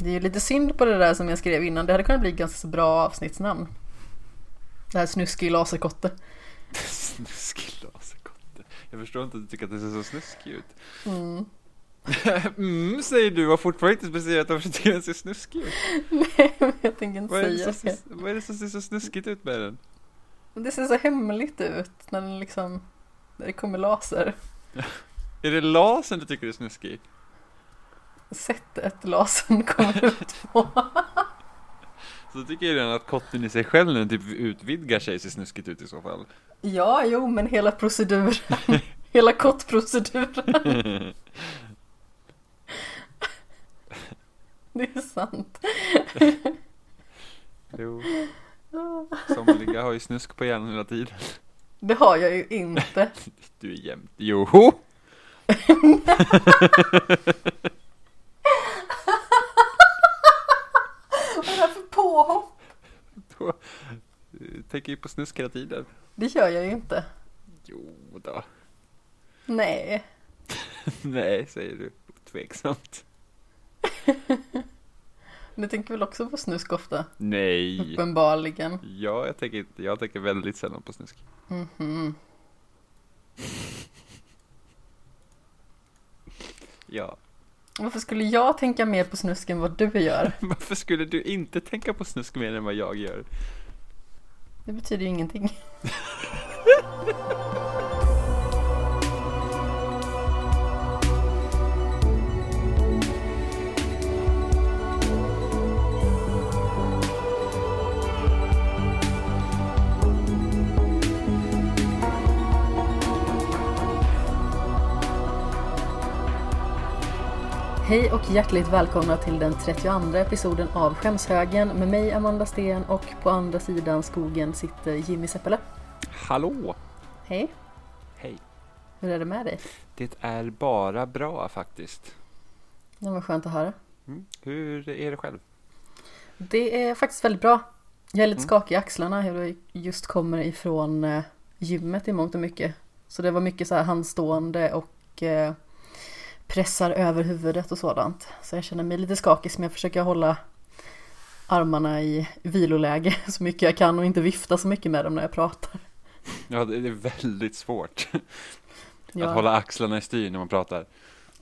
Det är lite synd på det där som jag skrev innan. Det hade kunnat bli ganska så bra avsnittsnamn. Det här snuskig laserkotte. Snuskig laserkotte. Jag förstår inte att du tycker att det ser så snuskig ut. Mm. mm, säger du och fortfarande inte specificerat varför du tycker att den ser snuskig ut. Nej, men jag tänker inte Vad säga som, det. ser- vad är det som ser så snuskigt ut med den? Det ser så hemligt ut när den liksom, när det kommer laser. Är det lasern du tycker är snuskig? Sättet lasern kommer ut på. Så tycker jag redan att kotten i sig själv den typ utvidgar sig ser snuskigt ut i så fall. Ja, jo, men hela proceduren. hela kottproceduren. Det är sant. Jo. Somliga har ju snusk på hjärnan hela tiden. Det har jag ju inte. Du är jämt. Joho! Vad är det här för påhopp? Då, tänker ju på snusk hela tiden. Det gör jag ju inte. Jo då. Nej. Nej, säger du. Tveksamt. Du tänker väl också på snusk ofta? Nej. Uppenbarligen. Ja, jag tänker inte. Jag tänker väldigt sällan på snusk. Mhm. Ja. Varför skulle jag tänka mer på snusk än vad du gör? Varför skulle du inte tänka på snusk mer än vad jag gör? Det betyder ju ingenting. Hej och hjärtligt välkomna till den 32 episoden av Skämshögen med mig Amanda Sten och på andra sidan skogen sitter Jimmy Seppele. Hallå! Hej, Hej. hur är det med dig? Det är bara bra faktiskt. Det var skönt att höra. Mm. Hur är det själv? Det är faktiskt väldigt bra. Jag är lite Mm. skakig i axlarna. Jag just kommer ifrån eh, gymmet i mångt och mycket. Så det var mycket så här handstående och eh, pressar över huvudet och sådant. Så jag känner mig lite skakig men jag försöker hålla armarna i viloläge så mycket jag kan och inte vifta så mycket med dem när jag pratar. Ja, det är väldigt svårt Ja, att hålla axlarna i styr när man pratar.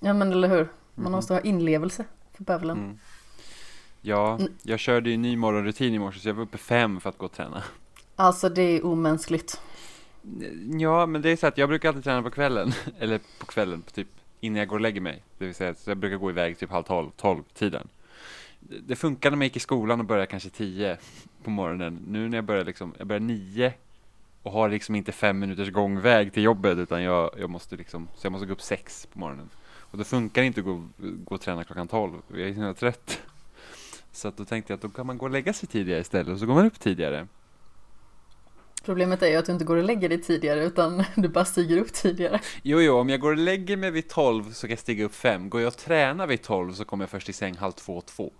ja men eller hur. Man Mhm. måste ha inlevelse för bövelen. Mm. Ja, Mm. jag körde ju ny morgonrutin i morse så jag var uppe fem för att gå och träna. Alltså det är omänskligt. Ja, men det är så att jag brukar alltid träna på kvällen, eller på kvällen, på typ innan jag går och lägger mig. Det vill säga, så jag brukar gå iväg typ halv tolv, tolv tiden. Det det när man gick i skolan och började kanske tio på morgonen. Nu när jag börjar liksom, jag börjar nio och har liksom inte fem minuters gångväg till jobbet utan jag, jag måste liksom, så jag måste gå upp sex på morgonen. Och då funkar det inte att gå, gå och träna klockan tolv, jag är så himla trött. Så att då tänkte jag att då kan man gå och lägga sig tidigare istället och så går man upp tidigare. Problemet är ju att du inte går och lägger dig tidigare utan du bara stiger upp tidigare. Jo, jo, om jag går och lägger mig vid 12 så kan jag stiga upp 5. Går jag och tränar vid 12 så kommer jag först i säng halv två, två.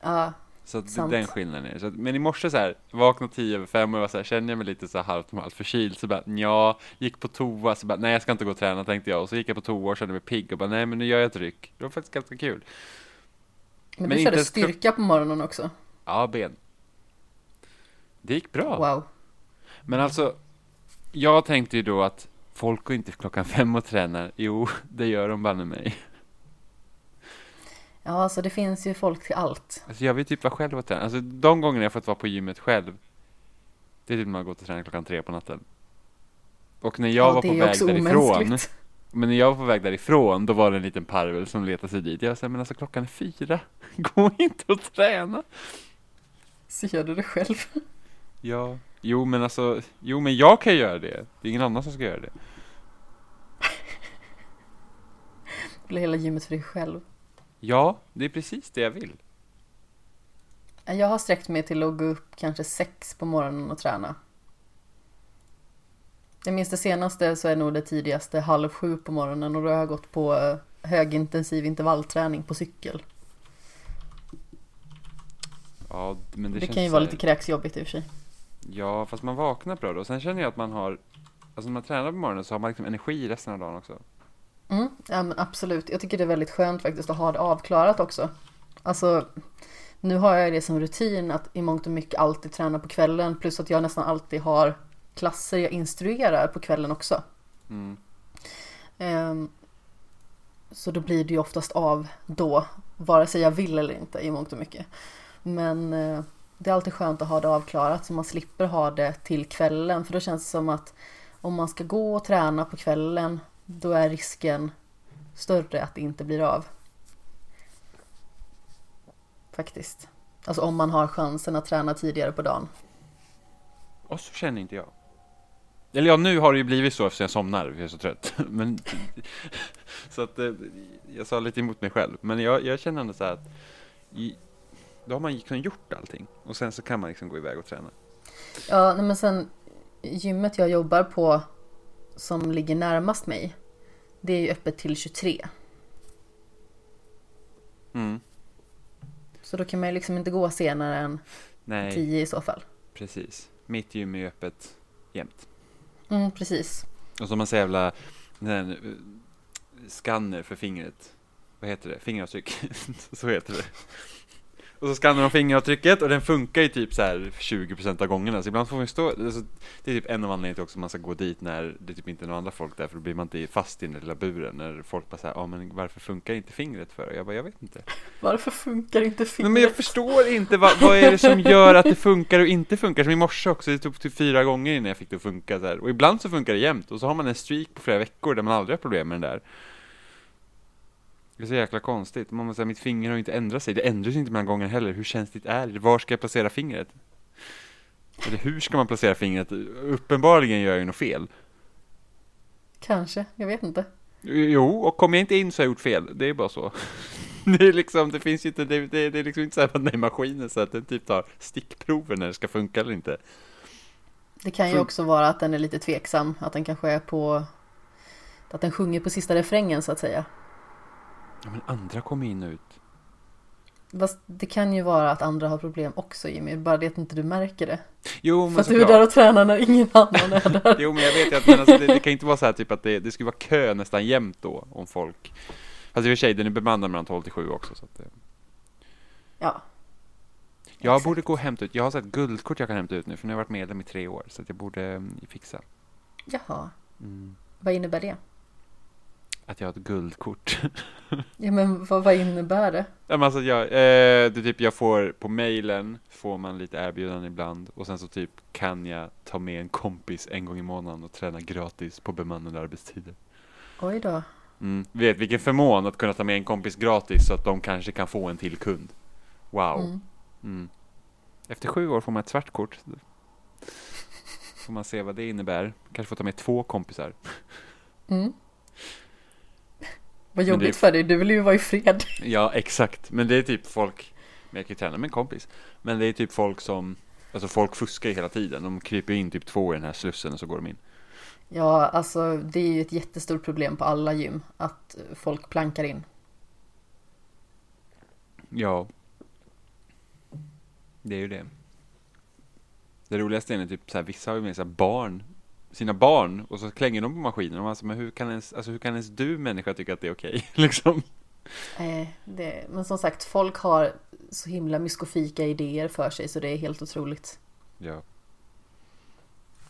Ja, Så att Sant. den skillnaden är det. så att, Men i morse så här, vakna 10 över 5 och jag var så här, känner jag mig lite så här halvt om halvt förkyld så bara, ja, gick på toa så bara, nej jag ska inte gå och träna tänkte jag. Och så gick jag på toa och kände mig pigg och bara, nej men nu gör jag ett ryck. Det var faktiskt ganska kul. men, Men du körde styrka på morgonen också. Ja, ben. Det gick bra. Wow. Men alltså, jag tänkte ju då att folk går inte klockan fem och tränar. Jo, det gör de banne mig. Ja, alltså det finns ju folk till allt. Alltså jag vill typ vara själv och träna. Alltså de gångerna jag fått vara på gymmet själv. Det är typ när man går och tränar klockan tre på natten. Och när jag ja, var på väg därifrån. Men när jag var på väg därifrån, då var det en liten parvel som letade sig dit. Jag sa, men alltså klockan är fyra. Gå inte och träna. Så gör du det själv. Ja. Jo men alltså, jo men jag kan göra det. Det är ingen annan som ska göra det. Eller hela gymmet för dig själv. Ja, det är precis det jag vill. Jag har sträckt mig till att gå upp kanske sex på morgonen och träna. Jag minns det senaste så är nog det tidigaste halv sju på morgonen och då har jag gått på eh, högintensiv intervallträning på cykel. Ja, men det, Det, kan ju vara lite kräksjobbigt i och för sig. Ja, fast man vaknar bra då. Sen känner jag att man har, alltså när man tränar på morgonen så har man liksom energi resten av dagen också. Mm, ja men absolut. Jag tycker det är väldigt skönt faktiskt att ha det avklarat också. Alltså, nu har jag det som rutin att i mångt och mycket alltid träna på kvällen. Plus att jag nästan alltid har klasser jag instruerar på kvällen också. Mm. Ehm, så då blir det ju oftast av då, vare sig jag vill eller inte i mångt och mycket. Men eh, det är alltid skönt att ha det avklarat så man slipper ha det till kvällen. För då känns det som att om man ska gå och träna på kvällen då är risken större att det inte blir av. Faktiskt. Alltså om man har chansen att träna tidigare på dagen. Och så känner inte jag. Eller ja, nu har det ju blivit så eftersom jag somnar, jag är så trött. Men, så att eh, jag sa lite emot mig själv. Men jag, jag känner ändå så här att då har man liksom gjort allting. Och sen så kan man liksom gå iväg och träna. Ja, nej, men sen gymmet jag jobbar på som ligger närmast mig. Det är ju öppet till 23. Mm. Så då kan man ju liksom inte gå senare än Nej, 10 i så fall. precis. Mitt gym är öppet jämt. Mm, precis. Och så har man så jävla eh, skanner för fingret. Vad heter det? Fingeravtryck. så heter det. Och så skannar de fingeravtrycket och den funkar ju typ så här 20% av gångerna. Så ibland får man ju stå, alltså, det är typ en av anledningarna till också att man ska gå dit när det typ inte är några andra folk där. För då blir man inte fast i den lilla buren. När folk bara säger, ja men varför funkar inte fingret för? Och jag bara, jag vet inte. Varför funkar inte Nej, fingret? men jag förstår inte, vad, vad är det som gör att det funkar och inte funkar? Som i morse också, det tog typ fyra gånger innan jag fick det att funka så här. Och ibland så funkar det jämt och så har man en streak på flera veckor där man aldrig har problem med den där. Det är så jäkla konstigt. Man måste säga, mitt finger har ju inte ändrat sig. Det ändras inte mellan gångerna heller. Hur känsligt är det? Var ska jag placera fingret? Eller hur ska man placera fingret? Uppenbarligen gör jag ju något fel. Kanske, jag vet inte. Jo, och kommer jag inte in så har jag gjort fel. Det är bara så. Det är liksom, det finns ju inte, det, det, det är liksom inte så här att nej, maskinen så att den typ tar stickprover när det ska funka eller inte. Det kan ju Fun- också vara att den är lite tveksam. Att den kanske är på... Att den sjunger på sista refrängen så att säga. Ja, men andra kommer in och ut. Fast det kan ju vara att andra har problem också Jimmy. Bara det att inte du märker det. Jo, För men att du är där och tränar när ingen annan är där. Jo, men jag vet ju att men alltså, det, det kan inte vara så här typ att det, det skulle vara kö nästan jämt då om folk. Fast i och för sig, den är bemannad mellan 12 till 7 också. Så att, eh. Ja. Jag Exakt. borde gå och hämta ut, jag har så ett guldkort jag kan hämta ut nu för nu har jag varit medlem i tre år. Så att jag borde mm, fixa. Jaha. Mm. Vad innebär det? Att jag har ett guldkort. Ja men vad, vad innebär det? Ja, men alltså jag, eh, det typ jag får på mailen får man lite erbjudanden ibland och sen så typ kan jag ta med en kompis en gång i månaden och träna gratis på bemannade arbetstider. Oj då. Mm. Vet vilken förmån att kunna ta med en kompis gratis så att de kanske kan få en till kund. Wow. Mm. Mm. Efter sju år får man ett svart kort. Får man se vad det innebär. Kanske får ta med två kompisar. Mm. Vad jobbigt är- för dig, du vill ju vara i fred. Ja, exakt. Men det är typ folk, men jag kan ju träna med en kompis. Men det är typ folk som, alltså folk fuskar ju hela tiden. De kryper in typ två i den här slussen och så går de in. Ja, alltså det är ju ett jättestort problem på alla gym att folk plankar in. Ja. Det är ju det. Det roligaste är när typ så här, vissa har ju med sig barn, sina barn, och så klänger de på maskinen. Och man alltså, men hur kan ens, alltså hur kan ens du människa tycka att det är okej? liksom. Eh, det, men som sagt, folk har så himla myskofika idéer för sig så det är helt otroligt. Ja.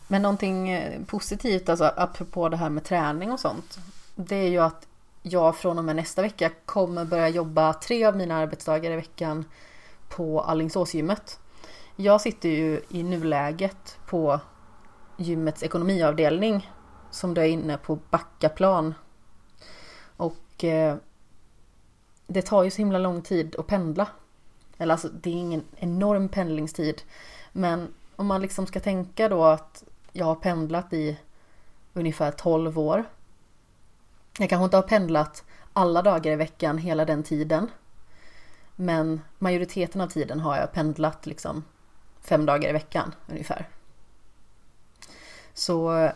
Men någonting eh, positivt, alltså apropå det här med träning och sånt. Det är ju att jag från och med nästa vecka kommer börja jobba tre av mina arbetsdagar i veckan på Alingsåsgymmet. Jag sitter ju i nuläget på gymmets ekonomiavdelning som då är inne på Backaplan. Och eh, det tar ju så himla lång tid att pendla. Eller alltså det är ingen enorm pendlingstid. Men om man liksom ska tänka då att jag har pendlat i ungefär 12 år. Jag kanske inte har pendlat alla dagar i veckan hela den tiden. Men majoriteten av tiden har jag pendlat liksom fem dagar i veckan ungefär. Så eh,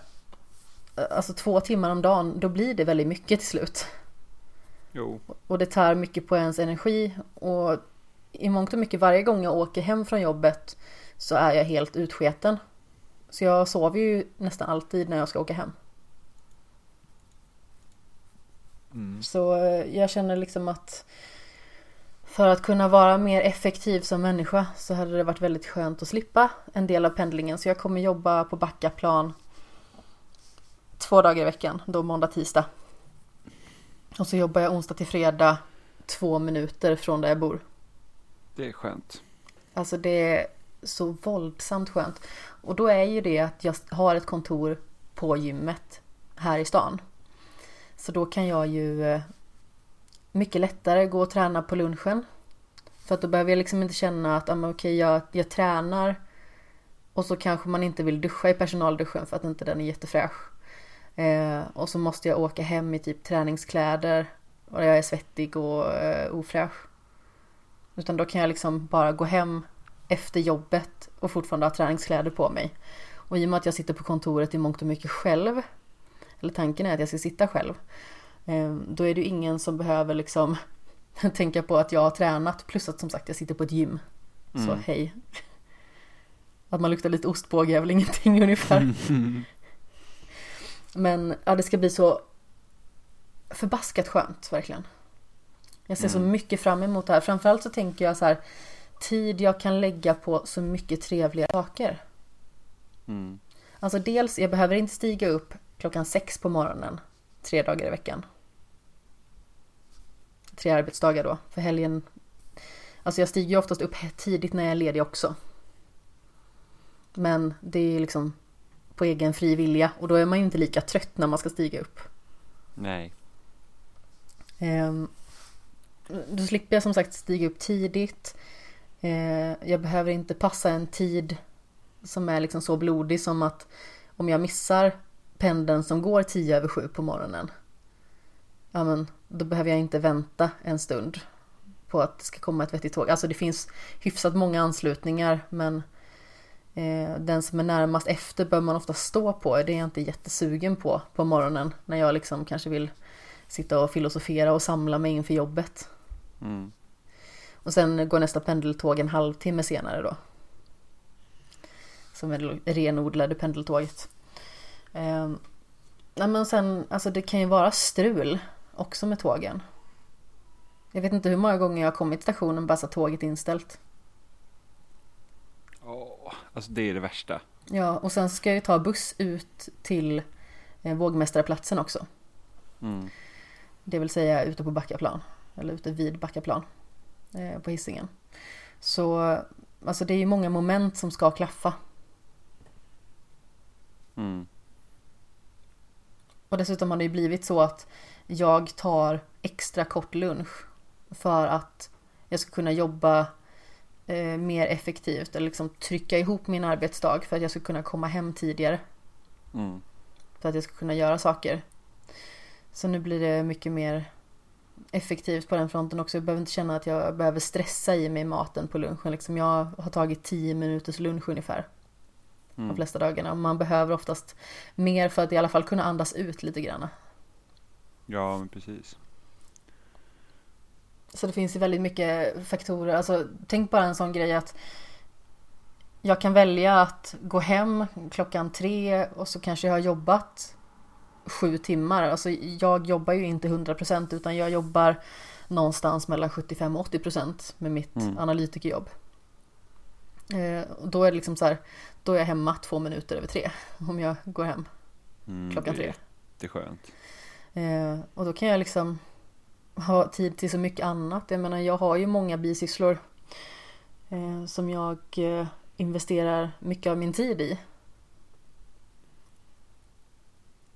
alltså två timmar om dagen, då blir det väldigt mycket till slut. Jo. Och det tar mycket på ens energi. Och i mångt och mycket varje gång jag åker hem från jobbet så är jag helt utsketen. Så jag sover ju nästan alltid när jag ska åka hem. Mm. Så eh, jag känner liksom att för att kunna vara mer effektiv som människa så hade det varit väldigt skönt att slippa en del av pendlingen. Så jag kommer jobba på Backaplan två dagar i veckan, då måndag, tisdag. Och så jobbar jag onsdag till fredag två minuter från där jag bor. Det är skönt. Alltså det är så våldsamt skönt. Och då är ju det att jag har ett kontor på gymmet här i stan. Så då kan jag ju eh, mycket lättare gå och träna på lunchen. För att då behöver jag liksom inte känna att ah, okej, okay, jag, jag tränar och så kanske man inte vill duscha i personalduschen för att inte den är jättefräsch. Eh, och så måste jag åka hem i typ träningskläder och jag är svettig och eh, ofräsch. Utan då kan jag liksom bara gå hem efter jobbet och fortfarande ha träningskläder på mig. Och i och med att jag sitter på kontoret i mångt och mycket själv, eller tanken är att jag ska sitta själv, då är det ju ingen som behöver liksom tänka på att jag har tränat plus att som sagt jag sitter på ett gym. Mm. Så hej. Att man luktar lite ostbåge är väl ingenting ungefär. Men ja, det ska bli så förbaskat skönt verkligen. Jag ser mm. så mycket fram emot det här. Framförallt så tänker jag så här tid jag kan lägga på så mycket trevliga saker. Mm. Alltså dels, jag behöver inte stiga upp klockan sex på morgonen tre dagar i veckan. Tre arbetsdagar då, för helgen. Alltså jag stiger ju oftast upp tidigt när jag är ledig också. Men det är liksom på egen fri vilja och då är man ju inte lika trött när man ska stiga upp. Nej. Um, då slipper jag som sagt stiga upp tidigt. Uh, jag behöver inte passa en tid som är liksom så blodig som att om jag missar pendeln som går tio över sju på morgonen. Ja men då behöver jag inte vänta en stund på att det ska komma ett vettigt tåg. Alltså det finns hyfsat många anslutningar men Eh, den som är närmast efter bör man ofta stå på. Det är jag inte jättesugen på på morgonen när jag liksom kanske vill sitta och filosofera och samla mig inför jobbet. Mm. Och sen går nästa pendeltåg en halvtimme senare då. Som är det renodlade pendeltåget. Eh, nej men sen, alltså det kan ju vara strul också med tågen. Jag vet inte hur många gånger jag har kommit till stationen bara så tåget inställt. Alltså det är det värsta. Ja, och sen ska jag ju ta buss ut till eh, Vågmästarplatsen också. Mm. Det vill säga ute på Backaplan. Eller ute vid Backaplan. Eh, på hissingen. Så alltså det är ju många moment som ska klaffa. Mm. Och dessutom har det ju blivit så att jag tar extra kort lunch. För att jag ska kunna jobba eh, mer effektivt eller liksom trycka ihop min arbetsdag för att jag ska kunna komma hem tidigare. Mm. För att jag ska kunna göra saker. Så nu blir det mycket mer effektivt på den fronten också. Jag behöver inte känna att jag behöver stressa i mig maten på lunchen. Liksom jag har tagit 10 minuters lunch ungefär. Mm. De flesta dagarna. Man behöver oftast mer för att i alla fall kunna andas ut lite grann. Ja, men precis. Så det finns ju väldigt mycket faktorer. Alltså, tänk bara en sån grej att jag kan välja att gå hem klockan tre och så kanske jag har jobbat sju timmar. Alltså jag jobbar ju inte 100% utan jag jobbar någonstans mellan 75 och 80% med mitt mm. analytikerjobb. Eh, och då är det liksom så här, då är jag hemma två minuter över tre om jag går hem mm, klockan tre. Det är skönt. Eh, och då kan jag liksom ha tid till så mycket annat. Jag menar jag har ju många bisysslor eh, som jag eh, investerar mycket av min tid i.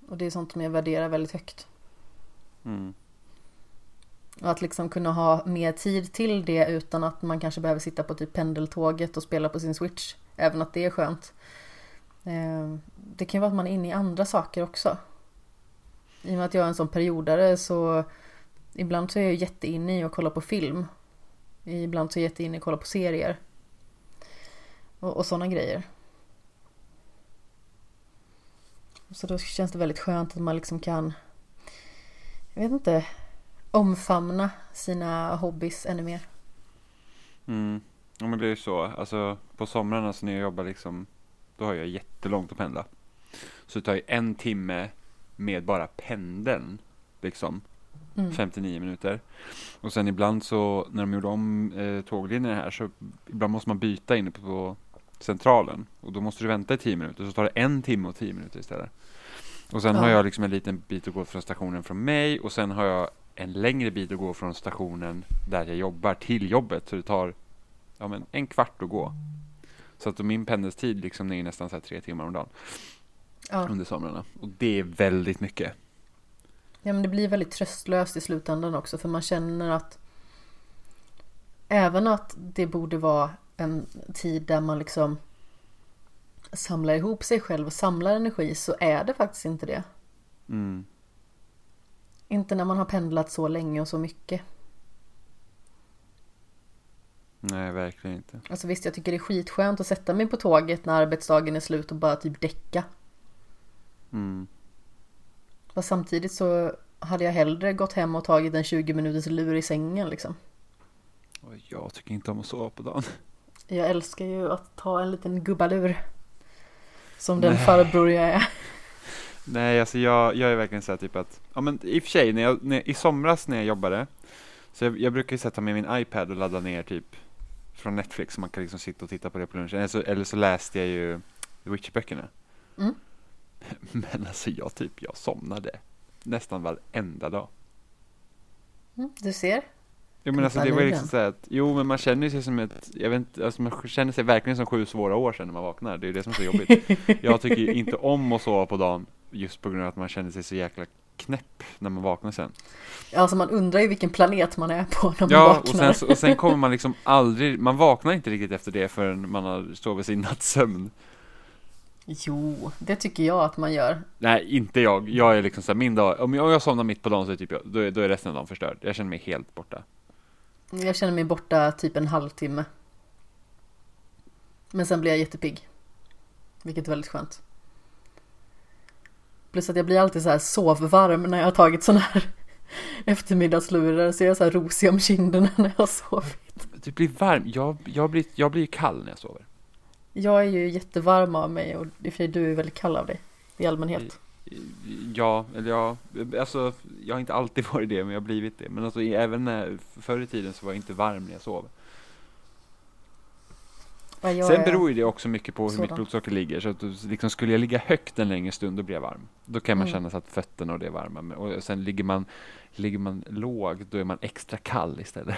Och det är sånt som jag värderar väldigt högt. Mm. Och att liksom kunna ha mer tid till det utan att man kanske behöver sitta på typ pendeltåget och spela på sin switch. Även att det är skönt. Eh, det kan ju vara att man är inne i andra saker också. I och med att jag är en sån periodare så Ibland så är jag jätteinne i att kolla på film. Ibland så är jag jätteinne i att kolla på serier. Och, och sådana grejer. Så då känns det väldigt skönt att man liksom kan, jag vet inte, omfamna sina hobbys ännu mer. Mm. Ja men det är ju så, alltså på somrarna så när jag jobbar liksom, då har jag jättelångt att pendla. Så det tar ju en timme med bara pendeln liksom Mm. 59 minuter. Och sen ibland så när de gjorde om eh, tåglinjen här så ibland måste man byta inne på, centralen och då måste du vänta i 10 minuter så tar det en timme och 10 minuter istället. Och sen Ja. har jag liksom en liten bit att gå från stationen från mig och sen har jag en längre bit att gå från stationen där jag jobbar till jobbet så det tar ja, men en kvart att gå. Så att min pendeltid liksom är nästan så här tre timmar om dagen Ja. under somrarna och det är väldigt mycket. ja, men det blir väldigt tröstlöst i slutändan också för man känner att även att det borde vara en tid där man liksom samlar ihop sig själv och samlar energi så är det faktiskt inte det. Mm. Inte när man har pendlat så länge och så mycket. Nej, verkligen inte. Alltså visst, jag tycker det är skitskönt att sätta mig på tåget när arbetsdagen är slut och bara typ däcka. Mm. Fast samtidigt så hade jag hellre gått hem och tagit en 20 minuters lur i sängen liksom. Och jag tycker inte om att sova på dagen. Jag älskar ju att ta en liten gubbalur. Som den Nej. farbror jag är. Nej, alltså jag, jag är verkligen så här typ att, ja men i och för sig, när jag, när, i somras när jag jobbade, så jag, jag brukar ju sätta med min iPad och ladda ner typ från Netflix, så man kan liksom sitta och titta på det på lunchen, eller så, eller så läste jag ju Witcher-böckerna. Mm. Men alltså jag typ, jag somnade nästan varenda dag. Mm, du ser. Jo men alltså det var liksom så att, jo men man känner sig som ett, jag vet inte, alltså man känner sig verkligen som sju svåra år sedan när man vaknar, det är ju det som är så jobbigt. Jag tycker ju inte om att sova på dagen, just på grund av att man känner sig så jäkla knäpp när man vaknar sen. Alltså man undrar ju vilken planet man är på när man Ja, och vaknar. sen, och sen kommer man liksom aldrig, man vaknar inte riktigt efter det förrän man har sovit sin nattsömn. Jo, det tycker jag att man gör. Nej, inte jag. Jag är liksom såhär, min dag, om jag, om jag somnar mitt på dagen så är typ jag, då, är, då är resten av dagen förstörd. Jag känner mig helt borta. Jag känner mig borta typ en halvtimme. Men sen blir jag jättepigg. Vilket är väldigt skönt. Plus att jag blir alltid så här sovvarm när jag har tagit sån här eftermiddagslurar. Så jag är så här rosig om kinderna när jag har sovit. Det blir varmt, jag, jag, blir, jag blir kall när jag sover. Jag är ju jättevarm av mig och i och för sig du är väldigt kall av dig. I allmänhet. Ja, eller ja, alltså jag har inte alltid varit det, men jag har blivit det. Men alltså även när, förr i tiden så var jag inte varm när jag sov. Ja, Sen beror ju det också mycket på hur sådan. mitt blodsocker ligger. Så att liksom, skulle jag ligga högt en längre stund, då blir jag varm. Då kan man Mm. känna så att fötterna och det är varma. Och sen ligger man, ligger man låg, då är man extra kall istället.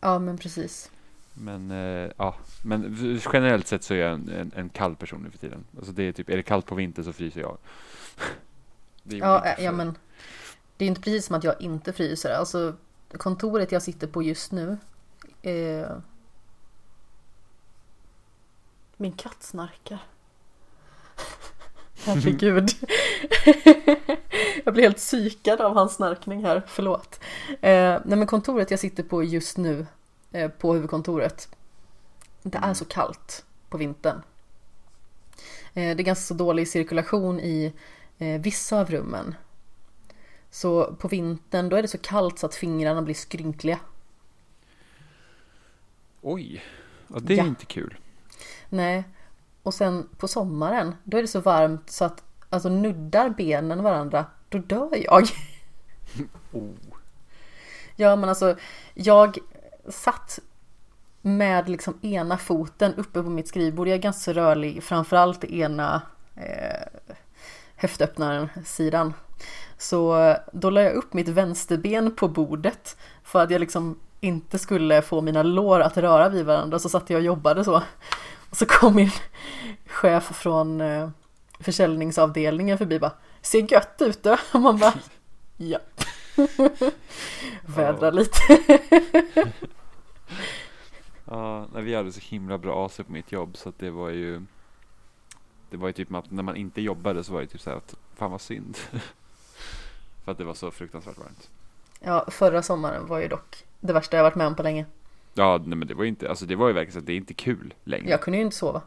Ja men precis. Men eh, ja, men generellt sett så är jag en, en, en kall person nu för tiden. Alltså det är typ, är det kallt på vintern så fryser jag. Ja, äh, ja men det är inte precis som att jag inte fryser. Alltså kontoret jag sitter på just nu. Eh... Min katt snarkar. Herregud. jag blir helt psykad av hans snarkning här, förlåt. Eh, nej men kontoret jag sitter på just nu, på huvudkontoret. Det är så kallt på vintern. Eh, det är ganska så dålig cirkulation i eh, vissa av rummen. Så på vintern då är det så kallt så att fingrarna blir skrynkliga. Oj, ja, det är Ja. inte kul. Nej. Och sen på sommaren då är det så varmt så att alltså nuddar benen varandra då dör jag. Oh. Ja men alltså jag satt med liksom ena foten uppe på mitt skrivbord. Jag är ganska rörlig, framförallt ena eh, höftöppnaren sidan. Så då la jag upp mitt vänsterben på bordet för att jag liksom inte skulle få mina lår att röra vid varandra. Så satt jag och jobbade så. Och så kom min chef från eh, försäljningsavdelningen förbi och bara Ser gött ut du? Och man bara Ja. Vädra lite. Ja, nej, vi hade så himla bra AC på mitt jobb så att det var ju Det var ju typ att när man inte jobbade så var det typ så här att Fan vad synd. För att det var så fruktansvärt varmt. Ja, förra sommaren var ju dock det värsta jag varit med om på länge. Ja, nej men det var ju inte, alltså det var ju verkligen så att det är inte kul längre. Jag kunde ju inte sova.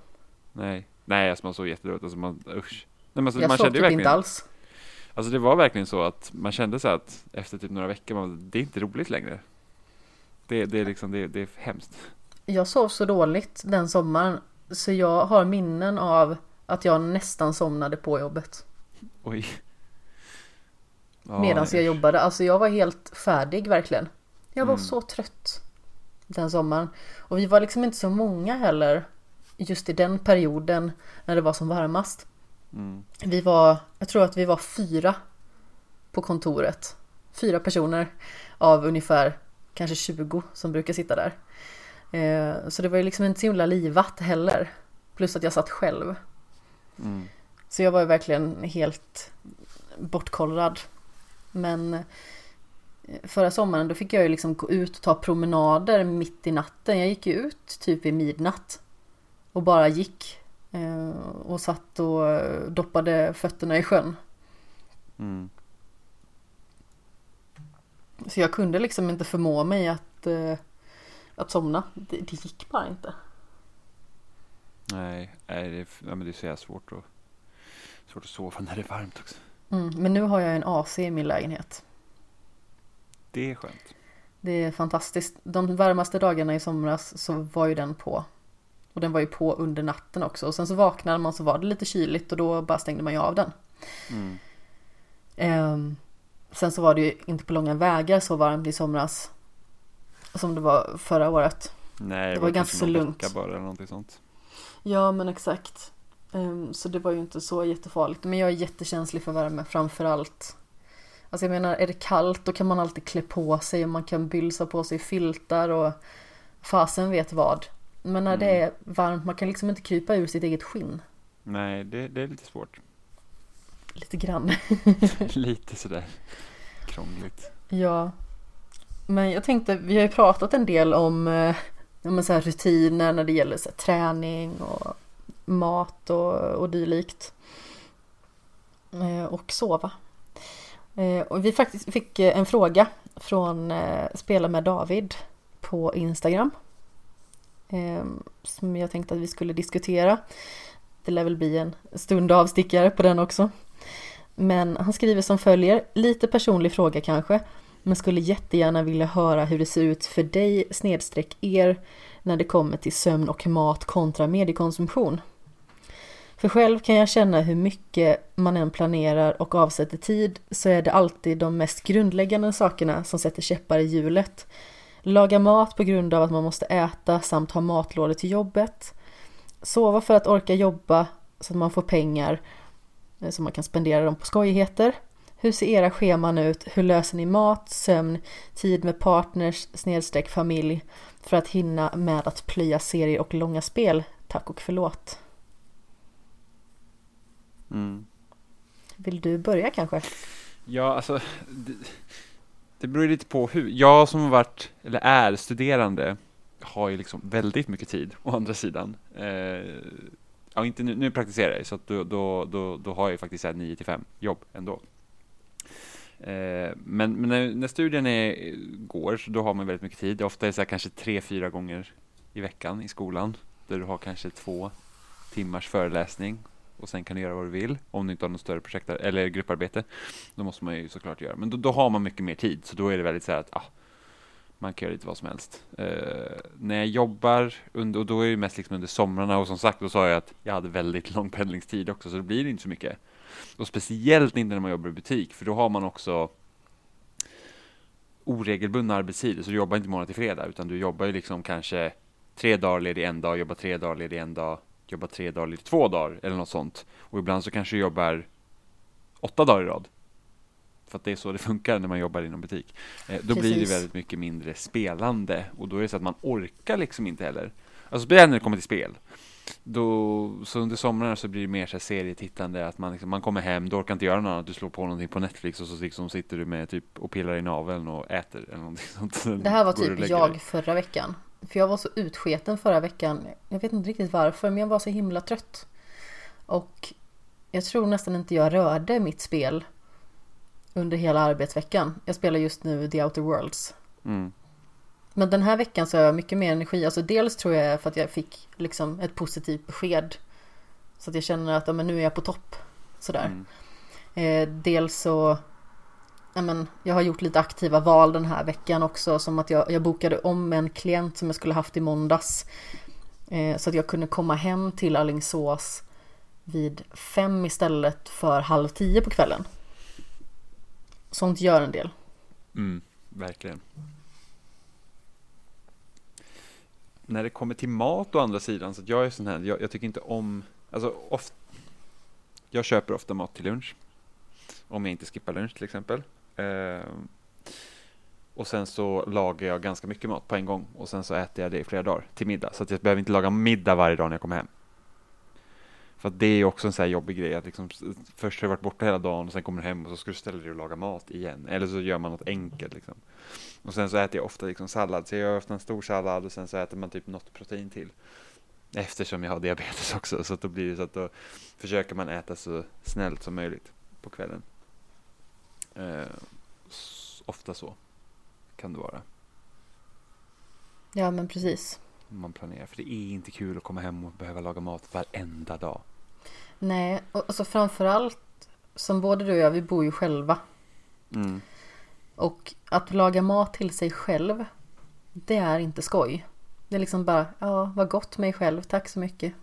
Nej, nej alltså man såg jättedåligt, alltså man, usch. Nej men alltså, Jag man sov kände typ verkligen inte alls. Alltså det var verkligen så att man kände så att efter typ några veckor, man, det är inte roligt längre. Det, det är liksom, det, det är hemskt Jag sov så dåligt den sommaren så jag har minnen av att jag nästan somnade på jobbet. Oj medan jag jobbade. Alltså jag var helt färdig verkligen. Jag var Mm. så trött den sommaren. Och vi var liksom inte så många heller just i den perioden när det var som varmast. Mm. Vi var, jag tror att vi var fyra på kontoret. Fyra personer av ungefär kanske 20 som brukar sitta där. Eh, Så det var ju liksom inte så himla livat heller. Plus att jag satt själv. Mm. Så jag var ju verkligen helt bortkollrad. Men eh, förra sommaren då fick jag ju liksom gå ut och ta promenader mitt i natten. Jag gick ju ut typ vid midnatt. Och bara gick. eh, Och satt och eh, doppade fötterna i sjön. Mm. Så jag kunde liksom inte förmå mig att, att somna. Det, det gick bara inte. Nej, nej det, ja, men det är så jävla svårt att, svårt att sova när det är varmt också. Mm, men nu har jag en AC i min lägenhet. Det är skönt. Det är fantastiskt. De varmaste dagarna i somras så var ju den på. Och den var ju på under natten också. Och sen så vaknade man så var det lite kyligt och då bara stängde man ju av den. Mm. Ehm, sen så var det ju inte på långa vägar så varmt i somras. Som det var förra året. Nej, Det var kanske ganska så lugnt. bara eller någonting sånt. Ja men exakt. Ehm, så det var ju inte så jättefarligt. Men jag är jättekänslig för värme framför allt. Alltså jag menar är det kallt då kan man alltid klä på sig och man kan bylsa på sig filtar och fasen vet vad. Men när det Mm. är varmt man kan liksom inte krypa ur sitt eget skinn. Nej, det, det är lite svårt. Lite grann. lite sådär krångligt. Ja. Men jag tänkte, vi har ju pratat en del om eh, ja, så här rutiner när det gäller så här, träning och mat och, och dylikt. Eh, och sova. Eh, och vi faktiskt fick eh, en fråga från eh, Spela med David på Instagram. Eh, som jag tänkte att vi skulle diskutera. Det lär väl bli en stund avstickare på den också. Men han skriver som följer, lite personlig fråga kanske, men skulle jättegärna vilja höra hur det ser ut för dig snedstreck er när det kommer till sömn och mat kontra mediekonsumtion. För själv kan jag känna hur mycket man än planerar och avsätter tid så är det alltid de mest grundläggande sakerna som sätter käppar i hjulet. Laga mat på grund av att man måste äta samt ha matlådor till jobbet. Sova för att orka jobba så att man får pengar eh, så man kan spendera dem på skojigheter. Hur ser era scheman ut? Hur löser ni mat, sömn, tid med partners, snedstreck familj för att hinna med att plöja serier och långa spel? Tack och förlåt. Mm. Vill du börja kanske? Ja, alltså det, det beror lite på hur. Jag som har varit, eller är, studerande har ju liksom väldigt mycket tid å andra sidan. Eh, ja, inte nu, nu praktiserar jag så att då, då, då, då har jag ju faktiskt 9 till 5 jobb ändå. Eh, men men när, när studien är, går så då har man väldigt mycket tid. Ofta är det så här kanske tre, fyra gånger i veckan i skolan där du har kanske två timmars föreläsning och sen kan du göra vad du vill om du inte har något större projekt eller grupparbete. Då måste man ju såklart göra. Men då, då har man mycket mer tid så då är det väldigt så här att ah, man kan göra lite vad som helst. Uh, när jag jobbar, under, och då är det mest liksom under somrarna och som sagt då sa jag att jag hade väldigt lång pendlingstid också så det blir inte så mycket. Och speciellt inte när man jobbar i butik för då har man också oregelbundna arbetstider så du jobbar inte måndag till fredag utan du jobbar ju liksom kanske tre dagar ledig en dag, jobbar tre dagar ledig en dag, jobbar tre dagar ledig två dagar eller något sånt. Och ibland så kanske du jobbar åtta dagar i rad. För att det är så det funkar när man jobbar inom butik. Eh, då blir det Precis. väldigt mycket mindre spelande och då är det så att man orkar liksom inte heller. Alltså speciellt när det kommer till spel. Då, så under somrarna så blir det mer så här serietittande, att man, liksom, man kommer hem, du orkar inte göra något annat, du slår på någonting på Netflix och så liksom sitter du med typ och pillar i naveln och äter eller någonting sånt. Det här var typ jag dig. förra veckan. För jag var så utsketen förra veckan. Jag vet inte riktigt varför, men jag var så himla trött. Och jag tror nästan inte jag rörde mitt spel under hela arbetsveckan. Jag spelar just nu The Outer Worlds. Mm. Men den här veckan så har jag mycket mer energi. Alltså dels tror jag för att jag fick liksom ett positivt besked. Så att jag känner att ja, men nu är jag på topp. Sådär. Mm. Eh, dels så ja, men, jag har gjort lite aktiva val den här veckan också. Som att jag, jag bokade om en klient som jag skulle haft i måndags. Eh, så att jag kunde komma hem till Alingsås vid fem istället för halv tio på kvällen. sånt gör en del. Mm, verkligen. När det kommer till mat å andra sidan, så att jag är sån här, jag, jag tycker inte om, alltså ofta, jag köper ofta mat till lunch. Om jag inte skippar lunch till exempel. Eh, och sen så lagar jag ganska mycket mat på en gång och sen så äter jag det i flera dagar till middag. Så att jag behöver inte laga middag varje dag när jag kommer hem. För det är också en sån här jobbig grej att liksom, först har du varit borta hela dagen och sen kommer du hem och så ska du ställa dig och laga mat igen. Eller så gör man något enkelt liksom. Och sen så äter jag ofta liksom sallad, så jag gör ofta en stor sallad och sen så äter man typ något protein till. Eftersom jag har diabetes också, så då blir det så att då försöker man äta så snällt som möjligt på kvällen. Eh, ofta så kan det vara. Ja men precis. Man planerar, för det är inte kul att komma hem och behöva laga mat varenda dag. Nej, och alltså framförallt som både du och jag, vi bor ju själva. Mm. Och att laga mat till sig själv, det är inte skoj. Det är liksom bara, ja vad gott mig själv, tack så mycket.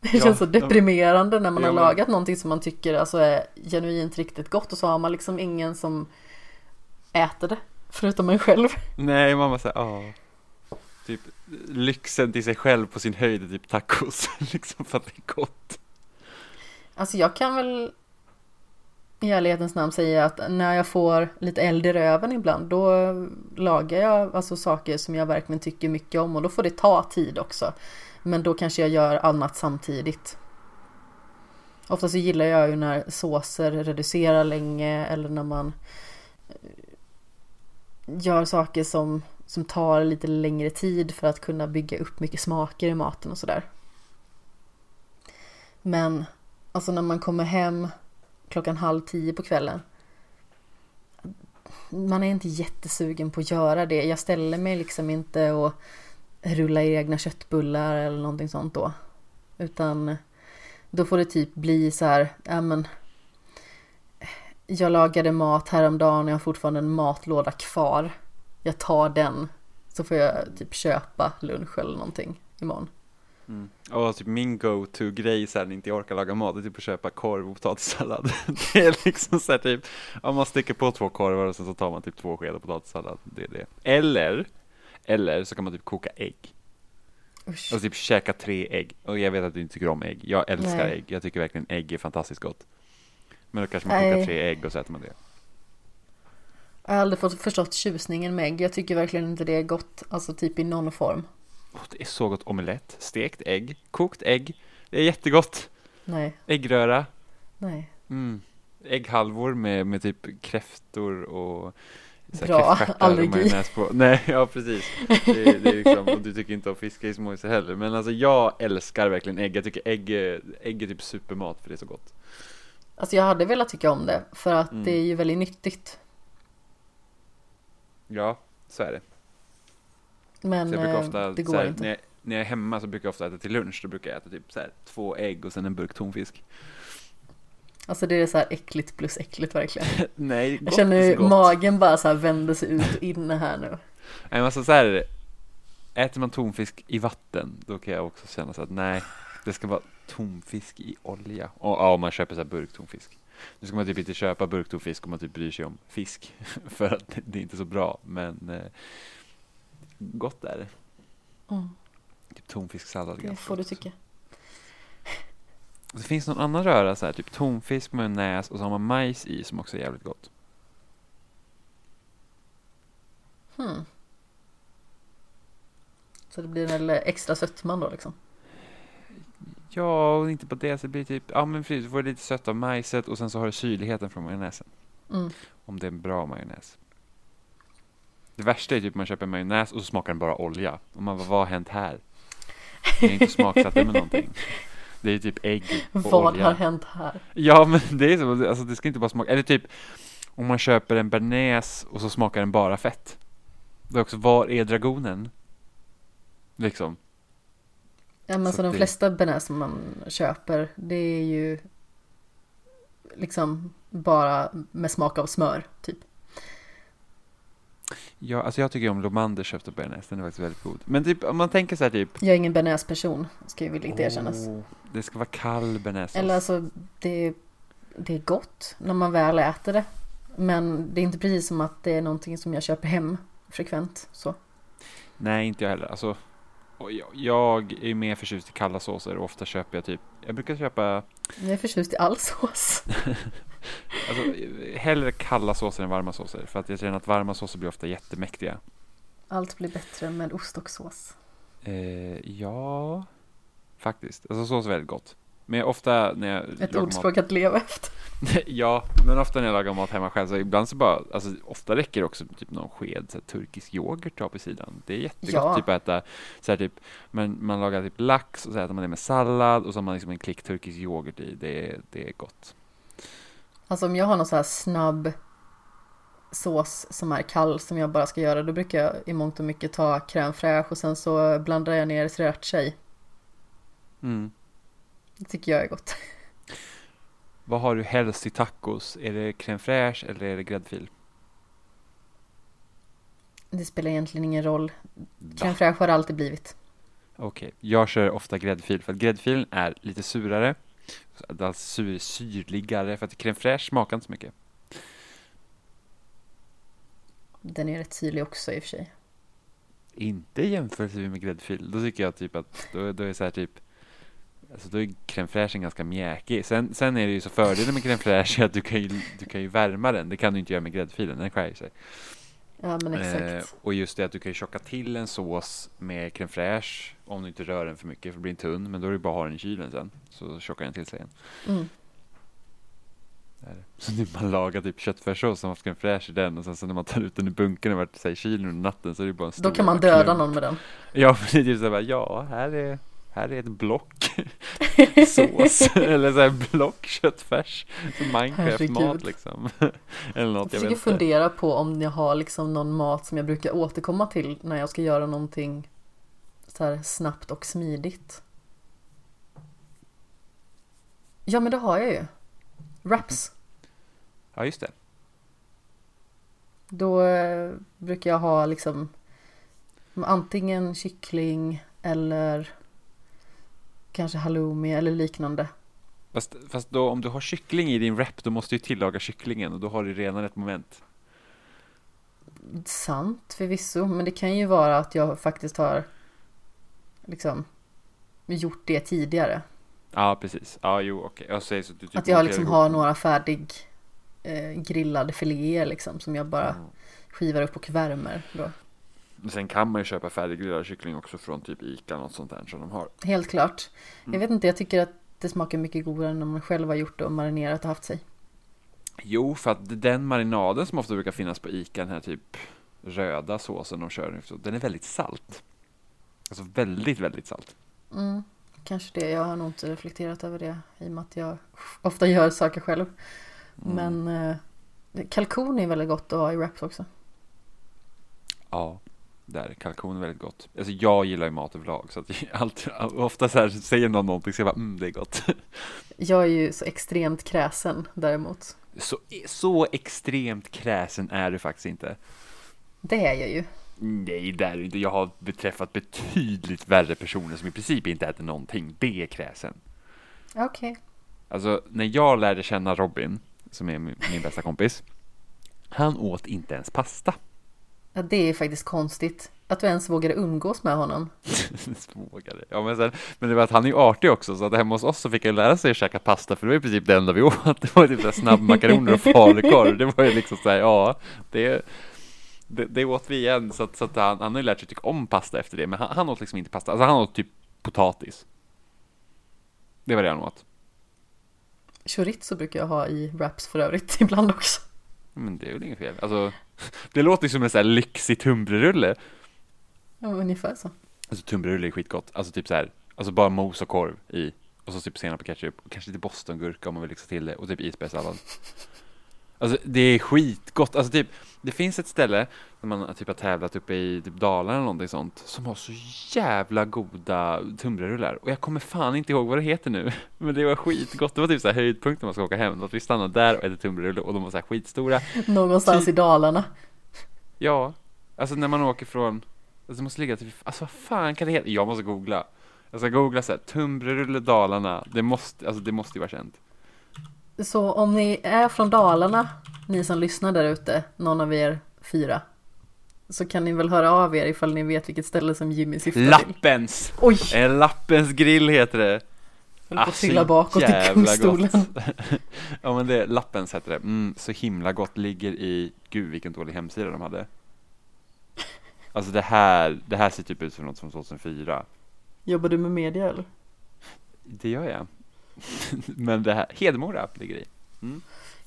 Det Ja, känns så deprimerande när man Ja, har men- lagat någonting som man tycker alltså är genuint riktigt gott och så har man liksom ingen som äter det. Förutom en själv. Nej, man bara såhär, ja. Typ lyxen till sig själv på sin höjd är typ tacos, liksom för att det är gott. Alltså jag kan väl i ärlighetens namn säga att när jag får lite eld i röven ibland då lagar jag alltså saker som jag verkligen tycker mycket om och då får det ta tid också. Men då kanske jag gör annat samtidigt. Ofta så gillar jag ju när såser reducerar länge eller när man eh, gör saker som, som tar lite längre tid för att kunna bygga upp mycket smaker i maten och sådär. Men alltså när man kommer hem klockan halv tio på kvällen. Man är inte jättesugen på att göra det. Jag ställer mig liksom inte och rullar i egna köttbullar eller någonting sånt då. Utan då får det typ bli så här, ja men jag lagade mat häromdagen och jag har fortfarande en matlåda kvar. Jag tar den så får jag typ köpa lunch eller någonting imorgon. Mm. Och typ min go-to-grej så här när inte jag orkar laga mat, är typ att köpa korv och potatissallad. det är liksom så här typ, ja, man sticker på två korvar och sen så tar man typ två skedar potatissallad. Det är det. Eller, eller så kan man typ koka ägg. Usch. Och typ käka tre ägg. Och jag vet att du inte tycker om ägg. Jag älskar Nej. ägg. Jag tycker verkligen ägg är fantastiskt gott. Men då kanske man Nej. kokar tre ägg och så äter man det. Jag har aldrig fått förstått tjusningen med ägg. Jag tycker verkligen inte det är gott, alltså typ i någon form. Åh, det är så gott. Omelett, stekt ägg, kokt ägg. Det är jättegott. Nej, Äggröra. nej. Mm. Ägghalvor med, med typ kräftor och Bra, allergi. på. Nej, ja precis. Det, är- det är liksom, och du tycker inte om fisk i småhuset heller. Men alltså jag älskar verkligen ägg. Jag tycker ägg, ägg är typ supermat för det är så gott. Alltså jag hade velat tycka om det för att Mm. det är ju väldigt nyttigt. Ja, så är det. Men Så jag brukar eh, ofta, det går här, inte. När, jag, när jag är hemma så brukar jag ofta äta till lunch. Då brukar jag äta typ så här, två ägg och sen en burk tonfisk. Alltså det är så här äckligt plus äckligt verkligen. Nej, Jag gott känner är så hur magen bara så här vänder sig ut och inne här nu. Nej, men alltså så här. Äter man tonfisk i vatten, då kan jag också känna så att nej, det ska vara tonfisk i olja. Och ja, om man köper så här burktonfisk. Nu ska man typ inte köpa burktonfisk om man typ bryr sig om fisk. För att det- det är inte så bra, men eh, gott är det. Mm, Typ tonfisksallad. det får du tycka. Så finns det någon annan röra så här, typ tonfisk, majonnäs och så har man majs i som också är jävligt gott. Hmm. Så det blir väl extra sötman då liksom. Ja, och inte på det, så det blir typ, ja men precis, du får lite sött av majset och sen så har du syrligheten från majonnäsen. Mm. Om det är en bra majonnäs. Det värsta är typ man köper majonnäs och så smakar den bara olja. Och man bara, vad har hänt här? Jag har inte smaksatt det med någonting. Det är typ ägg och Vad olja. har hänt här? Ja men det är så, alltså det ska inte bara smaka, eller typ om man köper en bearnaise och så smakar den bara fett. Det är också, var är dragonen? Liksom. Ja men Så så de det- flesta bearnaise som man köper det är ju liksom bara med smak av smör typ. Ja, alltså jag tycker om Lomander köpte bearnaise, den är faktiskt väldigt god. Men typ om man tänker så här typ Jag är ingen bearnaise-person, ska ju villigt erkännas. åh, det ska vara kall bearnaisesås. Eller alltså, det, det är gott när man väl äter det. Men det är inte precis som att det är någonting som jag köper hem frekvent. Så. Nej, inte jag heller. Alltså, jag, är mer förtjust i kalla såser och ofta köper jag typ, jag brukar köpa, Jag är förtjust i all sås. alltså hellre kalla såser än varma såser. För att jag känner att varma såser blir ofta jättemäktiga. Allt blir bättre med ost och sås. Eh, ja, faktiskt. Alltså sås är väldigt gott. Men ofta när jag Ett lagar mat, ordspråk att leva efter. ja, men ofta när jag lagar mat hemma själv så ibland så bara, alltså ofta räcker det också typ någon sked så här, turkisk yoghurt att på sidan. Det är jättegott Ja. typ att äta så här, typ, men man lagar typ lax och så äter man det med sallad och så har man liksom en klick turkisk yoghurt i. Det är, det är gott. Alltså om jag har någon så här snabb sås som är kall som jag bara ska göra då brukar jag i mångt och mycket ta crème fraîche och sen så blandar jag ner sriracha i. Mm. Det tycker jag är gott. Vad har du helst i tacos? Är det crème fraîche eller är det gräddfil? Det spelar egentligen ingen roll. Crème fraîche har det alltid blivit. Okej, jag kör ofta gräddfil för att gräddfilen är lite surare. Alltså sur, syrligare för att crème fraîche smakar inte så mycket. Den är rätt tydlig också i och för sig. Inte i jämförelse med gräddfil. Då tycker jag typ att då, då är så här typ Alltså då är crème fraîchen ganska mjäkig. Sen, sen är det ju så fördelen med crème fraîche att du kan, ju, du kan ju värma den. Det kan du inte göra med gräddfilen, den skär ju sig. Ja men exakt. Eh, och just det att du kan ju tjocka till en sås med crème fraîche om du inte rör den för mycket för det blir en tunn. Men då är det bara att ha den i kylen sen. Så tjockar den till sig igen. Mm. Så nu man lagar typ köttfärssås som haft crème fraîche i den och sen så när man tar ut den i bunkern och varit i kylen under natten så är det bara en stor Då kan man döda klump. någon med den. Ja, för det är typ så här, ja, här är, här är ett block sås, eller så här block köttfärs, Minecraft-mat liksom. eller något, jag försöker fundera på om jag har liksom någon mat som jag brukar återkomma till när jag ska göra någonting så här snabbt och smidigt. Ja men det har jag ju. Wraps. Ja, just det. Då eh, brukar jag ha liksom antingen kyckling eller kanske halloumi eller liknande. Fast, fast då, om du har kyckling i din wrap, då måste du ju tillaga kycklingen och då har du redan ett moment. Sant förvisso, men det kan ju vara att jag faktiskt har liksom gjort det tidigare. Ja, precis. Ja, jo, okej. Jag så att typ Att jag liksom har några färdig eh, grillade filéer liksom som jag bara Mm. skivar upp och värmer. Då. Men Sen kan man ju köpa färdiggrillad kyckling också från typ Ica, något sånt där som de har. Helt klart. Mm. Jag vet inte, jag tycker att det smakar mycket godare när man själv har gjort det och marinerat och haft sig. Jo, för att den marinaden som ofta brukar finnas på Ica, den här typ röda såsen de kör, den är väldigt salt. Alltså väldigt, väldigt salt. Mm, kanske det. Jag har nog inte reflekterat över det i och med att jag ofta gör saker själv. Mm. Men eh, kalkon är väldigt gott att ha i wraps också. Ja, där. Kalkon är väldigt gott. Alltså jag gillar ju mat överlag, så att alltid, ofta så här säger någon någonting så jag bara, mm, det är gott. Jag är ju så extremt kräsen däremot. Så, så extremt kräsen är du faktiskt inte. Det är jag ju. Nej, det är du inte. Jag har beträffat betydligt värre personer som i princip inte äter någonting. Det är kräsen. Okej. Alltså, när jag lärde känna Robin, som är min, min bästa kompis, han åt inte ens pasta. Ja, det är faktiskt konstigt. Att du ens vågade umgås med honom. Svågare. Ja, men, sen, men det var att han är ju artig också, så att hemma hos oss så fick jag lära sig att käka pasta, för det var i princip det enda vi åt. Det var typ så snabbmakaroner och falukorv. Det var ju liksom så här, ja, det, det, det åt vi igen, så att, så att han, han har ju lärt sig tycka om pasta efter det, men han, han åt liksom inte pasta. Alltså han åt typ potatis. Det var det han åt. Chorizo brukar jag ha i wraps för övrigt ibland också. Men det är väl inget fel. Alltså, det låter ju som en sån här lyxig tunnbrödsrulle. Ja, ungefär så. Alltså tunnbrödsrulle är skitgott. Alltså typ så här, alltså bara mos och korv i. Och så typ senap och ketchup. Och kanske lite bostongurka om man vill lyxa till det. Och typ isbergssallad. Alltså det är skitgott. Alltså typ, det finns ett ställe där man typ har tävlat uppe i typ Dalarna eller någonting sånt. Som har så jävla goda tunnbrödsrullar. Och jag kommer fan inte ihåg vad det heter nu. Men det var skitgott. Det var typ så här höjdpunkten man ska åka hem. Att vi stannade där och äter tunnbrödsrulle och de var så här skitstora. Någonstans Typ- i Dalarna. Ja, alltså när man åker från, alltså det måste ligga typ, alltså vad fan kan det heta? Jag måste googla. Jag ska googla så här, tunnbrödsrulle Dalarna, det måste, alltså det måste ju vara känt. Så om ni är från Dalarna, ni som lyssnar där ute, någon av er fyra, så kan ni väl höra av er ifall ni vet vilket ställe som Jimmy syftar till. Lappens! Oj! Eh, Lappens grill heter det. Höll på att Alltså, trilla bakåt i kungstolen. ja men det, Lappens heter det. Mm, så himla gott. Ligger i, gud vilken dålig hemsida de hade. Alltså det här, det här ser typ ut som något från 2004. Jobbar du med media eller? Det gör jag. men det här, Hedemora ligger i.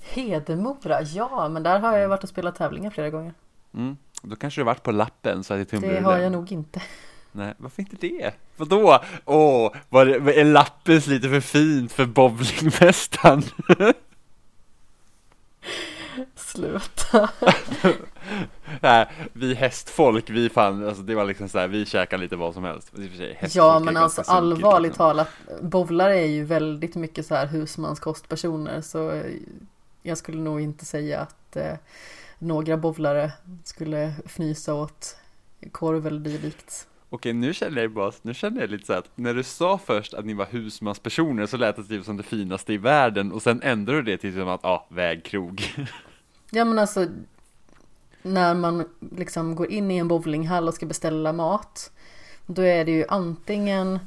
Hedemora, ja men där har jag varit och spelat tävlingar flera gånger. Mm. Då kanske du varit på lappen så att det Det tumlar har jag nog inte. Nej, varför inte det? Vadå? Åh, var det, är Lappens lite för fint för bowlingmästaren? Sluta. Nej, vi hästfolk, vi fan, alltså det var liksom så här, vi käkar lite vad som helst. Sig, Ja men alltså allvarligt liksom. talat, bowlare är ju väldigt mycket så här husmanskostpersoner så jag skulle nog inte säga att eh, några bowlare skulle fnysa åt korv eller dylikt. Okej, nu känner jag bara, nu känner jag lite så här att när du sa först att ni var husmanspersoner så lät det typ som det finaste i världen och sen ändrade du det till som att, ja, vägkrog. Ja men alltså när man liksom går in i en bowlinghall och ska beställa mat då är det ju antingen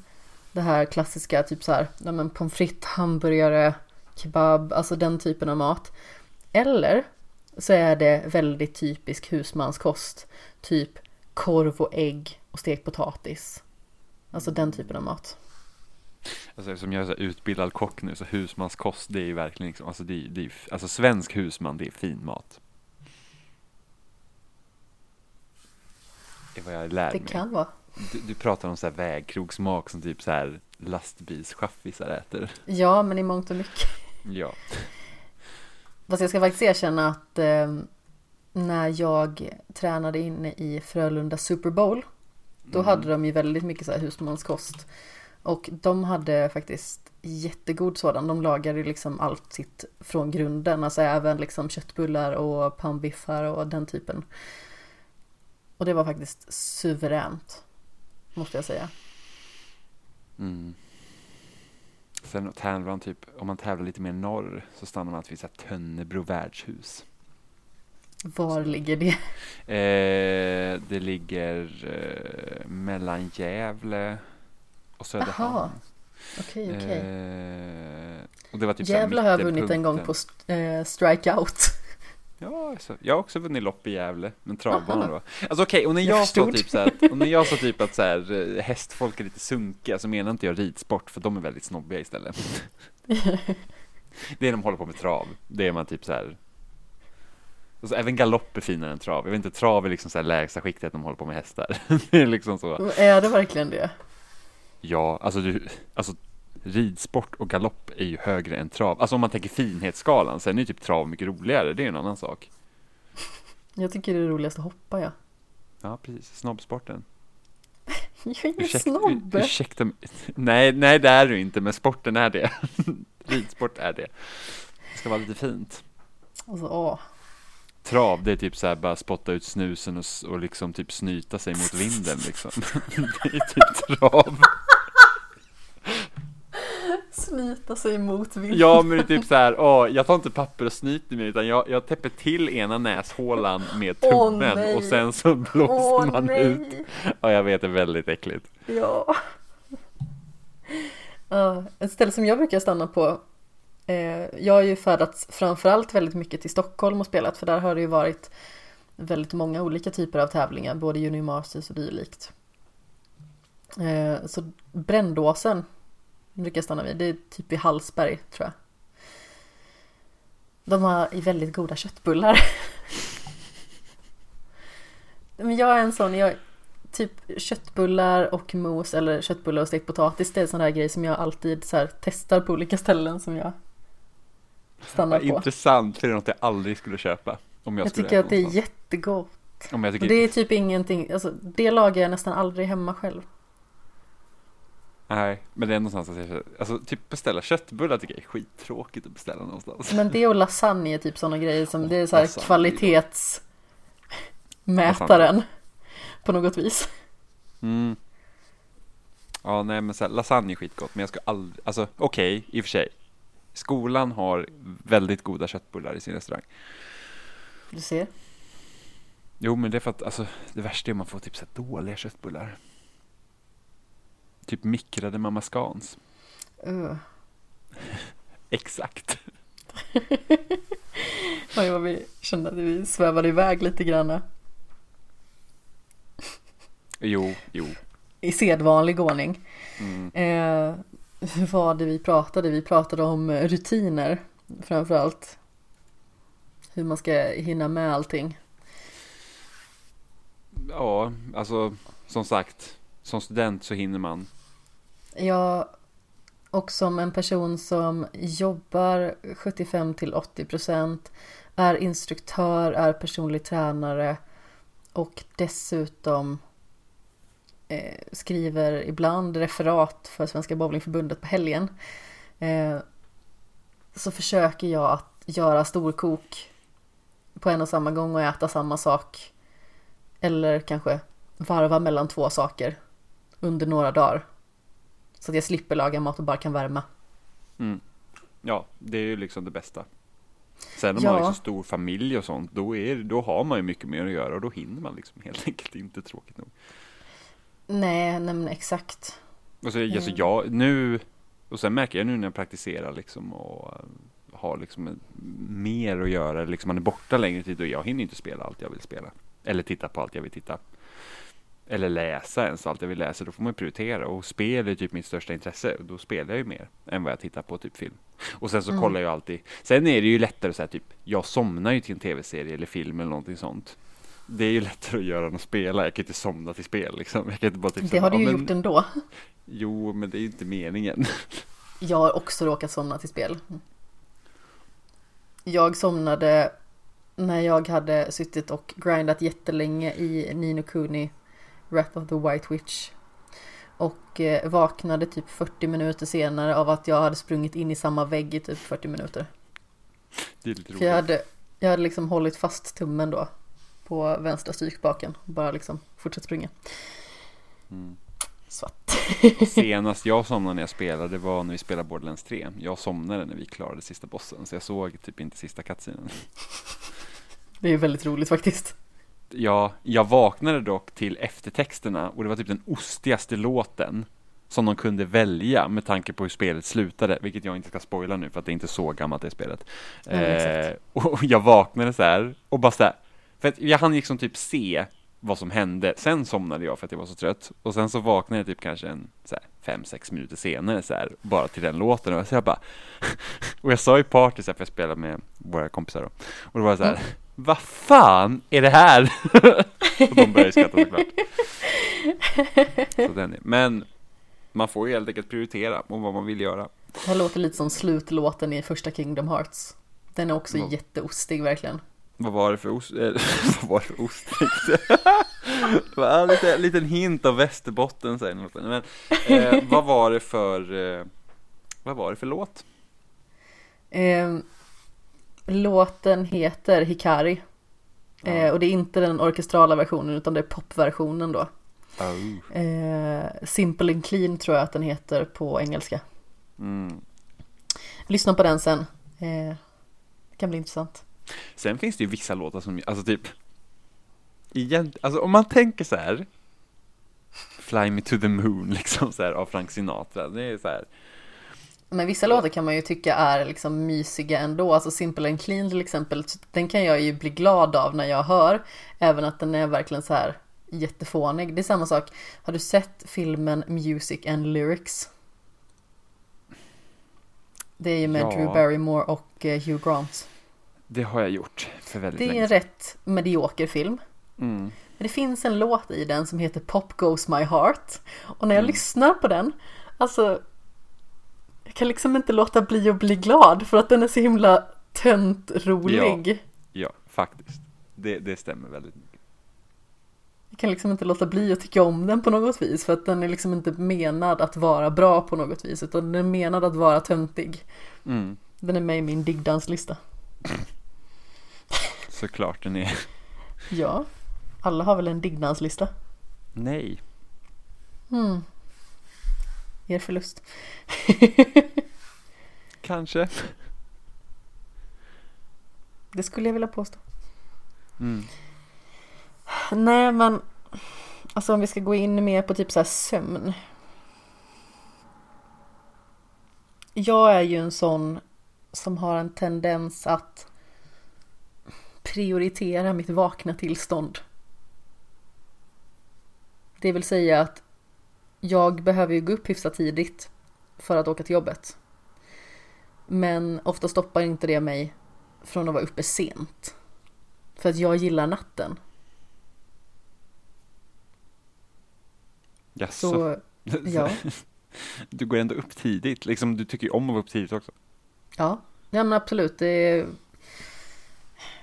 det här klassiska typ så här, ja men pommes frites, hamburgare, kebab, alltså den typen av mat. Eller så är det väldigt typisk husmanskost, typ korv och ägg och stekt potatis. Alltså den typen av mat. Alltså eftersom jag är så utbildad kock nu så husmanskost det är ju verkligen liksom, alltså det är, det är, alltså svensk husman det är fin mat. Är vad jag lär Det mig. kan vara. Du, du pratar om så här vägkrogsmak som typ så här lastbilschaffisar äter. Ja, men i mångt och mycket. Ja. Fast jag ska faktiskt erkänna att eh, när jag tränade inne i Frölunda Super Bowl då Mm. hade de ju väldigt mycket så här husmanskost. Och de hade faktiskt jättegod sådan. De lagade liksom allt sitt från grunden. Alltså även liksom köttbullar och pannbiffar och den typen. Och det var faktiskt suveränt. Måste jag säga. Mm. Sen tävlar man typ, om man tävlar lite mer norr så stannar man vid Tönnebro värdshus. Var ligger det? Eh, det ligger eh, mellan Gävle och Söderhamn. Jaha, Okej, okej. Eh, och det var typ Gävle har jag vunnit en gång på eh, strikeout. Ja, så, jag har också vunnit lopp i Gävle, men travbana Aha. då. Alltså okej, och när Jag jag, sa typ så här, och när jag sa typ att så här, eh, hästfolk är lite sunkiga så menar inte jag ridsport, för de är väldigt snobbiga istället. det är de håller på med trav, det är man typ så här. Alltså, även galopp är finare än trav. Jag vet inte, trav är liksom så här lägsta skiktet att de håller på med hästar. det är liksom så. Är det verkligen det? Ja, alltså du, alltså ridsport och galopp är ju högre än trav. Alltså om man tänker finhetsskalan, sen är ju typ trav mycket roligare, det är en annan sak. Jag tycker det är roligast att hoppa ja. Ja, precis, snobbsporten. Jag är ingen Ursäkta, snobb. ur, ursäkta mig. Nej, nej det är du inte, men sporten är det. Ridsport är det. Det ska vara lite fint. Alltså, åh. Trav, det är typ så här bara spotta ut snusen och, och liksom typ snyta sig mot vinden liksom. det är typ trav. Snyta sig mot vinden. Ja, men det är typ så här, åh, jag tar inte papper och snyter mig utan jag, jag täpper till ena näshålan med tummen nej. och sen så blåser Åh man nej. ut. Ja, jag vet, det är väldigt äckligt. Ja. Ja, ett ställe som jag brukar stanna på. Eh, jag har ju färdats framförallt väldigt mycket till Stockholm och spelat för där har det ju varit väldigt många olika typer av tävlingar, både Junior Masters och dylikt. Eh, så Brändåsen brukar jag stanna vid, det är typ i Hallsberg tror jag. De har väldigt goda köttbullar. Men jag är en sån, jag, typ köttbullar och mos eller köttbullar och stekt potatis. Det är en sån där grej som jag alltid så här, testar på olika ställen som jag stannar på. intressant, för det är något jag aldrig skulle köpa. Om jag, Jag skulle tycker att det är jättegott. Om jag tycker det är typ ingenting, alltså det lagar jag nästan aldrig hemma själv. Nej, men det är någonstans att jag, alltså typ beställa köttbullar tycker jag är skittråkigt att beställa någonstans. Men det och lasagne är typ sådana grejer som det är så här Lasagne. kvalitetsmätaren på något vis. Mm. Ja, nej men så här, lasagne är skitgott, men jag ska aldrig, alltså okej, i och för sig. Skolan har väldigt goda köttbullar i sin restaurang. Du ser. Jo, men det är för att alltså, det värsta är om man får typ så här dåliga köttbullar. Typ mikrade Mamma Scans. Uh. Exakt. Oj, vad vi kände att vi svävade iväg lite grann. Jo, jo. I sedvanlig ordning. Mm. Eh, var det vi pratade? Vi pratade om rutiner framförallt. Hur man ska hinna med allting. Ja, alltså som sagt, som student så hinner man. Ja, och som en person som jobbar 75 till 80 procent, är instruktör, är personlig tränare och dessutom eh, skriver ibland referat för Svenska Bowlingförbundet på helgen. Eh, så försöker jag att göra storkok på en och samma gång och äta samma sak. Eller kanske varva mellan två saker under några dagar. Så att jag slipper laga mat och bara kan värma. Mm. Ja, det är ju liksom det bästa. Sen om Ja. man har liksom stor familj och sånt, då, är, då har man ju mycket mer att göra och då hinner man liksom helt enkelt inte tråkigt nog. Nej, nej men exakt. Och så, alltså Mm. jag, nu, och sen märker jag nu när jag praktiserar liksom och eh, har liksom mer att göra, liksom man är borta längre tid och jag hinner inte spela allt jag vill spela. Eller titta på allt jag vill titta. Eller läsa ens allt jag vill läsa, då får man prioritera. Och spel är typ mitt största intresse, och då spelar jag ju mer än vad jag tittar på typ film. Och sen så Mm. kollar jag alltid, sen är det ju lättare så här typ, jag somnar ju till en tv-serie eller film eller någonting sånt. Det är ju lättare att göra än att spela, jag kan inte somna till spel liksom. Jag kan inte bara typ Det säga, har du "Ja, ju men- gjort ändå. Jo, men det är ju inte meningen. Jag har också råkat somna till spel. Jag somnade när jag hade suttit och grindat jättelänge i Nino Kuni Wrath of the White Witch. Och eh, vaknade typ 40 minuter senare av att jag hade sprungit in i samma vägg i typ 40 minuter. Det är lite För jag roligt. hade, jag hade liksom hållit fast tummen då på vänstra strykspaken. Bara liksom fortsatt springa. Mm. Svart. Senast jag somnade när jag spelade var när vi spelade Borderlands 3. Jag somnade när vi klarade sista bossen, så jag såg typ inte sista cutscenen. Det är väldigt roligt faktiskt. Ja, jag vaknade dock till eftertexterna och det var typ den ostigaste låten som de kunde välja med tanke på hur spelet slutade, vilket jag inte ska spoila nu för att det är inte så gammalt det spelet. Men eh, och jag vaknade så här och bara så här, för att jag hann liksom typ se vad som hände, sen somnade jag för att jag var så trött och sen så vaknade jag typ kanske en så här, fem, sex minuter senare så här, bara till den låten och så jag bara och jag sa i party så här, för jag spelade med våra kompisar då och då var jag så här, Mm. Vad fan är det här? och de började skratta såklart. Så den är. Men man får ju helt enkelt prioritera om vad man vill göra. Det här låter lite som slutlåten i första Kingdom Hearts. Den är också Vad? jätteostig verkligen. Vad var det för ost? Eh, vad var det för ost? det var en liten, liten hint av Västerbotten säger något. Men eh, vad var det för eh, Vad var det för låt? Eh, låten heter Hikari. Eh, och det är inte den orkestrala versionen utan det är popversionen då. Oh. Eh, Simple and Clean tror jag att den heter på engelska. Mm. Lyssna på den sen. Eh, det kan bli intressant. Sen finns det ju vissa låtar som, alltså typ igen, alltså om man tänker så här Fly me to the moon liksom så här av Frank Sinatra, det är så här Men vissa låtar kan man ju tycka är liksom mysiga ändå. Alltså Simple and Clean till exempel. Den kan jag ju bli glad av när jag hör. Även att den är verkligen så här jättefånig. Det är samma sak. Har du sett filmen Music and Lyrics? Det är ju med Ja. Drew Barrymore och eh, Hugh Grant. Det har jag gjort för väldigt Det är länge en rätt medioker film. Mm. Men det finns en låt i den som heter Pop Goes My Heart. Och när jag Mm. lyssnar på den, alltså jag kan liksom inte låta bli att bli glad för att den är så himla tönt rolig. Ja, faktiskt. Det, det stämmer väldigt mycket. Jag kan liksom inte låta bli att tycka om den på något vis för att den är liksom inte menad att vara bra på något vis utan den är menad att vara töntig. Mm. Den är med i min diggdanslista. Såklart den är. Ja, alla har väl en diggdanslista? Nej. Hmm. Er förlust. Kanske. Det skulle jag vilja påstå. Mm. Nej men Alltså om vi ska gå in mer på typ så här sömn. Jag är ju en sån som har en tendens att prioritera mitt vakna tillstånd. Det vill säga att jag behöver ju gå upp hyfsat tidigt för att åka till jobbet. Men ofta stoppar inte det mig från att vara uppe sent. För att jag gillar natten. Jaså? Så ja, Du går ändå upp tidigt, liksom du tycker ju om att vara upp tidigt också. ja, ja men absolut. Det är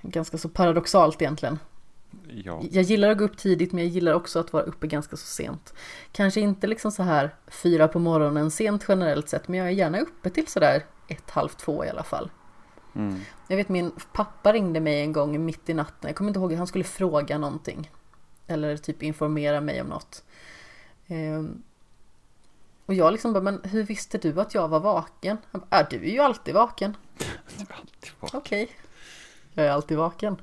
ganska så paradoxalt egentligen. Ja. Jag gillar att gå upp tidigt men jag gillar också att vara uppe ganska så sent. Kanske inte liksom så här fyra på morgonen sent generellt sett men jag är gärna uppe till sådär ett, halv två i alla fall. Mm. Jag vet min pappa ringde mig en gång mitt i natten. Jag kommer inte ihåg, han skulle fråga någonting. Eller typ informera mig om något. Ehm, och jag liksom bara, men hur visste du att jag var vaken? Han bara, "Ja, du är ju alltid vaken. Okej. Jag är alltid vaken.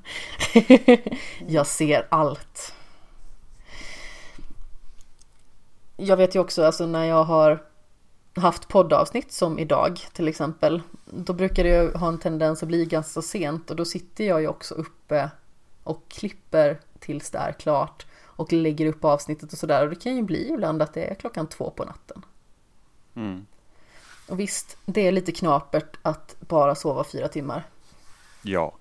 jag ser allt. Jag vet ju också, alltså när jag har haft poddavsnitt som idag till exempel. Då brukar det ju ha en tendens att bli ganska sent och då sitter jag ju också uppe och klipper tills det är klart och lägger upp avsnittet och sådär och det kan ju bli ibland att det är klockan två på natten. Mm. Och visst, det är lite knapert att bara sova fyra timmar. Ja.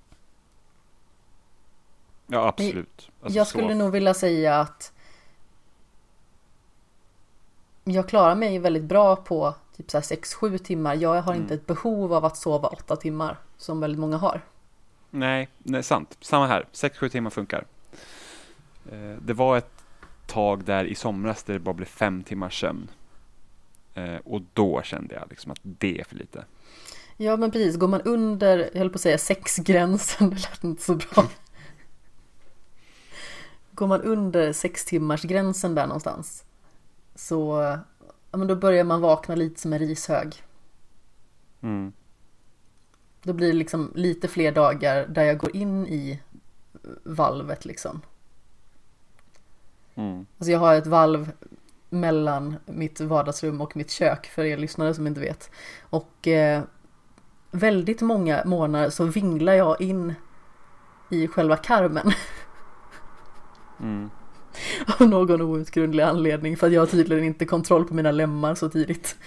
Ja, absolut. Alltså, jag skulle så- nog vilja säga att jag klarar mig väldigt bra på typ så här 6-7 timmar. Jag har inte Mm. ett behov av att sova 8 timmar som väldigt många har. Nej, nej, sant. Samma här. 6-7 timmar funkar. Eh, det var ett tag där i somras där det bara blev fem timmars sömn. Eh, och då kände jag liksom att det är för lite. Ja men precis, går man under, jag höll på att säga sexgränsen, det lät inte så bra. Går man under sex timmars gränsen där någonstans så ja, men då börjar man vakna lite som en rishög. Mm. Då blir det liksom lite fler dagar där jag går in i valvet liksom. Mm. Alltså jag har ett valv mellan mitt vardagsrum och mitt kök för er lyssnare som inte vet. Och eh, väldigt många månader så vinglar jag in i själva karmen Mm. av någon outgrundlig anledning för att jag har tydligen inte kontroll på mina lemmar så tidigt.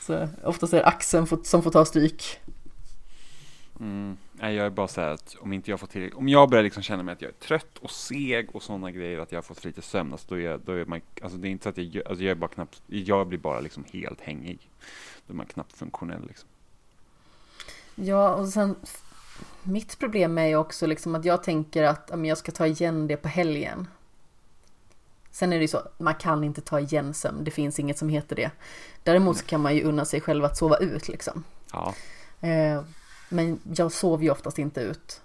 Så oftast är det axeln som får ta stryk. Mm. Nej, jag är bara så här att om inte jag får till, om jag börjar liksom känna mig att jag är trött och seg och sådana grejer, att jag har fått för lite sömn, alltså då är, jag, då är man, alltså det är inte så att jag, alltså jag är bara knappt, jag blir bara liksom helt hängig. Då är man knappt funktionell liksom. Ja, och sen mitt problem är ju också liksom att jag tänker att ja, men jag ska ta igen det på helgen. Sen är det ju så, man kan inte ta igen sömn, det finns inget som heter det. Däremot så kan man ju unna sig själv att sova ut liksom. Ja, Eh, men jag sover ju oftast inte ut.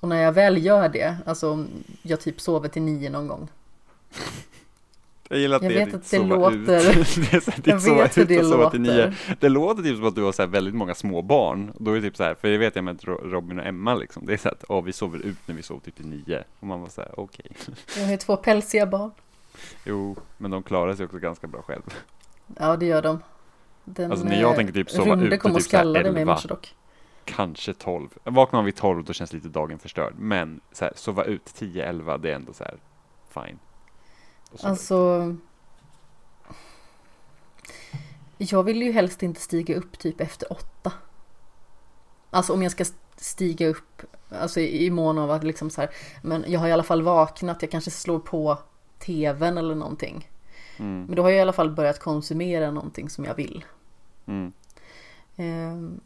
Och när jag väl gör det, alltså jag typ sover till nio någon gång. Jag gillar att Jag det är vet ditt att det sova låter- ut. det är så ditt Jag sova vet hur det och sova till nio. låter. Det låter typ som att du har så väldigt många små barn. Då är det typ så här, för det vet jag med Ro- Robin och Emma liksom. Det är så att, åh, vi sover ut när vi sover typ till nio. Och man var så här, okej. Jag har ju två pälsiga barn. Jo, men de klarar sig också ganska bra själv. Ja, det gör de. Den, Alltså, när jag eh, tänker typ sova Runde ute och typ här skallade mig i 11. morse dock. Kanske 12. Vaknar man vid 12 då känns lite dagen förstörd. Men så här, sova ut 10-11 det är ändå så här fine. Alltså. Jag vill ju helst inte stiga upp typ efter åtta. Alltså om jag ska stiga upp, alltså i mån av att liksom så här, men jag har i alla fall vaknat, jag kanske slår på tvn eller någonting. Mm, Men då har jag i alla fall börjat konsumera någonting som jag vill. mm, Ehm,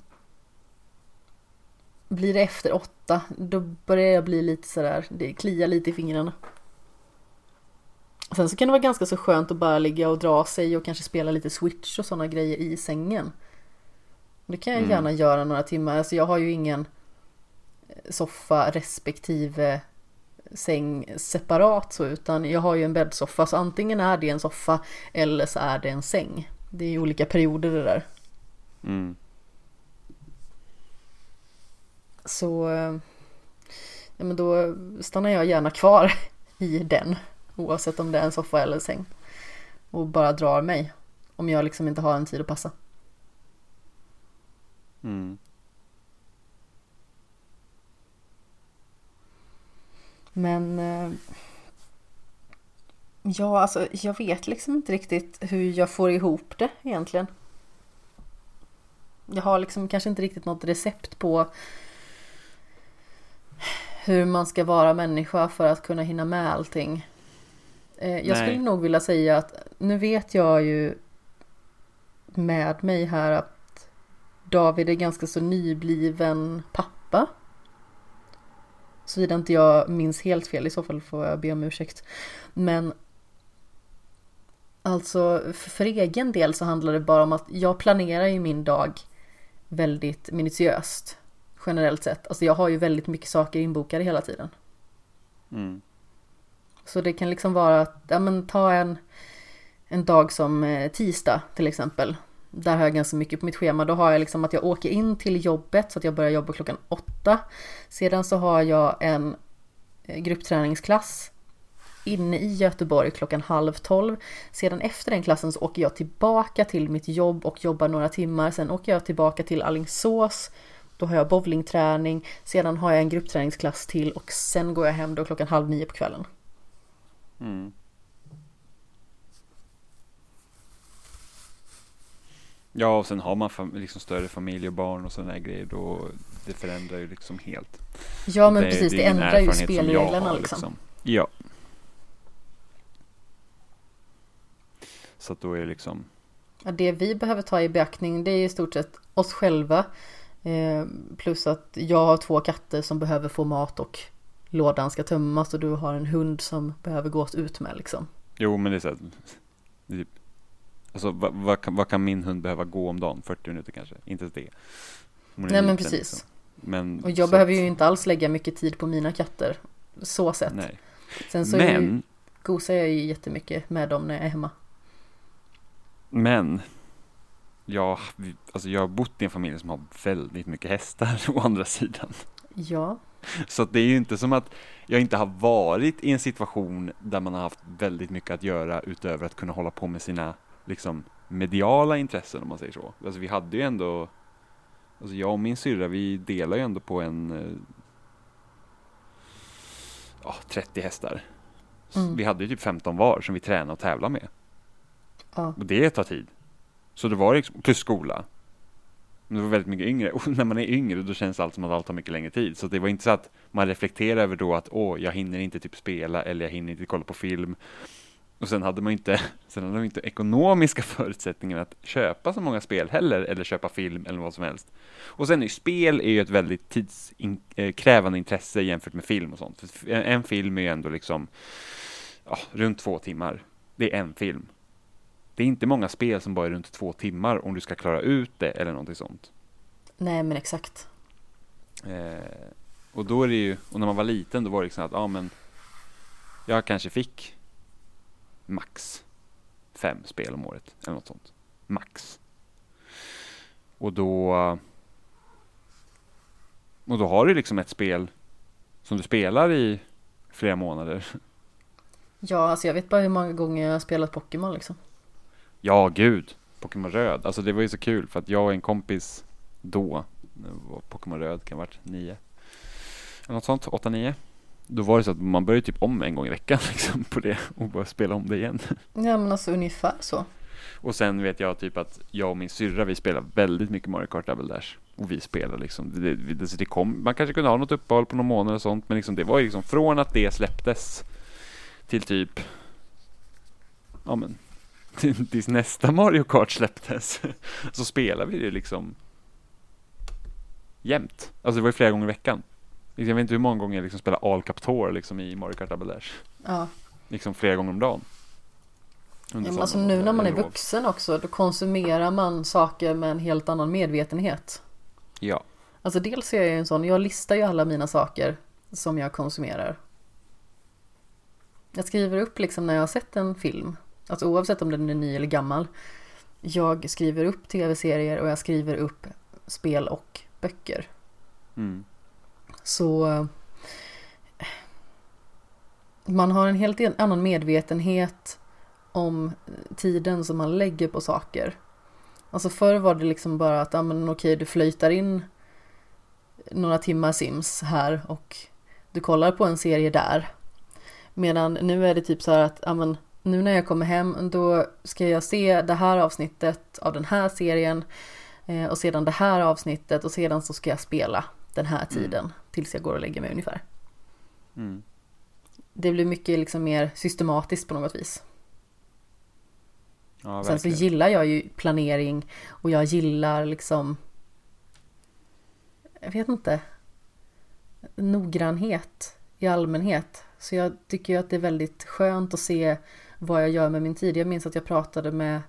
blir det efter åtta, då börjar jag bli lite sådär, det kliar lite i fingrarna. Sen så kan det vara ganska så skönt att bara ligga och dra sig och kanske spela lite switch och sådana grejer i sängen. Det kan jag Mm. gärna göra några timmar. Alltså jag har ju ingen soffa respektive säng separat så utan jag har ju en bäddsoffa så antingen är det en soffa eller så är det en säng. Det är ju olika perioder det där. Mm. Så eh, ja, men då stannar jag gärna kvar i den. Oavsett om det är en soffa eller en säng. Och bara drar mig. Om jag liksom inte har en tid att passa. Mm. Men eh, ja, alltså jag vet liksom inte riktigt hur jag får ihop det egentligen. Jag har liksom kanske inte riktigt något recept på hur man ska vara människa för att kunna hinna med allting. Eh, jag Nej. skulle nog vilja säga att nu vet jag ju med mig här att David är ganska så nybliven pappa. Såvida inte jag minns helt fel, i så fall får jag be om ursäkt. Men alltså för, för egen del så handlar det bara om att jag planerar ju min dag väldigt minutiöst. Generellt sett. Alltså jag har ju väldigt mycket saker inbokade hela tiden. Mm. Så det kan liksom vara att, ja men ta en, en dag som eh, tisdag till exempel. Där har jag ganska mycket på mitt schema. Då har jag liksom att jag åker in till jobbet så att jag börjar jobba klockan åtta. Sedan så har jag en eh, gruppträningsklass inne i Göteborg klockan halv tolv. Sedan efter den klassen så åker jag tillbaka till mitt jobb och jobbar några timmar. Sen åker jag tillbaka till Allingsås. Då har jag bowlingträning. Sedan har jag en gruppträningsklass till och sen går jag hem då klockan halv nio på kvällen. Mm. Ja, och sen har man fam- liksom större familj och barn och sådana här grejer då det förändrar ju liksom helt. Ja men precis, det, en ändrar ju spelreglerna har, liksom. Ja. Så att då är det liksom, Ja, det vi behöver ta i beaktning det är i stort sett oss själva. Eh, plus att jag har två katter som behöver få mat och lådan ska tömmas och du har en hund som behöver gås ut med liksom. jo men det är så här, typ, alltså vad, vad, kan, vad kan min hund behöva gå om dagen? 40 minuter kanske? Inte ens det. Nej men precis. liksom. Men, Och jag behöver att- ju inte alls lägga mycket tid på mina katter. Så sett. Nej. Sen så är ju, Men, gosar jag ju jättemycket med dem när jag är hemma. men jag, alltså jag har bott i en familj som har väldigt mycket hästar å andra sidan. Ja, Så det är ju inte som att jag inte har varit i en situation där man har haft väldigt mycket att göra utöver att kunna hålla på med sina liksom mediala intressen om man säger så. Alltså vi hade ju ändå, alltså jag och min syrra vi delar ju ändå på en eh, ja, 30 hästar. Mm. Vi hade ju typ 15 var som vi tränade och tävlade med. ja, Och det tar tid. Så det var liksom, plus skola. Men det var väldigt mycket yngre. Och när man är yngre då känns allt som att allt tar mycket längre tid. Så det var inte så att man reflekterar över då att åh, jag hinner inte typ spela eller jag hinner inte kolla på film. Och sen hade man inte, sen hade man inte ekonomiska förutsättningar att köpa så många spel heller, eller köpa film eller vad som helst. Och sen är ju spel är ju ett väldigt tidskrävande eh, intresse jämfört med film och sånt. För en, en film är ju ändå liksom, ja, runt två timmar. Det är en film. Det är inte många spel som bara är runt två timmar om du ska klara ut det eller någonting sånt. nej men exakt. Eh, och då är det ju, och när man var liten då var det liksom att, ja men jag kanske fick max fem spel om året eller något sånt. Max. Och då och då har du liksom ett spel som du spelar i flera månader. Ja, alltså jag vet bara hur många gånger jag har spelat Pokémon liksom. Ja, gud. Pokémon Röd. Alltså det var ju så kul för att jag och en kompis då, var Pokémon Röd kan ha varit nio. Något sånt, åtta, nio. Då var det så att man började typ om en gång i veckan liksom på det och bara spela om det igen. Ja men alltså ungefär så. Och sen vet jag typ att jag och min syrra vi spelar väldigt mycket Mario Kart Double Dash. Och vi spelar liksom, det, det, det kom, man kanske kunde ha något uppehåll på någon månad och sånt men liksom det var ju liksom från att det släpptes till typ, ja men, tills nästa Mario Kart släpptes så spelar vi det liksom jämt. Alltså det var ju flera gånger i veckan. Jag vet inte hur många gånger jag liksom spelar All Captor liksom i Mario Kart Double Dash. Ja. Liksom flera gånger om dagen. Under men alltså nu när man är lov. vuxen också, då konsumerar man saker med en helt annan medvetenhet. Ja. Alltså dels är jag ju en sån, jag listar ju alla mina saker som jag konsumerar. Jag skriver upp liksom när jag har sett en film, alltså oavsett om den är ny eller gammal. jag skriver upp tv-serier och jag skriver upp spel och böcker. Mm. Så man har en helt annan medvetenhet om tiden som man lägger på saker. Alltså förr var det liksom bara att, ja men okej du flöjtar in några timmar Sims här och du kollar på en serie där. Medan nu är det typ så här att, ja men nu när jag kommer hem då ska jag se det här avsnittet av den här serien eh, och sedan det här avsnittet och sedan så ska jag spela den här tiden mm. tills jag går och lägger mig ungefär. Mm. Det blir mycket liksom mer systematiskt på något vis. Ja, Sen så gillar jag ju planering och jag gillar liksom jag vet inte noggrannhet i allmänhet. Så jag tycker ju att det är väldigt skönt att se vad jag gör med min tid. Jag minns att jag pratade med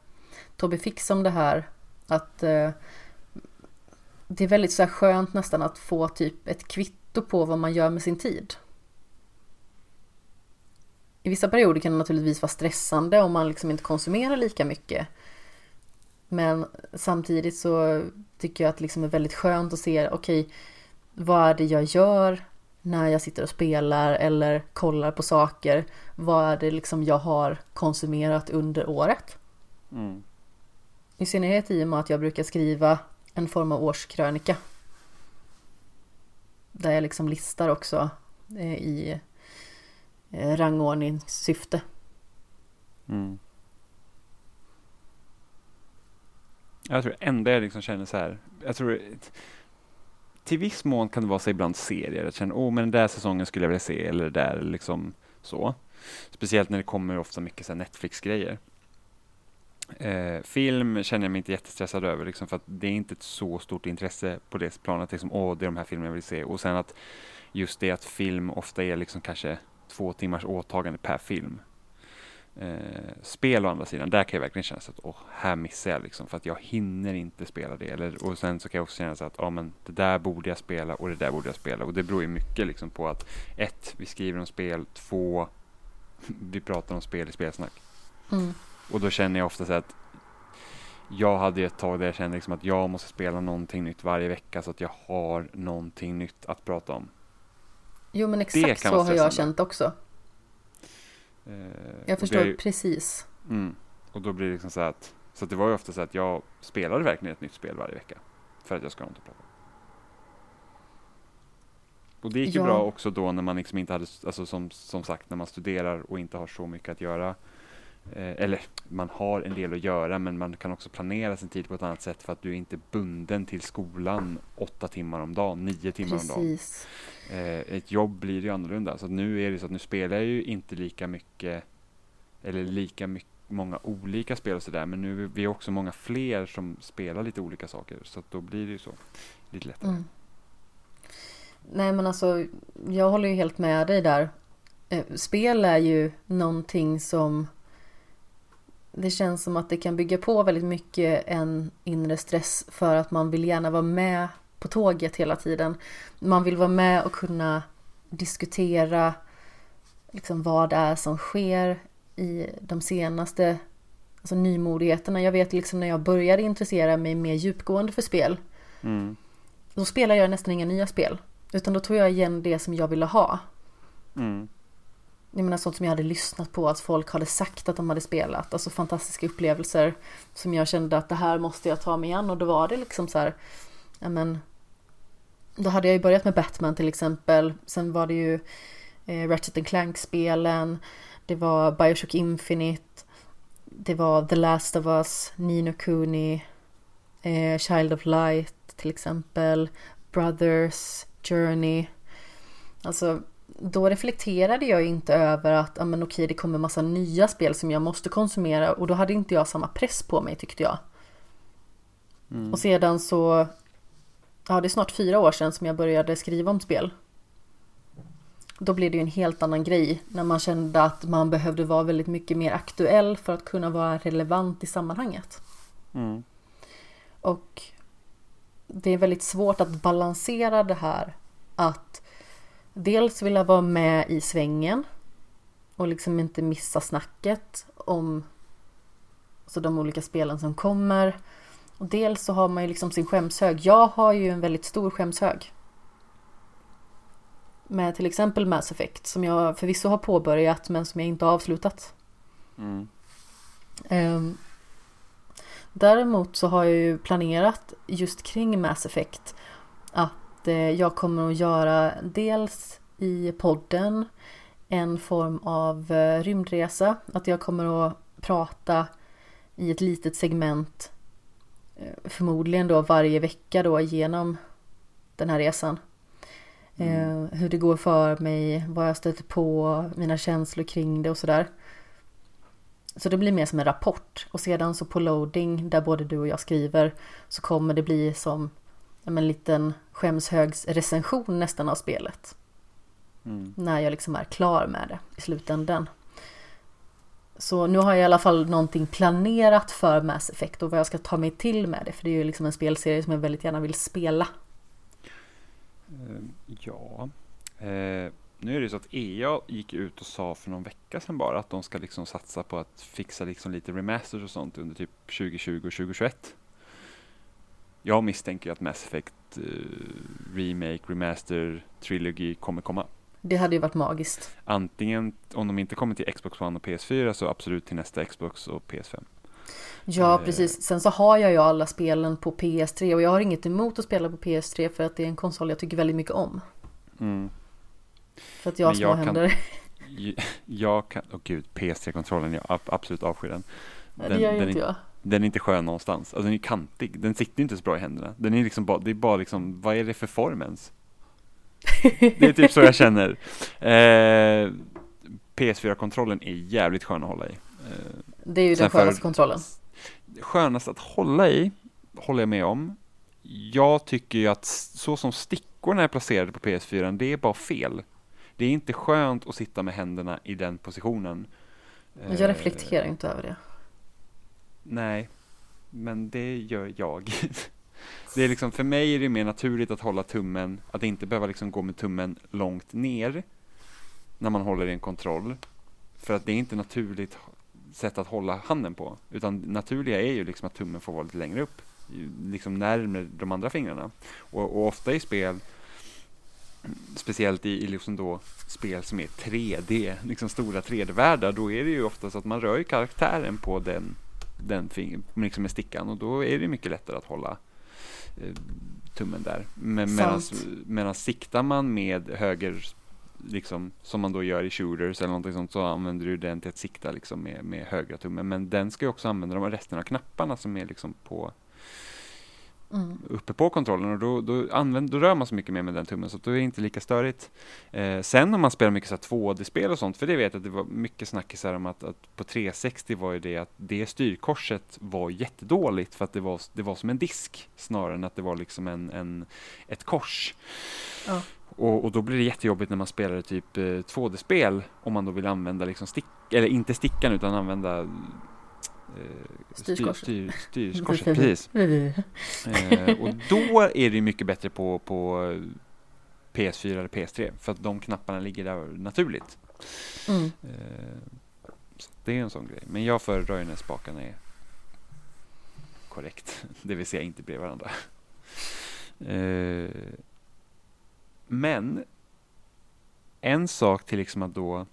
Tobbe Fix om det här. Att eh, det är väldigt så här skönt nästan att få typ ett kvitto på vad man gör med sin tid. I vissa perioder kan det naturligtvis vara stressande om man liksom inte konsumerar lika mycket. Men samtidigt så tycker jag att det liksom är väldigt skönt att se, okej, okay, vad är det jag gör när jag sitter och spelar eller kollar på saker? Vad är det liksom jag har konsumerat under året? Mm. I synnerhet i och med att jag brukar skriva en form av årskrönika. Där jag liksom listar också eh, i eh, rangordningssyfte. Mm. Jag tror enda jag liksom känner så här, jag tror till viss mån kan det vara så ibland serier, jag känner åh oh, men den där säsongen skulle jag vilja se eller det där liksom så. Speciellt när det kommer ofta mycket Netflix-grejer. Eh, film känner jag mig inte jättestressad över, liksom, för att det är inte ett så stort intresse på det planet. Liksom, Åh, det är de här filmerna jag vill se. Och sen att just det att film ofta är liksom kanske två timmars åtagande per film. Eh, spel å andra sidan, där kan jag verkligen känna att åh, här missar jag liksom för att jag hinner inte spela det. Eller, och sen så kan jag också känna så att ja, men det där borde jag spela och det där borde jag spela. Och det beror ju mycket liksom på att ett, vi skriver om spel, två, vi pratar om spel i spelsnack. Mm. Och då känner jag ofta så att jag hade ett tag där jag kände liksom att jag måste spela någonting nytt varje vecka så att jag har någonting nytt att prata om. Jo men exakt så har jag känt också. Eh, jag förstår det, precis. Mm, och då blir det liksom så att, så att det var ju ofta så att jag spelade verkligen ett nytt spel varje vecka. För att jag ska ha något att prata. Och det gick ju bra också då när man liksom inte hade, alltså som, som sagt när man studerar och inte har så mycket att göra eller man har en del att göra men man kan också planera sin tid på ett annat sätt för att du är inte bunden till skolan åtta timmar om dagen, nio timmar Precis. om dagen. Eh, ett jobb blir ju annorlunda så nu är det så att nu spelar jag ju inte lika mycket eller lika mycket många olika spel och sådär men nu är vi också många fler som spelar lite olika saker så då blir det ju så lite lättare. Mm. Nej men alltså jag håller ju helt med dig där. Eh, spel är ju någonting som det känns som att det kan bygga på väldigt mycket en inre stress för att man vill gärna vara med på tåget hela tiden. Man vill vara med och kunna diskutera liksom vad det är som sker i de senaste alltså nymodigheterna. Jag vet liksom när jag började intressera mig mer djupgående för spel. Mm. Då spelade jag nästan inga nya spel. Utan då tog jag igen det som jag ville ha. Mm jag menar sånt som jag hade lyssnat på, att folk hade sagt att de hade spelat, alltså fantastiska upplevelser som jag kände att det här måste jag ta mig an. Och då var det liksom så här, ja men då hade jag ju börjat med Batman till exempel, sen var det ju eh, Ratchet Clank-spelen, det var Bioshock Infinite, det var The Last of Us, Nino Cooney. eh, Child of Light till exempel, Brothers, Journey, alltså då reflekterade jag inte över att ja, men okej, det kommer massa nya spel som jag måste konsumera och då hade inte jag samma press på mig tyckte jag. Mm. Och sedan så, ja det är snart fyra år sedan som jag började skriva om spel. Då blev det ju en helt annan grej när man kände att man behövde vara väldigt mycket mer aktuell för att kunna vara relevant i sammanhanget. Mm. Och det är väldigt svårt att balansera det här att Dels vill jag vara med i svängen och liksom inte missa snacket om så de olika spelen som kommer. Och dels så har man ju liksom sin skämshög. Jag har ju en väldigt stor skämshög. Med till exempel Mass Effect som jag förvisso har påbörjat men som jag inte har avslutat. Mm. Um, däremot så har jag ju planerat just kring Mass Effect att eh, jag kommer att göra dels i podden en form av eh, rymdresa. Att jag kommer att prata i ett litet segment eh, förmodligen då varje vecka då genom den här resan. Mm. Hur det går för mig, vad jag stöter på, mina känslor kring det och sådär. Så det blir mer som en rapport och sedan så på loading där både du och jag skriver så kommer det bli som en liten skämshögsrecension nästan av spelet. Mm. När jag liksom är klar med det i slutändan. Så nu har jag i alla fall någonting planerat för Mass Effect och vad jag ska ta mig till med det. För det är ju liksom en spelserie som jag väldigt gärna vill spela. Uh, ja, uh, nu är det så att EA gick ut och sa för någon vecka sedan bara att de ska liksom satsa på att fixa liksom lite remasters och sånt under typ 2020 och 2021. Jag misstänker att Mass Effect uh, Remake, Remaster, Trilogy kommer komma. Det hade ju varit magiskt. Antingen om de inte kommer till Xbox One och PS4 så absolut till nästa Xbox och PS5. Ja, eh. precis. Sen så har jag ju alla spelen på PS3 och jag har inget emot att spela på PS3 för att det är en konsol jag tycker väldigt mycket om. Mm. För att jag har små jag händer. Kan, jag kan, åh oh gud, PS3-kontrollen, jag absolut avskyr den. den det gör ju inte jag. Den är inte skön någonstans. Alltså den är kantig. Den sitter inte så bra i händerna. Den är liksom bara, det är bara liksom, vad är det för form ens? Det är typ så jag känner. Eh, PS4-kontrollen är jävligt skön att hålla i. Eh, det är ju den skönaste kontrollen. Skönast att hålla i, håller jag med om. Jag tycker ju att så som stickorna är placerade på PS4, det är bara fel. Det är inte skönt att sitta med händerna i den positionen. Jag eh, reflekterar inte över det. Nej, men det gör jag. Det är liksom, för mig är det mer naturligt att hålla tummen, att inte behöva liksom gå med tummen långt ner när man håller i en kontroll. För att det är inte naturligt sätt att hålla handen på. Utan naturliga är ju liksom att tummen får vara lite längre upp. Liksom närmare de andra fingrarna. Och, och ofta i spel, speciellt i, i liksom då spel som är 3D, liksom stora 3D-världar, då är det ju ofta så att man rör karaktären på den, den liksom med stickan och då är det mycket lättare att hålla Eh, tummen där. Men medan siktar man med höger, liksom, som man då gör i shooters eller någonting sånt, så använder du den till att sikta liksom, med, med högra tummen. Men den ska ju också använda de resten av knapparna som är liksom på mm. uppe på kontrollen och då, då, använder, då rör man så mycket mer med den tummen så då är det inte lika störigt. Eh, sen om man spelar mycket 2D-spel och sånt, för det vet jag att det var mycket snackisar om att, att på 360 var ju det att det styrkorset var jättedåligt för att det var, det var som en disk snarare än att det var liksom en, en ett kors. Ja. Och, och, då blir det jättejobbigt när man spelar typ eh, 2D-spel om man då vill använda liksom stick, eller inte stickan utan använda Styrskorset. Styr, styr, styrskorset, precis. eh, och då är det mycket bättre på, på PS4 eller PS3 för att de knapparna ligger där naturligt. Mm. Eh, det är en sån grej. Men jag föredrar ju när spakarna är korrekt, det vill säga inte bredvid varandra. Eh, men en sak till liksom att då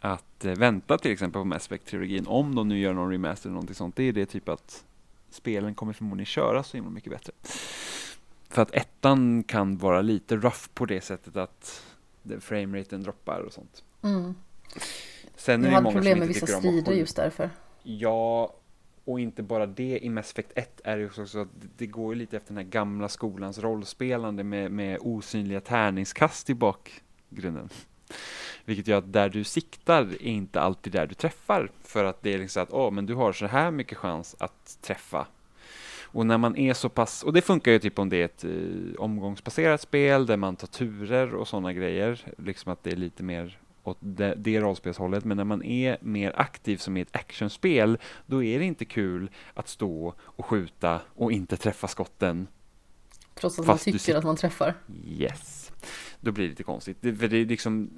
att eh, vänta till exempel på Mass Effect-trilogin, om de nu gör någon remaster eller någonting sånt, det är det typ att spelen kommer förmodligen köra så himla mycket bättre. För att ettan kan vara lite rough på det sättet att frameraten droppar och sånt. Mm. Sen är det många problem med vissa strider just därför. Ja, och inte bara det, i Mass Effect 1 är det också så att det går ju lite efter den här gamla skolans rollspelande med, med osynliga tärningskast i bakgrunden. Vilket gör att där du siktar är inte alltid där du träffar. För att det är liksom att, åh, oh, men du har så här mycket chans att träffa. Och när man är så pass, och det funkar ju typ om det är ett eh, omgångsbaserat spel där man tar turer och sådana grejer, liksom att det är lite mer åt det, det rollspelshållet. Men när man är mer aktiv som i ett actionspel, då är det inte kul att stå och skjuta och inte träffa skotten. Trots att man tycker att man träffar? Yes. Då blir det lite konstigt. Det, för det är liksom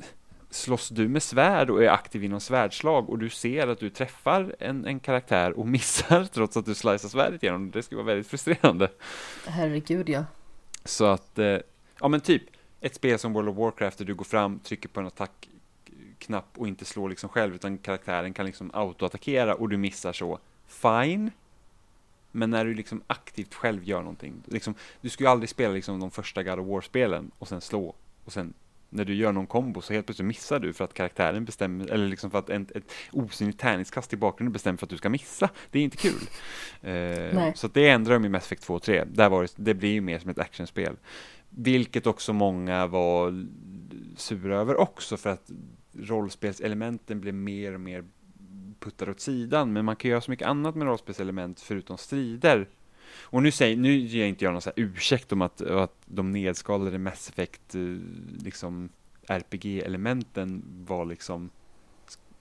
slåss du med svärd och är aktiv inom svärdslag och du ser att du träffar en, en karaktär och missar trots att du slicear svärdet igenom, det skulle vara väldigt frustrerande. Herregud ja. Så att, eh, ja men typ, ett spel som World of Warcraft där du går fram, trycker på en attackknapp och inte slår liksom själv utan karaktären kan liksom autoattackera och du missar så, fine. Men när du liksom aktivt själv gör någonting, liksom, du skulle ju aldrig spela liksom de första God of War-spelen och sen slå och sen när du gör någon kombo så helt plötsligt missar du för att karaktären bestämmer, eller liksom för att en, ett osynligt tärningskast i bakgrunden bestämmer för att du ska missa. Det är inte kul. Eh, så det ändrar de i Mass Effect 2 och 3. Där var det, det blir ju mer som ett actionspel. Vilket också många var sura över också för att rollspelselementen blev mer och mer puttade åt sidan. Men man kan göra så mycket annat med rollspelselement förutom strider. Och nu, säger, nu ger inte jag någon så här ursäkt om att, att de nedskalade Mass Effect eh, liksom RPG-elementen var liksom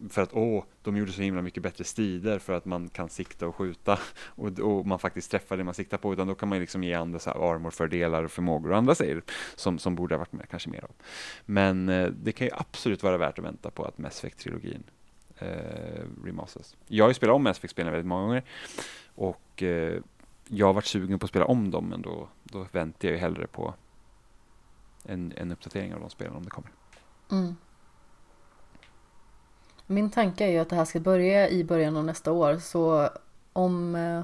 för att åh, de gjorde så himla mycket bättre strider för att man kan sikta och skjuta och, och man faktiskt träffar det man siktar på utan då kan man liksom ge andra så här armorfördelar och förmågor och andra säger som, som borde ha varit med kanske mer av. Men eh, det kan ju absolut vara värt att vänta på att Mass Effect-trilogin eh, remasters. Jag har ju spelat om Mass Effect-spelen väldigt många gånger och eh, jag har varit sugen på att spela om dem men då, då väntar jag ju hellre på en, en uppdatering av de spelen om det kommer. Mm. Min tanke är ju att det här ska börja i början av nästa år så om eh,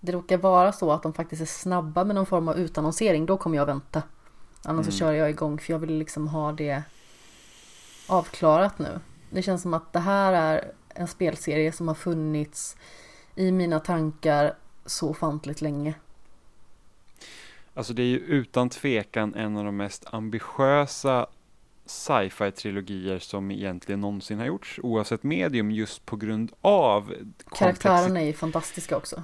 det råkar vara så att de faktiskt är snabba med någon form av utannonsering då kommer jag vänta. Annars mm. så kör jag igång för jag vill liksom ha det avklarat nu. Det känns som att det här är en spelserie som har funnits i mina tankar så ofantligt länge. Alltså det är ju utan tvekan en av de mest ambitiösa sci-fi trilogier som egentligen någonsin har gjorts, oavsett medium, just på grund av Karaktärerna är ju fantastiska också.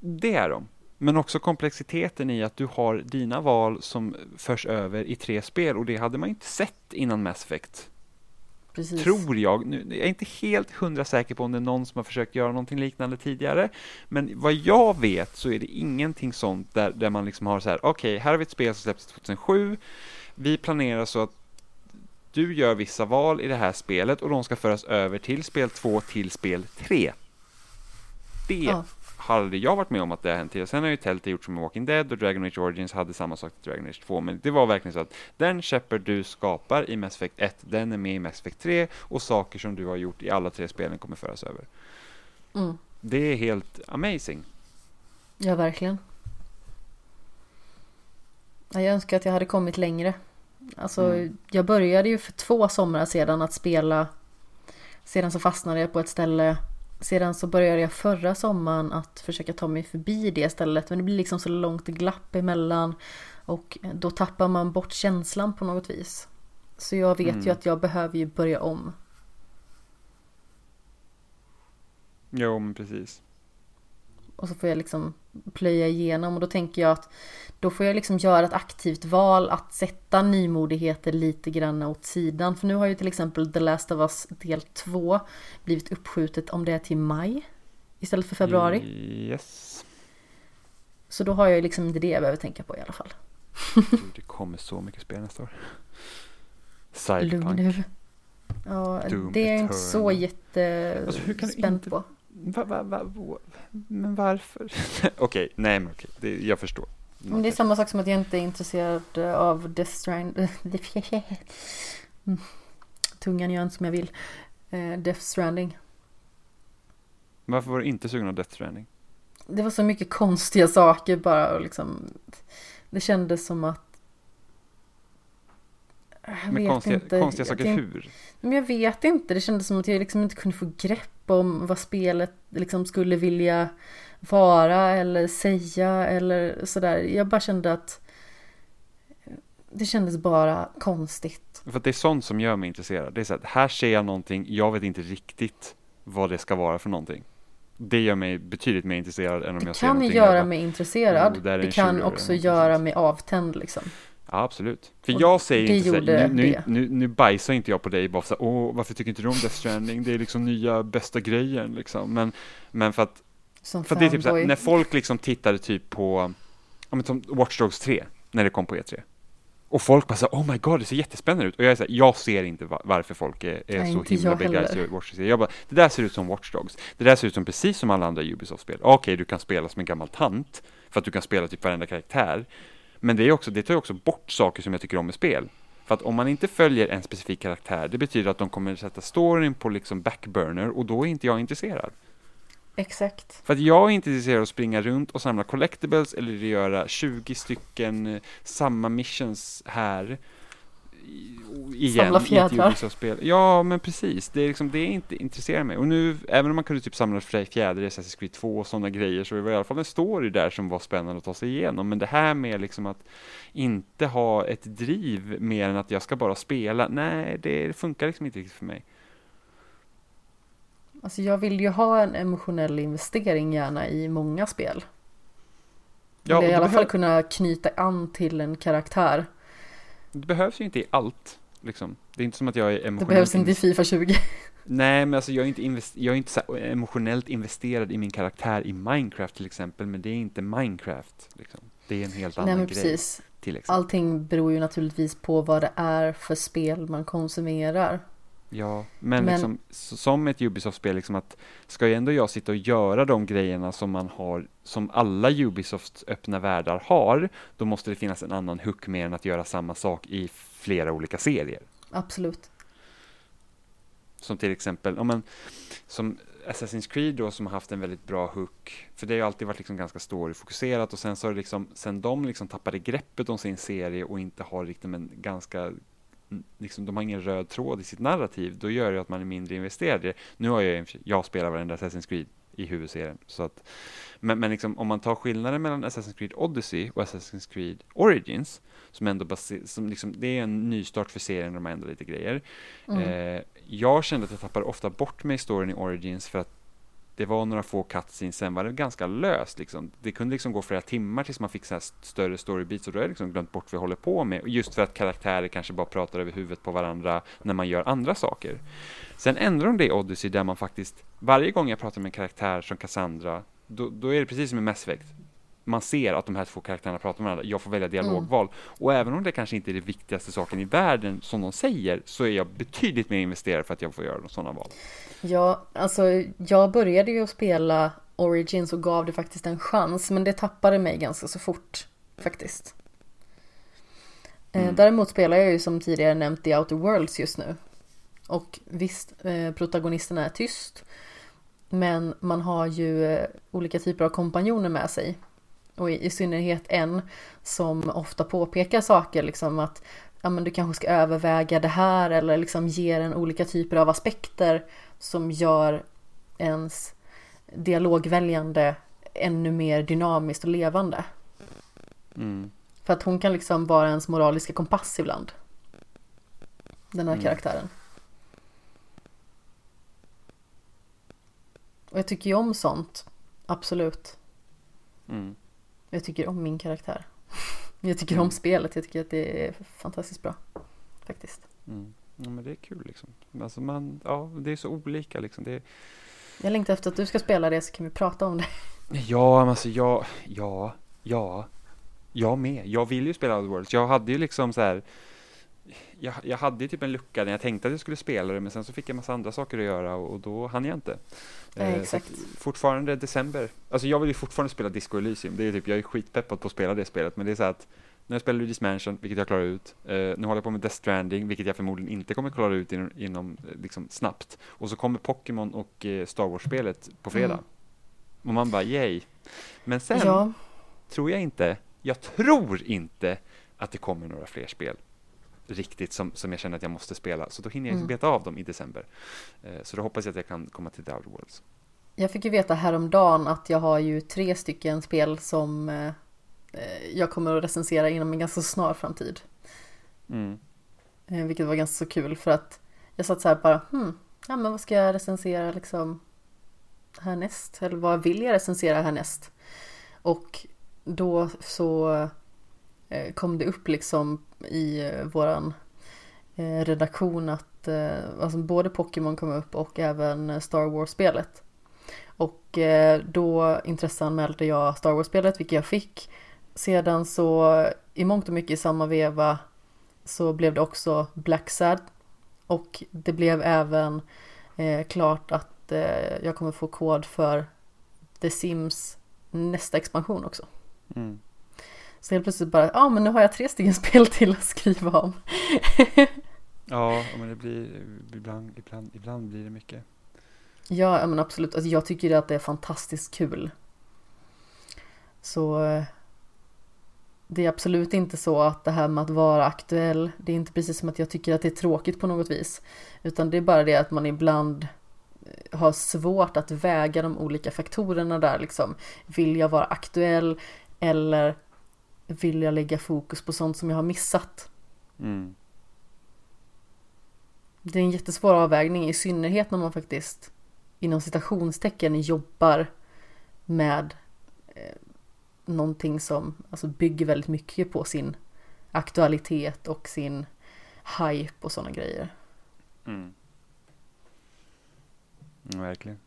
Det är de. Men också komplexiteten i att du har dina val som förs över i tre spel och det hade man inte sett innan Mass Effect. Precis. Tror jag. Nu, jag är inte helt hundra säker på om det är någon som har försökt göra någonting liknande tidigare. Men vad jag vet så är det ingenting sånt där, där man liksom har så här, okej, okay, här har vi ett spel som släpptes 2007. Vi planerar så att du gör vissa val i det här spelet och de ska föras över till spel 2 till spel 3. Det ja. Har aldrig jag varit med om att det har hänt tidigare. Sen har ju Telltale gjort som Walking Dead och Dragon Age Origins hade samma sak till Dragon Age 2. Men det var verkligen så att den Shepard du skapar i Mass Effect 1, den är med i Mass Effect 3 och saker som du har gjort i alla tre spelen kommer föras över. Mm. Det är helt amazing. Ja, verkligen. Jag önskar att jag hade kommit längre. Alltså, mm. jag började ju för två somrar sedan att spela. Sedan så fastnade jag på ett ställe. Sedan så började jag förra sommaren att försöka ta mig förbi det stället. Men det blir liksom så långt glapp emellan. Och då tappar man bort känslan på något vis. Så jag vet mm. ju att jag behöver ju börja om. Jo, men precis. Och så får jag liksom plöja igenom och då tänker jag att då får jag liksom göra ett aktivt val att sätta nymodigheter lite grann åt sidan. För nu har ju till exempel The Last of Us del 2 blivit uppskjutet om det är till maj istället för februari. Yes. Så då har jag liksom inte det jag behöver tänka på i alla fall. det kommer så mycket spel nästa år. Cyberpunk. Lugn nu. Ja, Doom det är jag inte så jättespänd alltså, på. Va, va, va, men varför? okej, okay, nej men okej, okay. jag förstår. Men det är samma sak som att jag inte är intresserad av Death Stranding. Tungan gör inte som jag vill. Uh, Death Stranding. Varför var du inte sugen av Death Stranding? Det var så mycket konstiga saker bara och liksom. Det kändes som att. Jag Men konstiga, inte. konstiga saker jag, hur? Men jag vet inte. Det kändes som att jag liksom inte kunde få grepp om vad spelet liksom skulle vilja vara eller säga eller sådär. Jag bara kände att det kändes bara konstigt. För det är sånt som gör mig intresserad. Det är så att här ser jag någonting, jag vet inte riktigt vad det ska vara för någonting. Det gör mig betydligt mer intresserad än om det jag ser någonting. Det kan göra mig intresserad. Oh, det kan också göra mig avtänd liksom. Ja, absolut. För jag säger inte såhär, nu, nu, nu, nu bajsar inte jag på dig bara för såhär, åh, varför tycker inte du om Death Stranding? Det är liksom nya bästa grejen liksom. Men, men för att som För det är typ såhär, när folk liksom tittade typ på, ja men som Watch Dogs 3, när det kom på E3. Och folk bara så oh my god, det ser jättespännande ut. Och jag är så här, jag ser inte varför folk är, är Nej, så himla begeistrade över Watch Dogs. Jag bara, det där ser ut som Watch Dogs. Det där ser ut som precis som alla andra Ubisoft-spel. Okej, du kan spela som en gammal tant, för att du kan spela typ varenda karaktär. Men det, är också, det tar ju också bort saker som jag tycker om i spel. För att om man inte följer en specifik karaktär, det betyder att de kommer sätta storyn på liksom backburner och då är inte jag intresserad. Exakt. För att jag är inte intresserad av att springa runt och samla collectibles eller göra 20 stycken eh, samma missions här igen Samla i ett fjädrar. Ubisoft-spel. Ja, men precis. Det är liksom, det är inte intresserar mig. Och nu, även om man kunde typ samla fj- fjädrar i Assassin's Creed 2 och sådana grejer, så var det i alla fall en story där som var spännande att ta sig igenom. Men det här med liksom att inte ha ett driv mer än att jag ska bara spela, nej, det funkar liksom inte riktigt för mig. Alltså jag vill ju ha en emotionell investering gärna i många spel. Ja, Eller och i alla fall kunna knyta an till en karaktär. Det behövs ju inte i allt. Liksom. Det är inte som att jag är Det emotionellt behövs inte i Fifa 20. Nej, men alltså jag är inte, invest- jag är inte emotionellt investerad i min karaktär i Minecraft till exempel, men det är inte Minecraft. Liksom. Det är en helt Nej annan men grej precis. till exempel. Allting beror ju naturligtvis på vad det är för spel man konsumerar. Ja, men, Men- liksom, som ett Ubisoft-spel, liksom att ska ju ändå jag sitta och göra de grejerna som man har, som alla Ubisofts öppna världar har, då måste det finnas en annan hook mer än att göra samma sak i flera olika serier. Absolut. Som till exempel, om man, som Assassin's Creed då som har haft en väldigt bra hook, för det har ju alltid varit liksom ganska storyfokuserat och sen så har det liksom, sen de liksom tappade greppet om sin serie och inte har riktigt en ganska, liksom de har ingen röd tråd i sitt narrativ, då gör det att man är mindre investerad i det. Nu har jag, jag spelar varenda Assassin's Creed i huvudserien, så att, men, men liksom, om man tar skillnaden mellan Assassin's Creed Odyssey och Assassin's Creed Origins, som ändå baser, som liksom, det är en nystart för serien, de ändrar lite grejer. Mm. Eh, jag kände att jag tappade ofta bort mig i storyn i Origins för att det var några få cutscenes, sen var det ganska löst liksom. Det kunde liksom gå flera timmar tills man fick så här större storybeats och då har jag liksom glömt bort vad jag håller på med. Just för att karaktärer kanske bara pratar över huvudet på varandra när man gör andra saker. Sen ändrar de det i Odyssey där man faktiskt, varje gång jag pratar med en karaktär som Cassandra, då, då är det precis som i Mass Effect. Man ser att de här två karaktärerna pratar med varandra, jag får välja dialogval. Och även om det kanske inte är det viktigaste saken i världen som de säger, så är jag betydligt mer investerad för att jag får göra sådana val. Ja, alltså jag började ju att spela Origins och gav det faktiskt en chans, men det tappade mig ganska så fort faktiskt. Eh, Mm. Däremot spelar jag ju som tidigare nämnt The Outer Worlds just nu. Och visst, eh, protagonisten är tyst, men man har ju eh, olika typer av kompanjoner med sig. Och i, i synnerhet en som ofta påpekar saker, liksom att ja, men du kanske ska överväga det här eller liksom ger en olika typer av aspekter som gör ens dialogväljande ännu mer dynamiskt och levande. Mm. För att hon kan liksom vara ens moraliska kompass ibland. Den här Mm. karaktären. Och jag tycker ju om sånt. Absolut. Mm. Jag tycker om min karaktär. Jag tycker om Mm. spelet. Jag tycker att det är fantastiskt bra. Faktiskt. Mm. Ja, men det är kul liksom. Alltså man, ja, det är så olika liksom. Det är, Jag längtar efter att du ska spela det så kan vi prata om det. Ja, men alltså jag, ja, ja, jag med. Jag vill ju spela Outer Worlds. Jag hade ju liksom så här, jag, jag hade typ en lucka när jag tänkte att jag skulle spela det, men sen så fick jag massa andra saker att göra och, och då hann jag inte. Eh, exakt. fortfarande december. Alltså jag vill ju fortfarande spela Disco Elysium. Det är typ, jag är skitpeppad på att spela det spelet, men det är så att nu har jag spelat Luigi's Mansion, vilket jag klarar ut. Eh, nu håller jag på med Death Stranding, vilket jag förmodligen inte kommer klara ut inom, inom eh, liksom snabbt. Och så kommer Pokémon och eh, Star Wars-spelet på fredag. Mm. Och man bara yay. Men sen Ja, tror jag inte, jag tror inte att det kommer några fler spel riktigt som, som jag känner att jag måste spela. Så då hinner jag Mm. inte beta av dem i december. Eh, så då hoppas jag att jag kan komma till The Outer Worlds. jag fick ju veta häromdagen att jag har ju tre stycken spel som eh, eh, jag kommer att recensera inom en ganska snar framtid. Mm. Vilket var ganska så kul för att jag satt så här bara, hmm, ja men vad ska jag recensera liksom härnäst? Eller vad vill jag recensera härnäst? Och då så Eh, kom det upp liksom i eh, våran eh, redaktion att alltså både Pokémon kom upp och även Star Wars-spelet. Och då intresseanmälde jag Star Wars-spelet, vilket jag fick. Sedan så i mångt och mycket i samma veva så blev det också Black Sad och det blev även eh, klart att eh, jag kommer få kod för The Sims nästa expansion också. Mm. Så helt plötsligt bara, ja ah, men nu har jag tre stycken spel till att skriva om. ja, men det blir ibland, ibland, ibland blir det mycket. Ja, men absolut. Alltså, jag tycker att det är fantastiskt kul. Så eh, det är absolut inte så att det här med att vara aktuell, det är inte precis som att jag tycker att det är tråkigt på något vis. Utan det är bara det att man ibland eh, har svårt att väga de olika faktorerna där liksom. Vill jag vara aktuell eller vill jag lägga fokus på sånt som jag har missat? Mm. Det är en jättesvår avvägning i synnerhet när man faktiskt inom citationstecken jobbar med eh, någonting som alltså, bygger väldigt mycket på sin aktualitet och sin hype och sådana grejer. Mm. verkligen.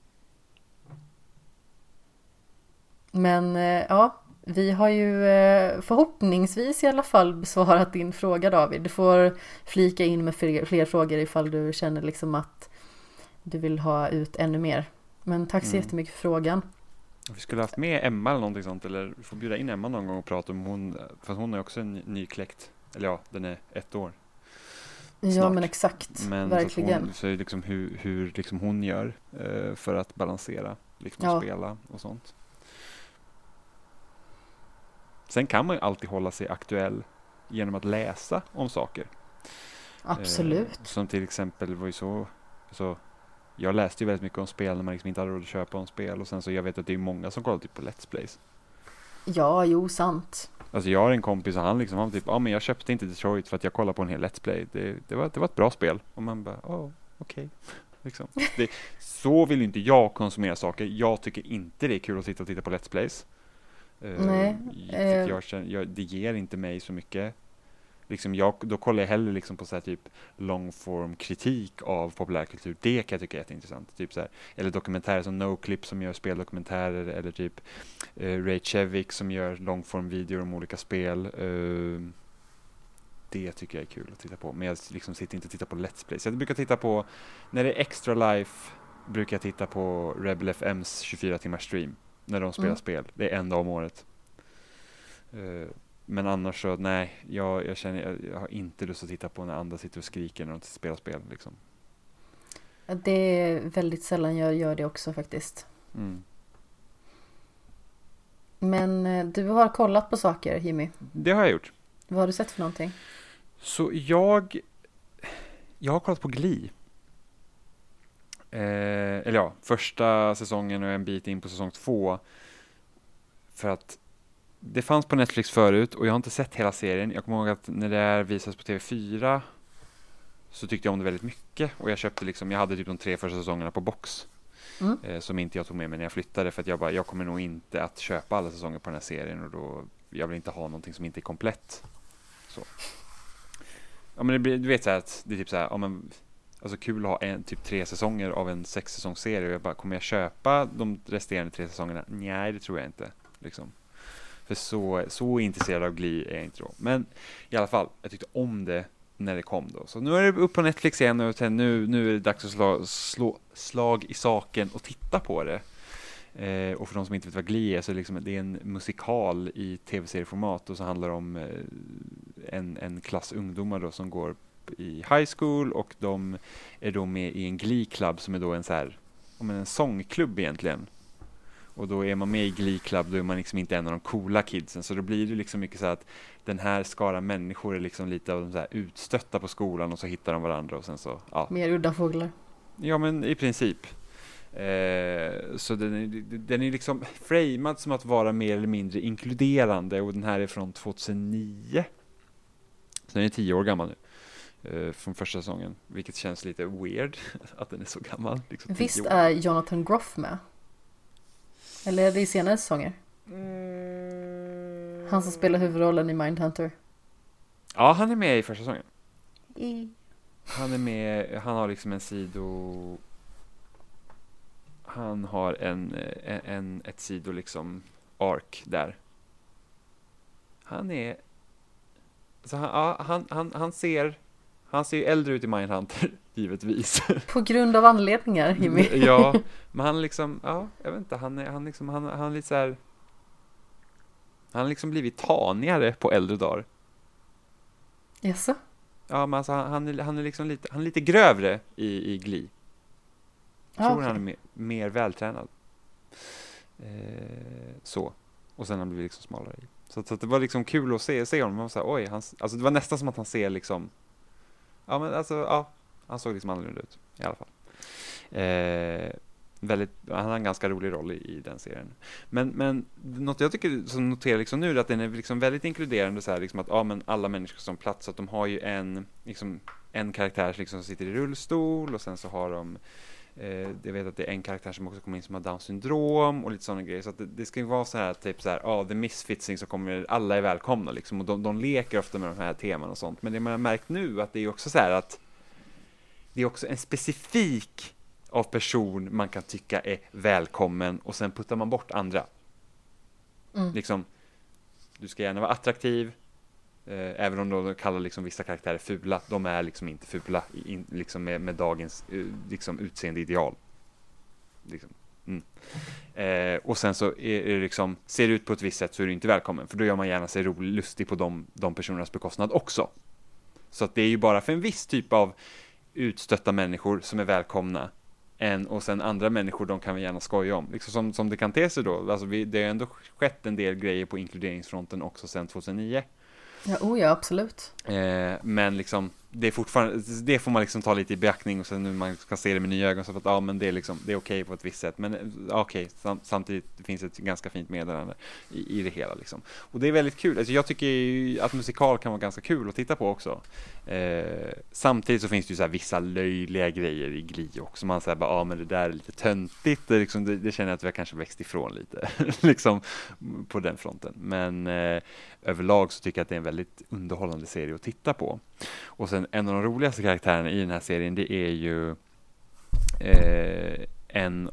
Men eh, ja, vi har ju eh, förhoppningsvis i alla fall besvarat din fråga David. Du får flika in med fler, fler frågor ifall du känner liksom att du vill ha ut ännu mer. Men tack så mm. jättemycket för frågan. Vi skulle haft med Emma eller någonting sånt eller vi får bjuda in Emma någon gång och prata om hon, för hon är också en nykläckt. Eller ja, den är ett år. Snart. Ja men exakt, men verkligen. Så, hon, så liksom hur, hur liksom hon gör eh, för att balansera, liksom ja. spela och sånt. Sen kan man ju alltid hålla sig aktuell genom att läsa om saker. Absolut. Eh, som till exempel var ju så, så jag läste ju väldigt mycket om spel när man liksom inte hade råd att köpa om spel och sen så jag vet att det är många som kollar typ på Let's Plays. Ja, jo, sant. Alltså jag har en kompis och han liksom, han typ, ja ah, men jag köpte inte Detroit för att jag kollade på en hel Let's Play. Det, det, var, det var ett bra spel. Och man bara, ja, oh, okej. Okay. Liksom. så vill inte jag konsumera saker. Jag tycker inte det är kul att sitta och titta på Let's Plays. Uh, Nej. Jag, jag, känner, jag, det ger inte mig så mycket liksom jag, då kollar jag hellre liksom på så här typ longform kritik av populärkultur. Det kan jag tycka är jätteintressant. Typ så här, eller dokumentärer som Noclip som gör speldokumentärer eller typ eh, Ray Chevik som gör longform videor om olika spel. Eh, det tycker jag är kul att titta på. Men jag liksom sitter inte och tittar på Let's Plays. Jag brukar titta på, när det är Extra Life brukar jag titta på Rebel FMs 24 timmars stream. När de spelar mm. spel. Det är en dag om året. Uh, men annars så, nej, jag, jag känner, jag, jag, har inte lust att titta på när andra sitter och skriker när de spelar spel liksom. Det är väldigt sällan jag gör det också faktiskt. Mm. Men eh, du har kollat på saker Jimmy? Det har jag gjort. Vad har du sett för någonting? Så jag, jag har kollat på Glee. Eh, eller ja, första säsongen och en bit in på säsong två. För att det fanns på Netflix förut och jag har inte sett hela serien. Jag kommer ihåg att när det visades på TV4 så tyckte jag om det väldigt mycket och jag köpte liksom, jag hade typ de tre första säsongerna på box. Mm. Eh, som inte jag tog med mig när jag flyttade för att jag bara, jag kommer nog inte att köpa alla säsonger på den här serien och då, jag vill inte ha någonting som inte är komplett. Så. Ja men det blir, du vet så här att det är typ så här, ja men Alltså kul att ha en, typ tre säsonger av en sex säsongsserie och jag bara, kommer jag köpa de resterande tre säsongerna? Nej, det tror jag inte. Liksom. För så, så intresserad av Glee är jag inte då. Men i alla fall, jag tyckte om det när det kom då. Så nu är det upp på Netflix igen och nu, nu är det dags att slå, slå slag i saken och titta på det. Eh, och för de som inte vet vad Glee är så är det, liksom, det är en musikal i tv-serieformat och så handlar det om eh, en, en klass ungdomar då som går i high school och de är då med i en Glee Club som är då en så här, en sångklubb egentligen och då är man med i Glee Club, då är man liksom inte en av de coola kidsen. Så då blir det liksom mycket så att den här skara människor är liksom lite av de så utstötta på skolan och så hittar de varandra och sen så, ja. Mer udda fåglar. Ja, men i princip. Eh, så den är, den är liksom framad som att vara mer eller mindre inkluderande och den här är från 2009. Så den är tio år gammal nu. Eh, från första säsongen, vilket känns lite weird att den är så gammal. Liksom Visst är Jonathan Groff med? Eller är det i senare säsonger? Mm. Han som spelar huvudrollen i Mindhunter. Ja, han är med i första säsongen. I. Han är med, han har liksom en sido... Han har en, en, en ett sido liksom ark där. Han är så han, ja, han, han, han ser, han ser ju äldre ut i Mindhunter, givetvis. På grund av anledningar, Jimmy. ja, men han liksom, ja, jag vet inte, han är, han liksom, han, han är lite så här, han har liksom blivit tanigare på äldre dagar. Jaså? Ja, men alltså han, han, är, han är liksom lite, han är lite grövre i, i Glee. Jag Ah, tror okej. han är mer, mer vältränad. Eh, så. Och sen har han blivit liksom smalare i. Så, så det var liksom kul att se, se honom. Man var så här, oj, han, alltså det var nästan som att han ser liksom, ja men alltså, ja, han såg liksom annorlunda ut i alla fall. Eh, väldigt, han har en ganska rolig roll i, i den serien. Men, men något jag tycker som noterar liksom nu är att den är liksom väldigt inkluderande så här liksom att ja men alla människor som plats, att de har ju en, liksom, en karaktär liksom, som sitter i rullstol och sen så har de Eh, jag vet att det är en karaktär som också kommer in som har down syndrom och lite sådana grejer. Så det, det ska ju vara så här typ så här, ja, the misfitsing som kommer, alla är välkomna liksom. Och de, de leker ofta med de här teman och sånt. Men det man har märkt nu att det är också så här att det är också en specifik av person man kan tycka är välkommen och sen puttar man bort andra. Mm. Liksom, du ska gärna vara attraktiv, Eh, även om de kallar liksom vissa karaktärer fula. De är liksom inte fula in, liksom med, med dagens eh, liksom utseendeideal. Liksom. Mm. Eh, och sen så är är det liksom, ser det ut på ett visst sätt så är du inte välkommen, för då gör man gärna sig rolig, lustig på de, de personernas bekostnad också. Så att det är ju bara för en viss typ av utstötta människor som är välkomna. En, och sen andra människor, de kan vi gärna skoja om. Liksom som, som det kan te sig då. Alltså vi, det har ändå skett en del grejer på inkluderingsfronten också sedan 2009. Ja, oh ja, absolut. Eh, men liksom, det är fortfarande, det får man liksom ta lite i beaktning och sen nu man ska se det med nya ögon så att ja men det är liksom, det är okej på ett visst sätt. Men okej, okej, sam, samtidigt finns det ett ganska fint meddelande i, i det hela liksom. Och det är väldigt kul, alltså jag tycker ju att musikal kan vara ganska kul att titta på också. Eh, samtidigt så finns det ju så här vissa löjliga grejer i Gli också. Man säger bara, ja men det där är lite töntigt, det, liksom, det, det känner jag att vi har kanske växt ifrån lite, liksom på den fronten. Men eh, överlag så tycker jag att det är en väldigt underhållande serie att titta på. Och sen en av de roligaste karaktärerna i den här serien det är ju eh, en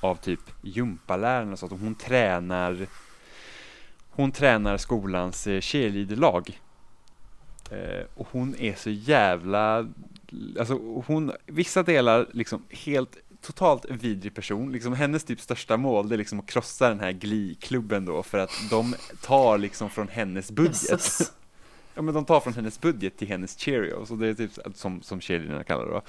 av typ gympalärarna så att hon tränar hon tränar skolans eh, cheerleaderlag. Eh, och hon är så jävla, alltså hon, vissa delar liksom helt totalt vidrig person, liksom hennes typ största mål det är liksom att krossa den här Glee-klubben då för att de tar liksom från hennes budget. Ja men de tar från hennes budget till hennes Cheerios och det är typ som, som cheerleaderna kallar det då.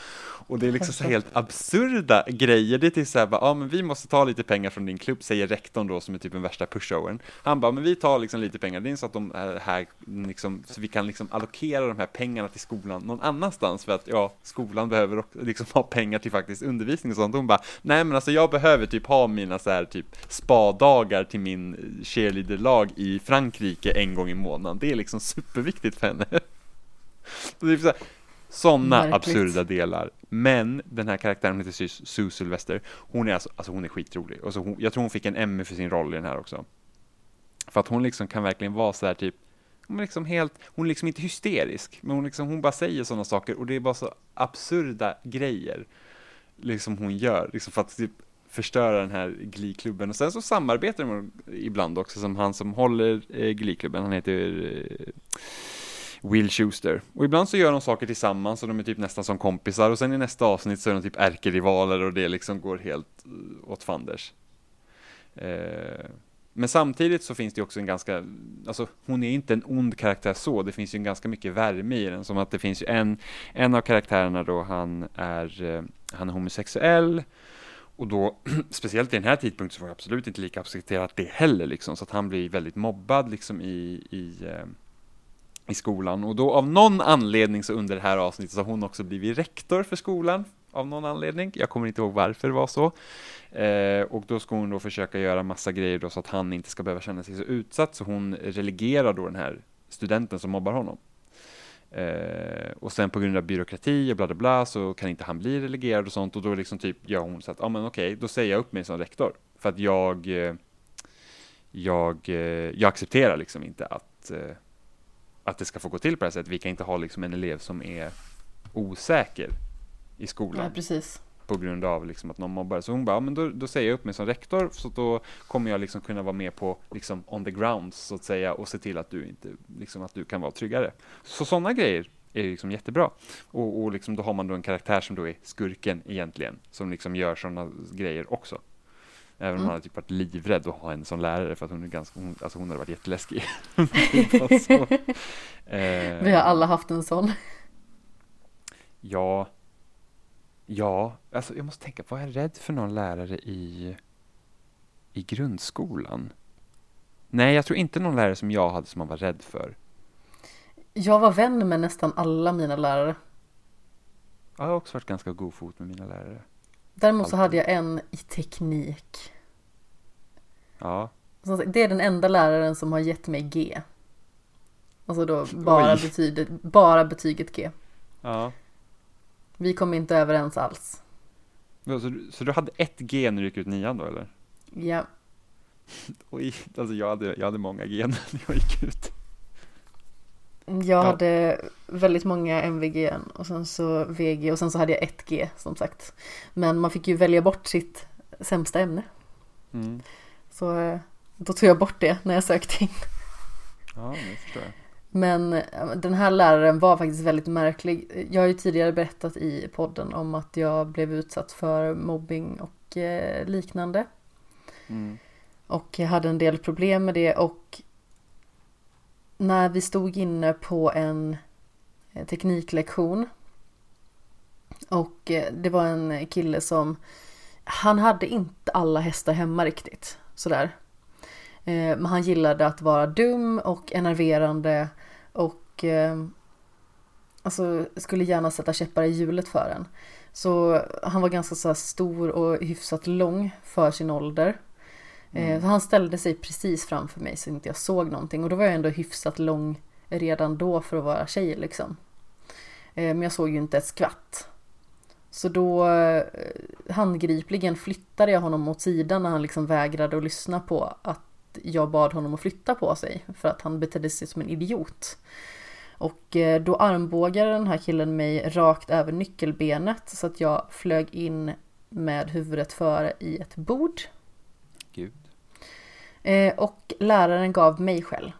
Och det är liksom så helt absurda grejer. Det är typ så här bara, ja men vi måste ta lite pengar från din klubb, säger rektorn då som är typ den värsta pushovern. Han bara, men vi tar liksom lite pengar, det är så att de är här liksom, så vi kan liksom allokera de här pengarna till skolan någon annanstans för att ja, skolan behöver också liksom ha pengar till faktiskt undervisning och sånt. Hon bara, nej men alltså jag behöver typ ha mina så här typ spadagar till min cheerleaderlag i Frankrike en gång i månaden. Det är liksom superviktigt för henne. Så så sådana absurda delar. Men den här karaktären hon heter Sue- Sylvester. Hon är alltså, alltså hon är skitrolig. Alltså hon, jag tror hon fick en Emmy för sin roll i den här också. För att hon liksom kan verkligen vara så här typ hon är liksom helt, hon är liksom inte hysterisk, men hon, liksom, hon bara säger sådana saker och det är bara så absurda grejer liksom hon gör, liksom för att typ förstöra den här Glee-klubben. Och sen så samarbetar de ibland också, som han som håller eh, Glee-klubben, han heter eh, Will Schuster. Och ibland så gör de saker tillsammans och de är typ nästan som kompisar och sen i nästa avsnitt så är de typ ärkerivaler och det liksom går helt eh, åt fanders. Eh, men samtidigt så finns det också en ganska, alltså hon är inte en ond karaktär så, det finns ju en ganska mycket värme i den, som att det finns ju en, en av karaktärerna då, han är, eh, han är homosexuell, och då, speciellt i den här tidpunkten så var det absolut inte lika accepterat det heller liksom, så att han blir väldigt mobbad liksom i, i, eh, i skolan. Och då av någon anledning så under det här avsnittet så har hon också blivit rektor för skolan, av någon anledning. Jag kommer inte ihåg varför det var så. Eh, och då ska hon då försöka göra massa grejer då så att han inte ska behöva känna sig så utsatt, så hon relegerar då den här studenten som mobbar honom. Eh, och sen på grund av byråkrati och bla bla bla så kan inte han bli relegerad och sånt och då liksom typ gör hon så att, ja ah, men okej, då säger jag upp mig som rektor. För att jag, eh, jag, eh, jag accepterar liksom inte att, eh, att det ska få gå till på det här sättet. Vi kan inte ha liksom en elev som är osäker i skolan Ja, precis på grund av liksom att någon mobbar. Så hon bara, ja, men då, då säger jag upp mig som rektor så då kommer jag liksom kunna vara med på liksom on the ground så att säga och se till att du inte, liksom att du kan vara tryggare. Så sådana grejer är liksom jättebra. Och, och liksom då har man då en karaktär som då är skurken egentligen, som liksom gör sådana grejer också. Även om Mm. man hade typ varit livrädd att ha henne som lärare för att hon är ganska, hon, alltså hon hade varit jätteläskig. så, eh, Vi har alla haft en sån. Ja, ja, alltså jag måste tänka, var jag rädd för någon lärare i, i grundskolan? Nej, jag tror inte någon lärare som jag hade som man var rädd för. Jag var vän med nästan alla mina lärare. Jag har också varit ganska god fot med mina lärare. Däremot så hade jag en i teknik. Ja, Det är den enda läraren som har gett mig G. Alltså då bara, Oj. betyget, bara betyget G. ja. Vi kom inte överens alls. Så, du- så du hade ett G när du gick ut nian då eller? Ja, Oj, alltså jag hade, jag hade många G när jag gick ut. jag Ja. hade väldigt många MVG och sen så VG och sen så hade jag ett G som sagt. Men man fick ju välja bort sitt sämsta ämne. Mm. Så eh, då tog jag bort det när jag sökte in. Ja, det förstår jag. Men eh, den här läraren var faktiskt väldigt märklig. Jag har ju tidigare berättat i podden om att jag blev utsatt för mobbing och eh, liknande. Mm. Och jag hade en del problem med det och när vi stod inne på en eh, tekniklektion och det var en kille som han hade inte alla hästar hemma riktigt sådär. Eh, Men han gillade att vara dum och enerverande och eh, alltså skulle gärna sätta käppar i hjulet för en. Så han var ganska så stor och hyfsat lång för sin ålder. Eh, Så han ställde sig precis framför mig så inte jag såg någonting och då var jag ändå hyfsat lång redan då för att vara tjej liksom. Men jag såg ju inte ett skvatt. Så då handgripligen flyttade jag honom åt sidan när han liksom vägrade att lyssna på att jag bad honom att flytta på sig för att han betedde sig som en idiot. Och eh, då armbågade den här killen mig rakt över nyckelbenet så att jag flög in med huvudet före i ett bord. Gud. Eh, Och läraren gav mig skäll.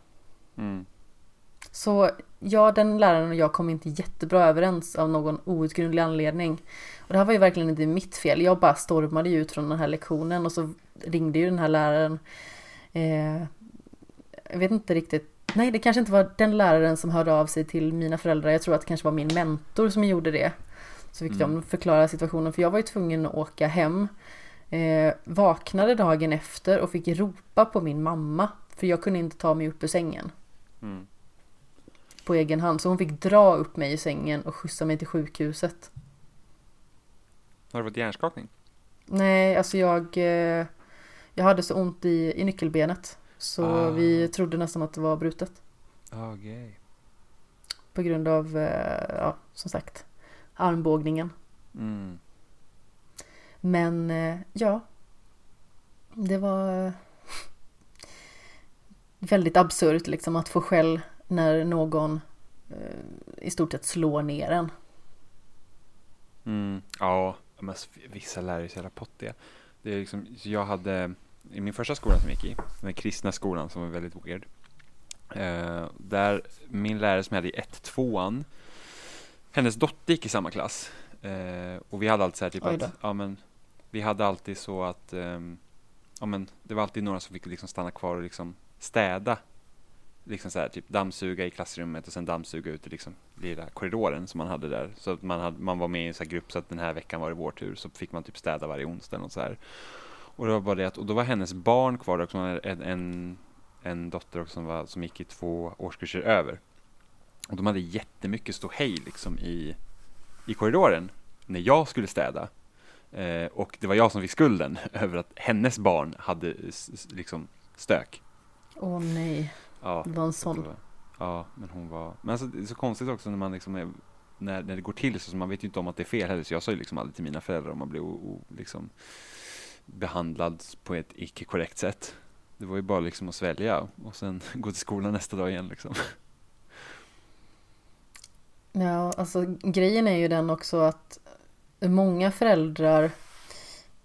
Mm. Så ja, den läraren och jag kom inte jättebra överens av någon outgrundlig anledning. Och det här var ju verkligen inte mitt fel. Jag bara stormade ut från den här lektionen och så ringde ju den här läraren. Eh, jag vet inte riktigt. Nej, det kanske inte var den läraren som hörde av sig till mina föräldrar. Jag tror att det kanske var min mentor som gjorde det. Så fick Mm. de förklara situationen, för jag var ju tvungen att åka hem. Eh, vaknade dagen efter och fick ropa på min mamma. För jag kunde inte ta mig upp ur sängen Mm. på egen hand. Så hon fick dra upp mig i sängen och skjutsa mig till sjukhuset. Har du fått hjärnskakning? Nej, alltså jag, eh, jag hade så ont i, i nyckelbenet. Så Ah. vi trodde nästan att det var brutet. Okej. På grund av, eh, ja, som sagt, armbågningen. Mm. Men eh, ja, det var eh, väldigt absurt liksom att få skäll när någon eh, i stort sett slår ner en. Mm, ja, men vissa lärare är så jävla pottiga. Det är liksom, jag hade, i min första skola som jag gick i, den kristna skolan som var väldigt weird. Eh, där min lärare som jag hade i 1-2an, hennes dotter gick i samma klass. Eh, och vi hade alltid så här typ att, ja men, vi hade alltid så att, ehm, ja men, det var alltid några som fick liksom stanna kvar och liksom städa. Liksom så här, typ dammsuga i klassrummet och sen dammsuga ut i liksom lilla korridoren som man hade där. Så att man, hade, man var med i en sån här grupp så att den här veckan var det vår tur. Så fick man typ städa varje onsdag och så här. Och det var bara det att, och då var hennes barn kvar också, en, en, en dotter också som, var, som gick i två årskurser över. Och de hade jättemycket ståhej liksom i, i korridoren när jag skulle städa. Eh, och det var jag som fick skulden över att hennes barn hade liksom stök. Åh nej, Ja, det var en sån. var- Ja, men hon var... Men alltså, det är så konstigt också när man liksom är, när, när det går till så, så man vet ju inte om att det är fel heller. Så jag sa ju liksom aldrig till mina föräldrar om man blev o, o, liksom behandlad på ett icke korrekt sätt. Det var ju bara liksom att svälja och sen gå till skolan nästa dag igen liksom. Ja, alltså grejen är ju den också att många föräldrar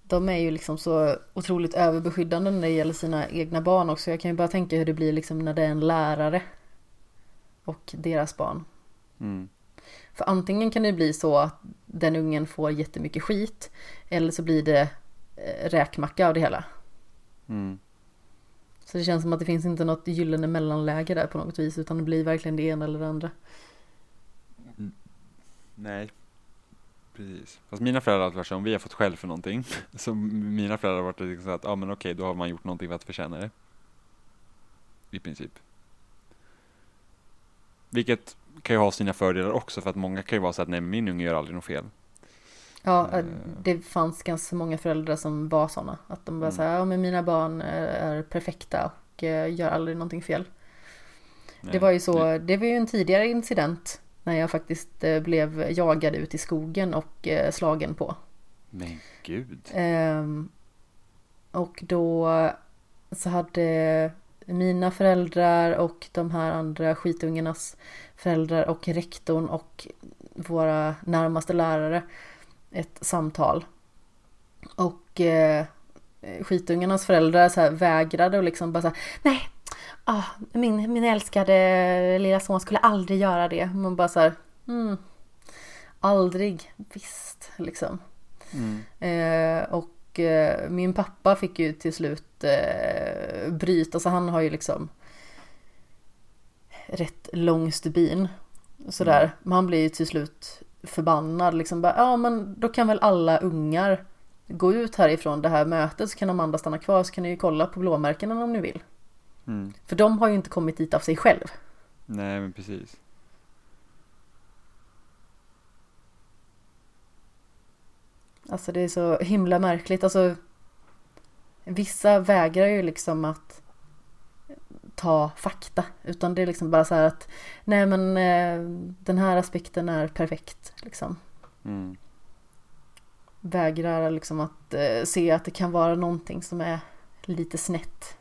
de är ju liksom så otroligt överbeskyddande när det gäller sina egna barn också. Jag kan ju bara tänka hur det blir liksom när det är en lärare och deras barn. Mm. För antingen kan det bli så att den ungen får jättemycket skit eller så blir det eh, räkmacka av det hela. Mm. Så det känns som att det finns inte något gyllene mellanläge där på något vis utan det blir verkligen det ena eller det andra. Nej. Precis. Fast mina föräldrar har alltid varit så om vi har fått skäll för någonting. Så mina föräldrar har varit liksom så att, ja ah, men okej, då har man gjort någonting för att förtjäna det. I princip. Vilket kan ju ha sina fördelar också för att många kan ju vara så att nej min unge gör aldrig något fel. Ja, Eh. det fanns ganska många föräldrar som var sådana. Att de bara Mm. säger, ja men mina barn är, perfekta och eh, gör aldrig någonting fel. Det Nej, var ju så, det var ju en tidigare incident när jag faktiskt eh, blev jagad ut i skogen och eh, slagen på. Men gud. Ehm, och då så hade mina föräldrar och de här andra skitungarnas föräldrar och rektorn och våra närmaste lärare ett samtal. Och eh, skitungarnas föräldrar så vägrade och liksom bara så här, nej, ah, min, min älskade lilla son skulle aldrig göra det. Man bara så här, mm, aldrig, visst, liksom. Mm. Eh, och eh, min pappa fick ju till slut eh, bryta, så han har ju liksom rätt lång stubin. Sådär. Mm. Men han blir ju till slut förbannad liksom. Bara, ja men då kan väl alla ungar gå ut härifrån det här mötet så kan Amanda stanna kvar så kan ni ju kolla på blåmärkena om ni vill. Mm. För de har ju inte kommit dit av sig själv. Nej men precis. Alltså det är så himla märkligt. Alltså vissa vägrar ju liksom att ta fakta. Utan det är liksom bara så här att nej men eh, den här aspekten är perfekt. Liksom. Mm. Vägrar liksom att eh, se att det kan vara någonting som är lite snett.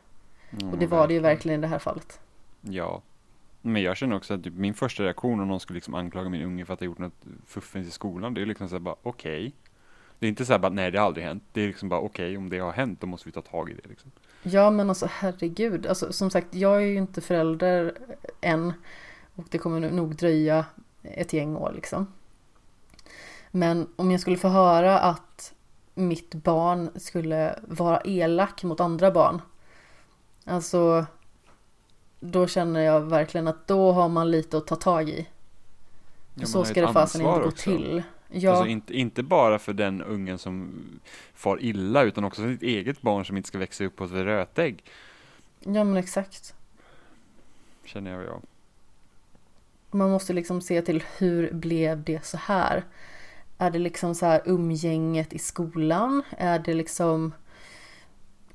Mm, Och det var det ju verkligen i det här fallet. Ja. Men jag känner också att typ min första reaktion om någon skulle liksom anklaga min unge för att ha gjort något fuffens i skolan, det är liksom såhär bara okej. Det är inte såhär bara nej det har aldrig hänt. Det är liksom bara okej om det har hänt då måste vi ta tag i det liksom. Ja men alltså herregud. Alltså, som sagt jag är ju inte förälder än. Och det kommer nog dröja ett gäng år liksom. Men om jag skulle få höra att mitt barn skulle vara elak mot andra barn. Alltså då känner jag verkligen att då har man lite att ta tag i. Ja, så ska det fasen inte gå också. till. Ja, Alltså inte, inte bara för den ungen som far illa utan också för sitt eget barn som inte ska växa upp på ett rötägg. ja men exakt. Känner jag ja. Man måste liksom se till hur blev det så här? Är det liksom så här umgänget i skolan? Är det liksom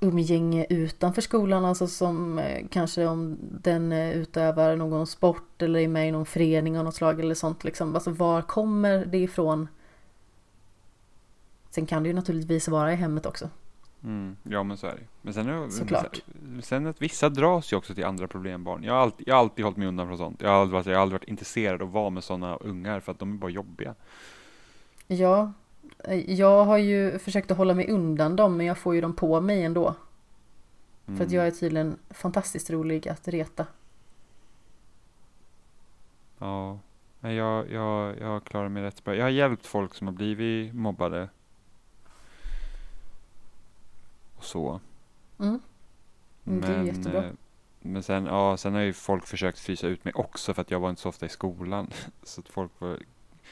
umgänge utanför skolan? Alltså som eh, kanske om den eh, utövar någon sport eller är med i någon förening av något slag eller sånt liksom. Alltså var kommer det ifrån? Sen kan det ju naturligtvis vara i hemmet också. Mm, ja men så är det Men sen, är, Såklart. sen att vissa dras ju också till andra problembarn. Jag har alltid, jag har alltid hållit mig undan från sånt. Jag har aldrig, varit- jag har aldrig varit intresserad av att vara med sådana ungar för att de är bara jobbiga. Ja, jag har ju försökt att hålla mig undan dem men jag får ju dem på mig ändå. För att Mm. jag är tydligen fantastiskt rolig att reta. Ja, Nej, jag, jag, jag klarar mig rätt bra. Jag har hjälpt folk som har blivit mobbade. Och så. Mm. Mm, det är jättebra. eh, Men sen, ja, sen har ju folk försökt frysa ut mig också för att jag var inte så ofta i skolan. Så att folk var,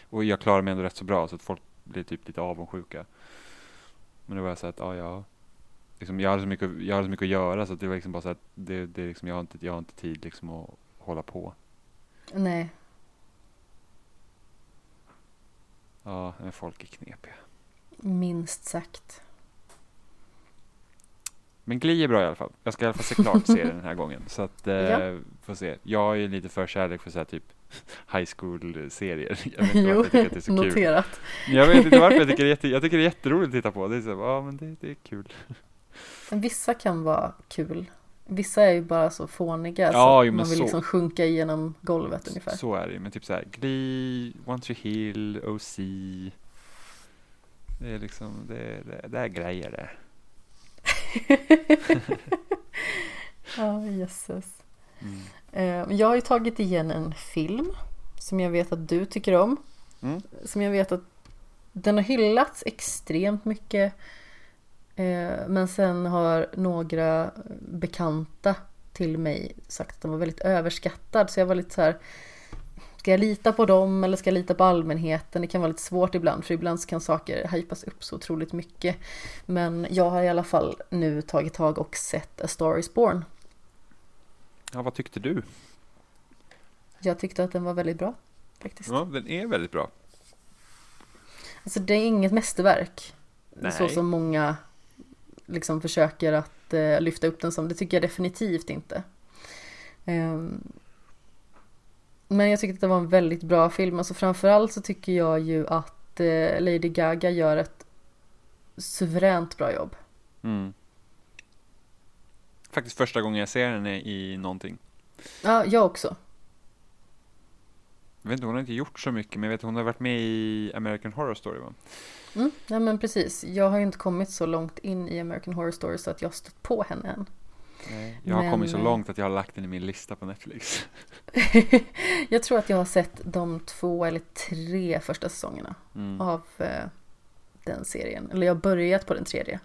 och jag klarar mig ändå rätt så bra så att folk blir typ lite avundsjuka. Men det var så att, ja, ja. Liksom, jag, hade så mycket, jag hade så mycket att göra så att det var liksom bara så att det, det är liksom, jag, har inte, jag har inte tid liksom att hålla på. Nej, Ja, men folk är knepiga. minst sagt. Men Glee är bra i alla fall. Jag ska i alla fall se klart serien den här gången. Så att, eh, Ja. får se. Jag ju lite förkärlek för så här typ high school-serier. Jag vet inte Jo, varför jag tycker att det är så kul. noterat. Jag vet inte varför jag tycker det är, jätte, jag tycker det är jätteroligt att titta på. Det är så, ja men det, det är kul. Vissa kan vara kul. Vissa är ju bara så fåniga Ja, så jo, man vill så. liksom sjunka igenom golvet ungefär. Så är det ju. Men typ så här, Glee, One Tree Hill, OC. Det är liksom, det, det, det är grejer det. Ja, jösses. Mm. Eh, Jag har ju tagit igen en film som jag vet att du tycker om. Mm. Som jag vet att den har hyllats extremt mycket. Eh, Men sen har några bekanta till mig sagt att den var väldigt överskattad. Så jag var lite så här. Ska jag lita på dem eller ska jag lita på allmänheten? Det kan vara lite svårt ibland för ibland kan saker hypas upp så otroligt mycket. Men jag har i alla fall nu tagit tag och sett A Star Is Born. Ja, vad tyckte du? Jag tyckte att den var väldigt bra faktiskt. Ja, den är väldigt bra. Alltså det är inget mästerverk. Nej. Så som många liksom försöker att eh, lyfta upp den som. Det tycker jag definitivt inte. Ehm, men jag tyckte att det var en väldigt bra film. Alltså framförallt så tycker jag ju att eh, Lady Gaga gör ett suveränt bra jobb. Mm. Faktiskt första gången jag ser henne i någonting. Ja, jag också. Jag vet inte, hon har inte gjort så mycket, men jag vet hon har varit med i American Horror Story va? Mm, ja men precis. Jag har ju inte kommit så långt in i American Horror Story så att jag har stött på henne än. Nej. Jag har Men, kommit så eh, långt att jag har lagt den i min lista på Netflix. jag tror att jag har sett de två eller tre första säsongerna Mm. av eh, den serien. Eller jag har börjat på den tredje,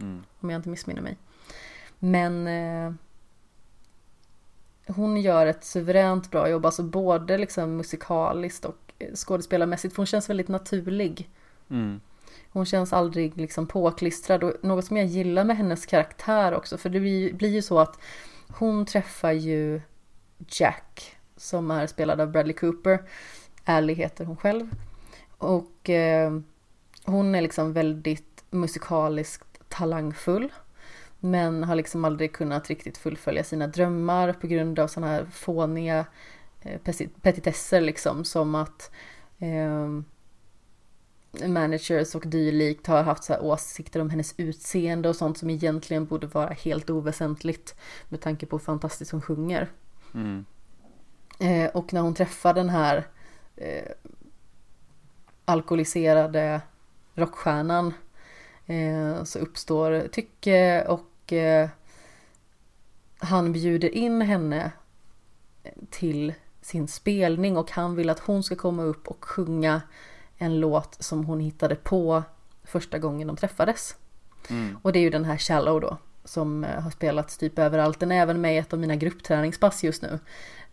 Mm. om jag inte missminner mig. Men eh, hon gör ett suveränt bra jobb, alltså både liksom musikaliskt och eh, skådespelarmässigt, för hon känns väldigt naturlig. Mm. Hon känns aldrig liksom påklistrad och något som jag gillar med hennes karaktär också, för det blir, blir ju så att hon träffar ju Jack, som är spelad av Bradley Cooper. Ally heter hon själv. Och eh, hon är liksom väldigt musikaliskt talangfull. Men har liksom aldrig kunnat riktigt fullfölja sina drömmar på grund av sådana här fåniga eh, petitesser liksom som att eh, managers och dylikt har haft så här åsikter om hennes utseende och sånt som egentligen borde vara helt oväsentligt med tanke på hur fantastiskt hon sjunger. Mm. Eh, och när hon träffar den här eh, alkoholiserade rockstjärnan eh, så uppstår tycke och eh, han bjuder in henne till sin spelning och han vill att hon ska komma upp och sjunga en låt som hon hittade på första gången de träffades. Mm. Och det är ju den här Shallow då som eh, har spelats typ överallt. Den är även med i ett av mina gruppträningspass just nu.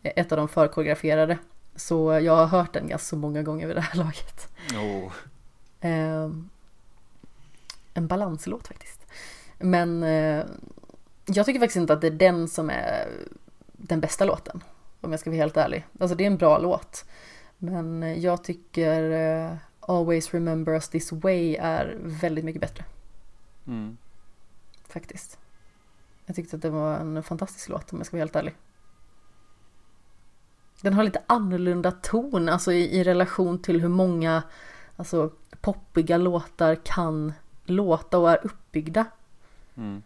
Eh, Ett av de förkoreograferade. Så jag har hört den ganska så många gånger vid det här laget. Oh. Ehm, en balanslåt faktiskt. Men eh, jag tycker faktiskt inte att det är den som är den bästa låten. Om jag ska vara helt ärlig. Alltså det är en bra låt. Men jag tycker eh, Always Remember Us This Way är väldigt mycket bättre Mm. faktiskt. Jag tyckte att det var en fantastisk låt om jag ska vara helt ärlig. Den har lite annorlunda ton, alltså i, i relation till hur många alltså, poppiga låtar kan låta och är uppbyggda. Mm.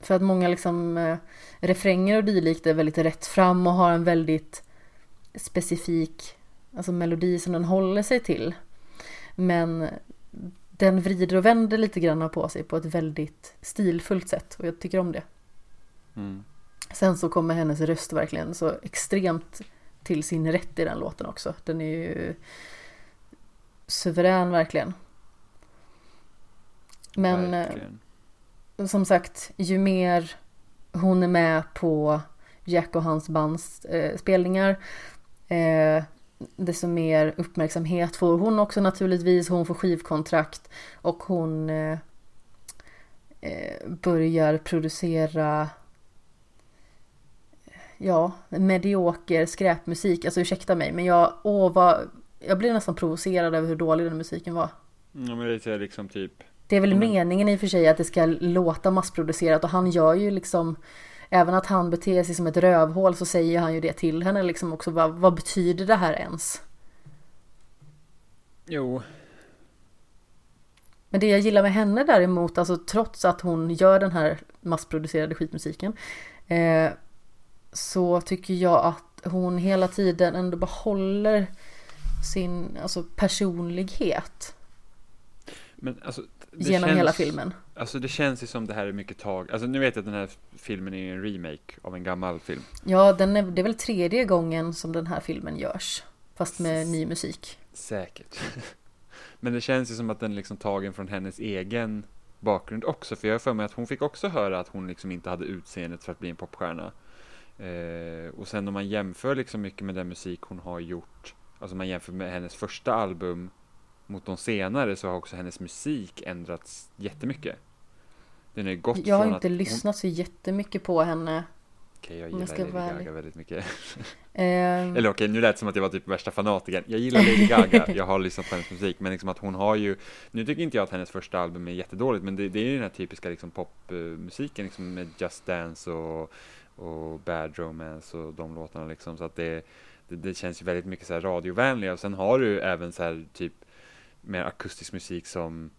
För att många liksom eh, refränger och dylikt är väldigt rätt fram och har en väldigt specifik alltså melodi som den håller sig till. Men den vrider och vänder lite grann på sig på ett väldigt stilfullt sätt och jag tycker om det. Mm. Sen så kommer hennes röst verkligen så extremt till sin rätt i den låten också. Den är ju suverän verkligen. Men eh, Verkligen. som sagt, ju mer hon är med på Jack och hans bands eh, spelningar eh, desto mer uppmärksamhet får hon också naturligtvis. Hon får skivkontrakt och hon eh, eh, börjar producera ja, medioker skräpmusik. Alltså ursäkta mig, men jag, åh, vad, jag blev nästan provocerad över hur dålig den musiken var. Ja, men det är liksom typ. Det är väl Mm. meningen i och för sig att det ska låta massproducerat och han gör ju liksom Även att han beter sig som ett rövhål så säger han ju det till henne liksom också. Vad, vad betyder det här ens? Jo. Men det jag gillar med henne däremot, alltså trots att hon gör den här massproducerade skitmusiken eh, Så tycker jag att hon hela tiden ändå behåller sin alltså, personlighet Men alltså, genom känns, hela filmen. Alltså det känns ju som det här är mycket tag. Alltså nu vet jag att den här filmen är en remake av en gammal film. Ja, den är, det är väl tredje gången som den här filmen görs. Fast med ny musik. Säkert. Men det känns ju som att den liksom tagen från hennes egen bakgrund också. För jag har för mig att hon fick också höra att hon liksom inte hade utseendet för att bli en popstjärna. Eh, och sen om man jämför liksom mycket med den musik hon har gjort. Alltså man jämför med hennes första album mot de senare så har också hennes musik ändrats jättemycket. Den ju gått Jag har inte att lyssnat så jättemycket på henne. Okej, jag om jag gillar ska Lady Gaga ärlig. väldigt mycket. Eh, Eller okej, nu lät det som att jag var typ värsta fanatikern. Jag gillar Lady Gaga, jag har lyssnat på hennes musik, men liksom att hon har ju, nu tycker inte jag att hennes första album är jättedåligt, men det, det är ju den här typiska liksom popmusiken liksom med Just Dance och, och Bad Romance och de låtarna liksom, så att det, det, det känns ju väldigt mycket så här radiovänliga, och sen har du även så här typ mer akustisk musik som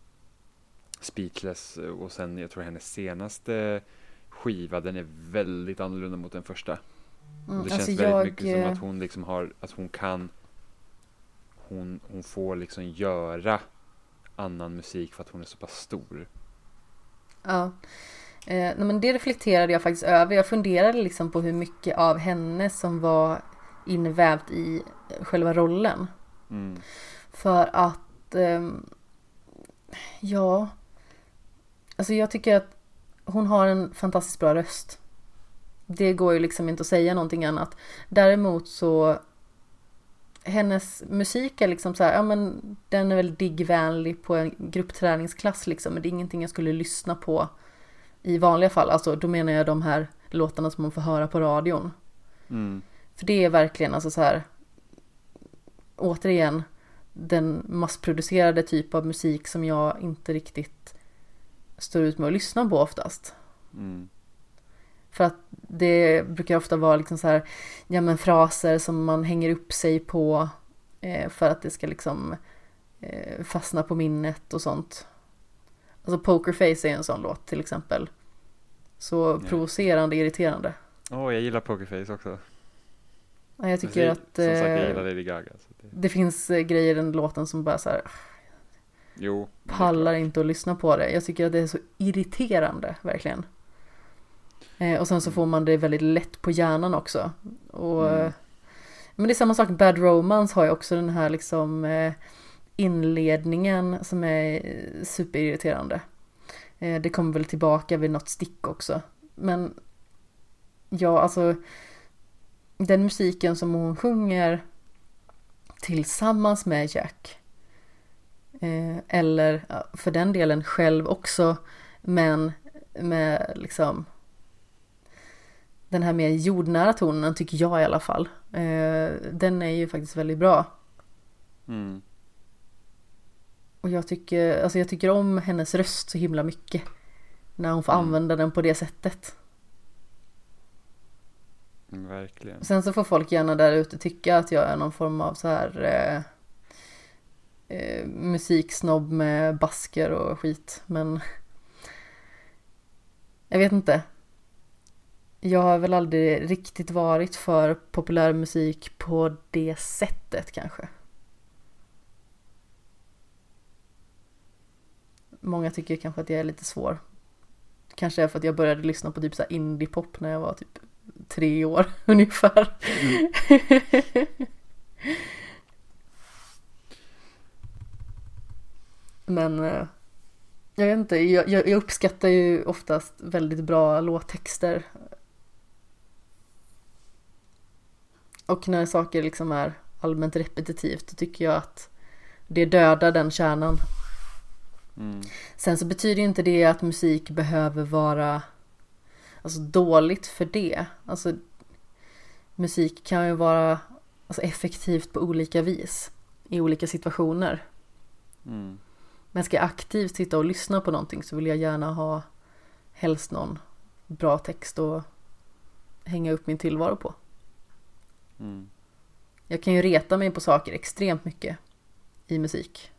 Speechless och sen jag tror hennes senaste skiva, den är väldigt annorlunda mot den första. mm, Det känns alltså väldigt jag, mycket som eh, att hon liksom har, att hon kan hon, hon får liksom göra annan musik för att hon är så pass stor. Ja. Eh, men det reflekterade jag faktiskt över. Jag funderade liksom på hur mycket av henne som var invävt i själva rollen. Mm. För att, ehm, ja, alltså jag tycker att hon har en fantastiskt bra röst. Det går ju liksom inte att säga någonting annat. Däremot så, hennes musik är liksom så här, ja men den är väl diggvänlig på en gruppträningsklass liksom, men det är ingenting jag skulle lyssna på i vanliga fall. Alltså då menar jag de här låtarna som man får höra på radion. Mm. För det är verkligen alltså så här återigen den massproducerade typ av musik som jag inte riktigt står ut med att lyssna på oftast. Mm. För att det brukar ofta vara liksom så här, ja men fraser som man hänger upp sig på eh, för att det ska liksom eh, fastna på minnet och sånt. Alltså Pokerface är en sån låt till exempel. Så Ja. provocerande, irriterande. Åh, jag gillar Pokerface också. Ja, Jag tycker att Som sagt, jag eh, gillar Lady Gaga. Det, det finns eh, grejer i den låten som bara så här, jo. pallar inte att lyssna på det. Jag tycker att det är så irriterande, verkligen. Eh, och sen så får man det väldigt lätt på hjärnan också. Och, Mm. Men det är samma sak, Bad Romance har ju också den här liksom inledningen som är superirriterande. Det kommer väl tillbaka vid något stick också. Men ja, alltså den musiken som hon sjunger tillsammans med Jack Eh, eller för den delen själv också. Men med liksom den här mer jordnära tonen tycker jag i alla fall. Eh, den är ju faktiskt väldigt bra. Mm. Och jag tycker, alltså jag tycker om hennes röst så himla mycket. När hon får Mm. använda den på det sättet. Verkligen. Sen så får folk gärna där ute tycka att jag är någon form av så här eh, eh, musiksnobb med basker och skit. Men jag vet inte. Jag har väl aldrig riktigt varit för populärmusik på det sättet kanske. Många tycker kanske att jag är lite svår. Kanske är för att jag började lyssna på typ så här indie-pop när jag var typ tre år ungefär. Men eh, jag vet inte, jag, jag uppskattar ju oftast väldigt bra låttexter. Och när saker liksom är allmänt repetitivt då tycker jag att det dödar den kärnan. Mm. Sen så betyder inte det att musik behöver vara alltså, dåligt för det. Alltså, musik kan ju vara alltså, effektivt på olika vis i olika situationer. Mm. Men ska jag aktivt sitta och lyssna på någonting så vill jag gärna ha helst någon bra text att hänga upp min tillvaro på. Mm. Jag kan ju reta mig på saker extremt mycket i musik.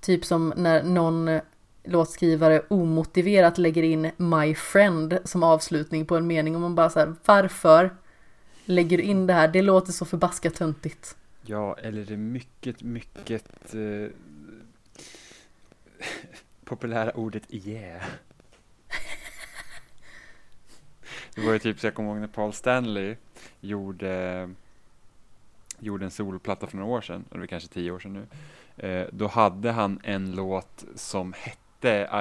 Typ som när någon låtskrivare omotiverat lägger in My friend som avslutning på en mening och man bara så här, varför lägger du in det här? Det låter så förbaskat töntigt. Ja, eller det mycket, mycket eh, populära ordet yeah. Det var ju typ så jag kommer ihåg när Paul Stanley gjorde, gjorde en solplatta för några år sedan, eller kanske tio år sedan nu. Eh, då hade han en låt som hette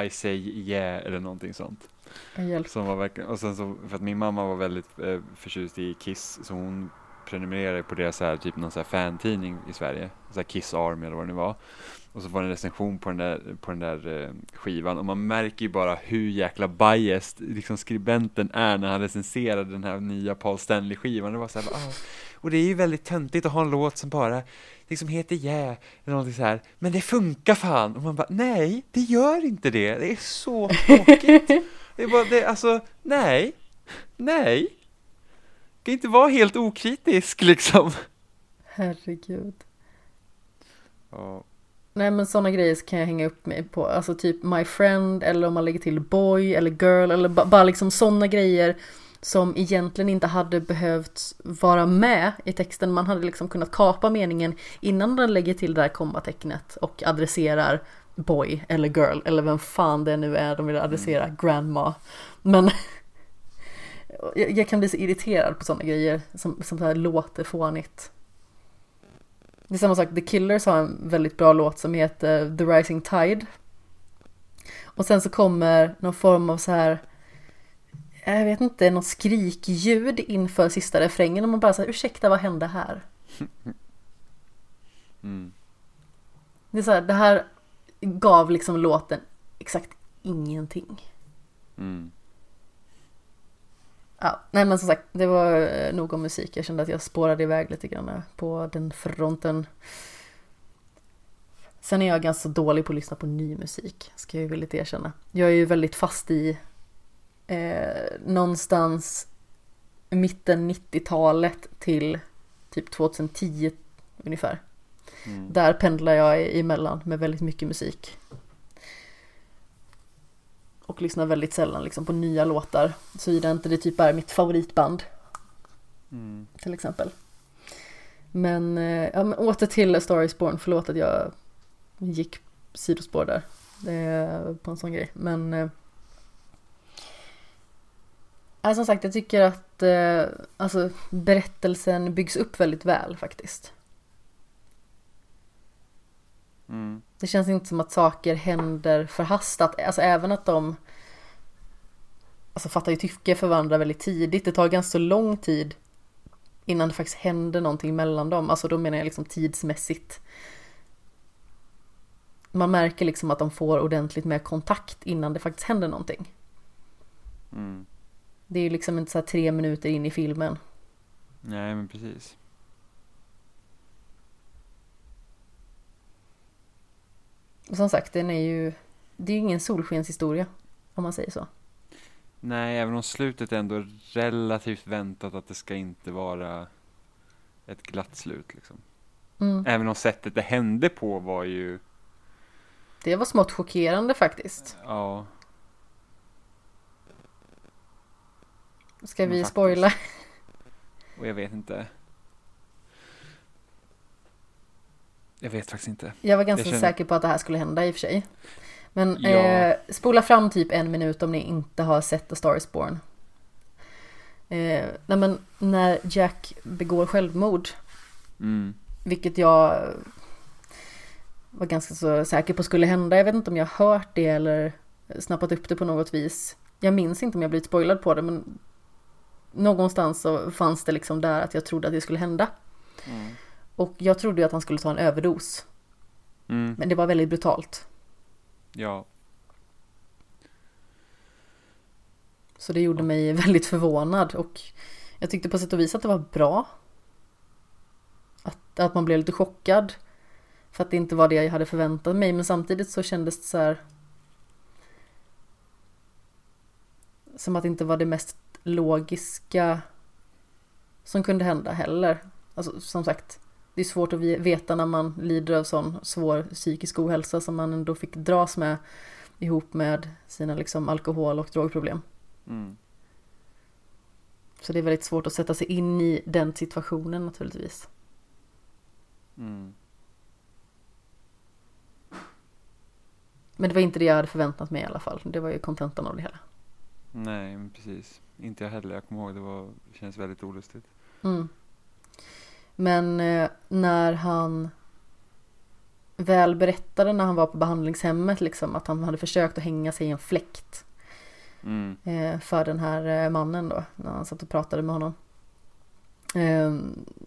i say yeah eller någonting sånt. Hjälp. Som var verkligen, och sen så, för att min mamma var väldigt eh, förtjust i Kiss, så hon prenumererade på deras så här, typ någon så här fan-tidning i Sverige, så här Kiss Army eller vad det nu var. Och så var det en recension på den där, på den där eh, skivan och man märker ju bara hur jäkla biased liksom skribenten är när han recenserar den här nya Paul Stanley-skivan. Det var så här, ah. Och det är ju väldigt töntigt att ha en låt som bara liksom heter Yeah, eller någonting så här. Men det funkar fan! Och man bara, nej, det gör inte det. Det är så tråkigt. det är bara, det, alltså, nej, nej. Det kan inte vara helt okritisk liksom. Herregud. Ja. Nej men sådana grejer kan jag hänga upp mig på. Alltså typ my friend eller om man lägger till boy eller girl eller ba bara liksom sådana grejer som egentligen inte hade behövt vara med i texten. Man hade liksom kunnat kapa meningen innan den lägger till det där kommatecknet och adresserar boy eller girl eller vem fan det nu är de vill adressera, mm. grandma. Men jag, jag, kan bli så irriterad på sådana grejer som, som så här låter fånigt. Det är samma sak, The Killers har en väldigt bra låt som heter The Rising Tide. Och sen så kommer någon form av så här jag vet inte, något skrikljud inför sista refrängen och man bara säger ursäkta vad hände här? Mm. Det är så här, det här gav liksom låten exakt ingenting. Mm. Ja, nej men som sagt, det var eh, nog om musik. Jag kände att jag spårade iväg lite grann på den fronten. Sen är jag ganska dålig på att lyssna på ny musik, ska jag ju villigt erkänna. Jag är ju väldigt fast i eh, någonstans mitten 90-talet till typ 2010 ungefär. Mm. Där pendlar jag emellan med väldigt mycket musik. Och lyssnar väldigt sällan liksom på nya låtar. Såvida inte det typ är mitt favoritband. Mm. Till exempel. Men, eh, ja, men åter till Star is Born. Förlåt att jag gick sidospår där. Är på en sån grej. Men eh, som sagt, jag tycker att eh, alltså, berättelsen byggs upp väldigt väl faktiskt. Mm. Det känns inte som att saker händer förhastat. Alltså även att de alltså, fattar ju tycke för varandra väldigt tidigt. Det tar ganska lång tid innan det faktiskt händer någonting mellan dem. Alltså då menar jag liksom tidsmässigt. Man märker liksom att de får ordentligt med kontakt innan det faktiskt händer någonting. Mm. Det är ju liksom inte så här tre minuter in i filmen. Nej, men precis. Som sagt, den är ju... Det är ju ingen solskenshistoria, om man säger så. Nej, även om slutet är ändå relativt väntat att det ska inte vara ett glatt slut liksom. Mm. Även om sättet det hände på var ju... Det var smått chockerande faktiskt. Ja. Ska vi spoila? Och jag vet inte. Jag vet faktiskt inte. Jag var ganska jag känner... säker på att det här skulle hända i och för sig. Men ja. eh, spola fram typ en minut om ni inte har sett The Star is Born. Eh, nej men när Jack begår självmord. Mm. Vilket jag var ganska så säker på skulle hända. Jag vet inte om jag har hört det eller snappat upp det på något vis. Jag minns inte om jag blivit spoilad på det men någonstans så fanns det liksom där att jag trodde att det skulle hända. Mm. Och jag trodde ju att han skulle ta en överdos. Mm. Men det var väldigt brutalt. Ja. Så det gjorde mig väldigt förvånad och jag tyckte på sätt och vis att det var bra. Att, att man blev lite chockad. För att det inte var det jag hade förväntat mig men samtidigt så kändes det så här. Som att det inte var det mest logiska som kunde hända heller. Alltså som sagt, det är svårt att veta när man lider av sån svår psykisk ohälsa som man ändå fick dras med ihop med sina liksom alkohol och drogproblem. Mm. Så det är väldigt svårt att sätta sig in i den situationen naturligtvis. Mm. Men det var inte det jag hade förväntat mig i alla fall. Det var ju kontentan av det hela. Nej, men precis. Inte jag heller. Jag kommer ihåg det var, det känns väldigt olustigt. Mm. Men eh, när han väl berättade när han var på behandlingshemmet liksom att han hade försökt att hänga sig i en fläkt Mm. eh, för den här eh, mannen då när han satt och pratade med honom. Eh,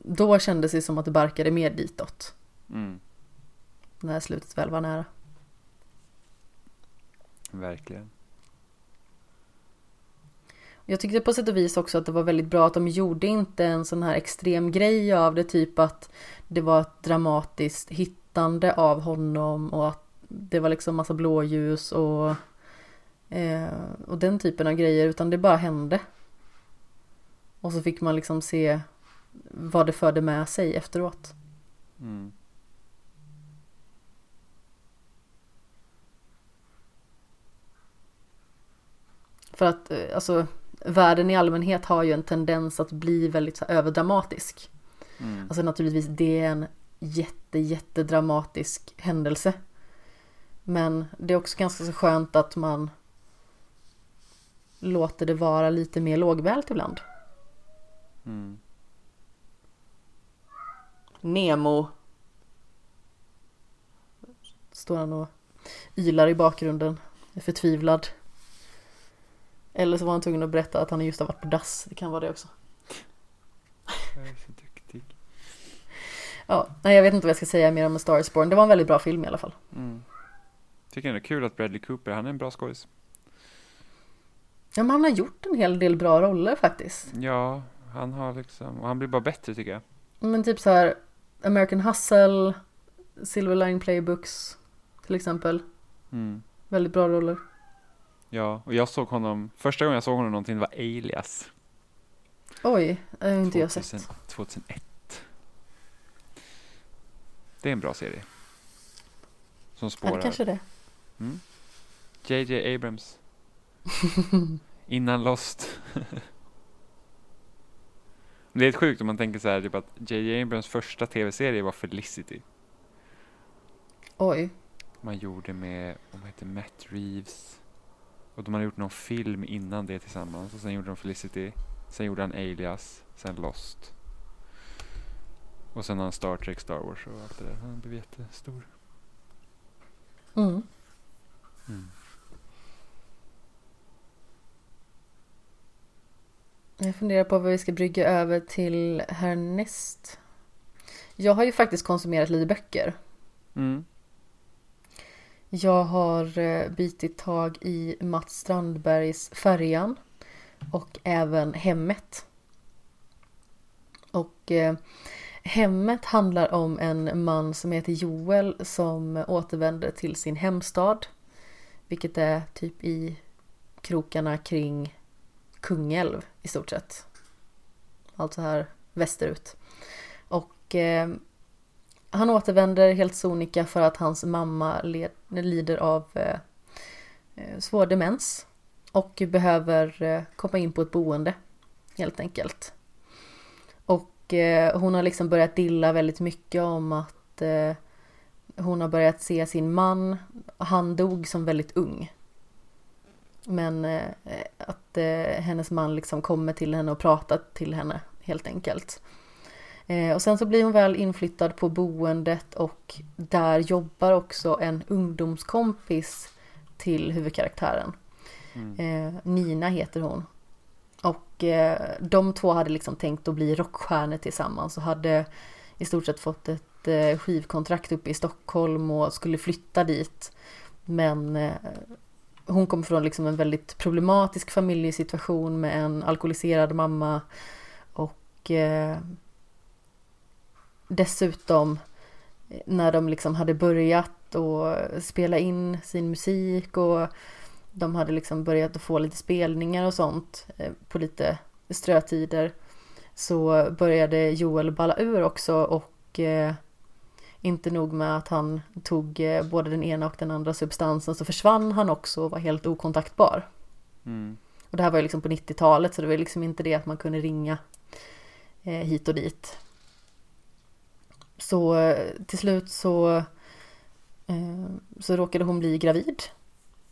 då kändes det som att det barkade mer ditåt Mm. när slutet väl var nära. Verkligen. Jag tyckte på sätt och vis också att det var väldigt bra att de gjorde inte en sån här extrem grej av det, typ att det var ett dramatiskt hittande av honom och att det var liksom massa blåljus och, eh, och den typen av grejer, utan det bara hände. Och så fick man liksom se vad det förde med sig efteråt. Mm. För att eh, alltså världen i allmänhet har ju en tendens att bli väldigt så här, överdramatisk. Mm. Alltså naturligtvis det är en jätte jättedramatisk händelse. Men det är också ganska så skönt att man låter det vara lite mer lågmält ibland. Mm. Nemo. Står han och ylar i bakgrunden. Är förtvivlad. Eller så var han tvungen att berätta att han just har varit på dass. Det kan vara det också. Jag är så duktig. Ja, nej jag vet inte vad jag ska säga mer om A Star is Born. Det var en väldigt bra film i alla fall. Mm. Tycker ändå kul att Bradley Cooper, han är en bra skådis. Ja, men han har gjort en hel del bra roller faktiskt. Ja, han har liksom, och han blir bara bättre tycker jag. Men typ så här American Hustle, Silver Line Playbooks till exempel. Mm. Väldigt bra roller. Ja, och jag såg honom, första gången jag såg honom någonting var Alias. Oj, det har inte jag 2000 sett. 2001. Det är en bra serie. Som Ja, spårar. det kanske det. Mm. JJ Abrams. Innan Lost. det är ett sjukt om man tänker så här, typ att JJ Abrams första tv-serie var Felicity. Oj. Man gjorde med, vad heter Matt Reeves. Och de hade gjort någon film innan det tillsammans. Och sen gjorde de Felicity. Sen gjorde han Alias. Sen Lost. Och sen har han Star Trek, Star Wars och allt det där. Han blev jättestor. Mm. Mm. Jag funderar på vad vi ska brygga över till härnäst. Jag har ju faktiskt konsumerat lite böcker. Mm. Jag har eh, bitit tag i Mats Strandbergs Färjan och även Hemmet. Och eh, Hemmet handlar om en man som heter Joel som återvänder till sin hemstad. Vilket är typ i krokarna kring Kungälv i stort sett. Alltså här västerut. Och eh, han återvänder helt sonika för att hans mamma led, lider av eh, eh, svår demens. Och behöver eh, komma in på ett boende. Helt enkelt. Och eh, hon har liksom börjat dilla väldigt mycket om att eh, hon har börjat se sin man. Han dog som väldigt ung. Men eh, att eh, hennes man liksom kommer till henne och pratar till henne helt enkelt. Eh, och sen så blir hon väl inflyttad på boendet och där jobbar också en ungdomskompis till huvudkaraktären. Mm. Eh, Nina heter hon. Och eh, de två hade liksom tänkt att bli rockstjärnor tillsammans och hade i stort sett fått ett skivkontrakt uppe i Stockholm och skulle flytta dit. Men hon kom från liksom en väldigt problematisk familjesituation med en alkoholiserad mamma och dessutom eh, när de liksom hade börjat att spela in sin musik och de hade liksom börjat att få lite spelningar och sånt eh, på lite strötider så började Joel balla ur också och eh, inte nog med att han tog eh, både den ena och den andra substansen så försvann han också och var helt okontaktbar. Mm. Och det här var ju liksom på 90-talet så det var liksom inte det att man kunde ringa eh, hit och dit. Så eh, till slut så, eh, så råkade hon bli gravid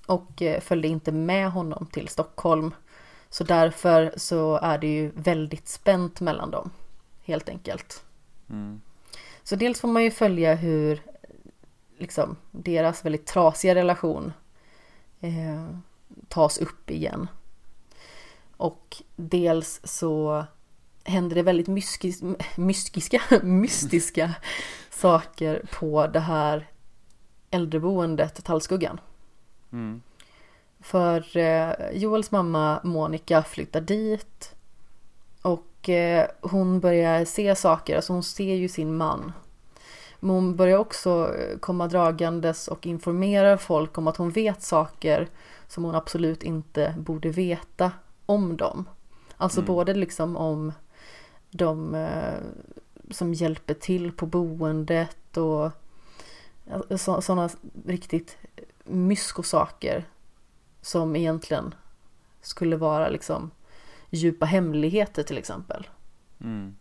och eh, följde inte med honom till Stockholm. Så därför så är det ju väldigt spänt mellan dem, helt enkelt. Mm. Så dels får man ju följa hur liksom, deras väldigt trasiga relation eh, tas upp igen. Och dels så händer det väldigt myskis, myskiska, mystiska saker på det här äldreboendet Tallskuggan. Mm. För eh, Joels mamma Monica flyttar dit och eh, hon börjar se saker, alltså hon ser ju sin man. Men hon börjar också eh, komma dragandes och informera folk om att hon vet saker som hon absolut inte borde veta om dem. Alltså Mm. både liksom om de eh, som hjälper till på boendet och sådana riktigt myskosaker som egentligen skulle vara liksom djupa hemligheter till exempel. Mm.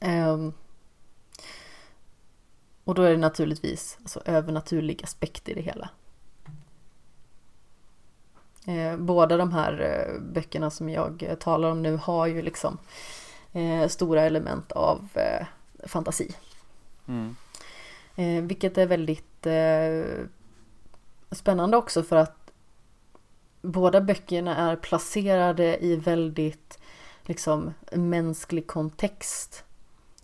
Ehm, och då är det naturligtvis alltså, övernaturlig aspekt i det hela. Eh, båda de här eh, böckerna som jag eh, talar om nu har ju liksom eh, stora element av eh, fantasi. Mm. Eh, vilket är väldigt eh, spännande också för att båda böckerna är placerade i väldigt liksom mänsklig kontext.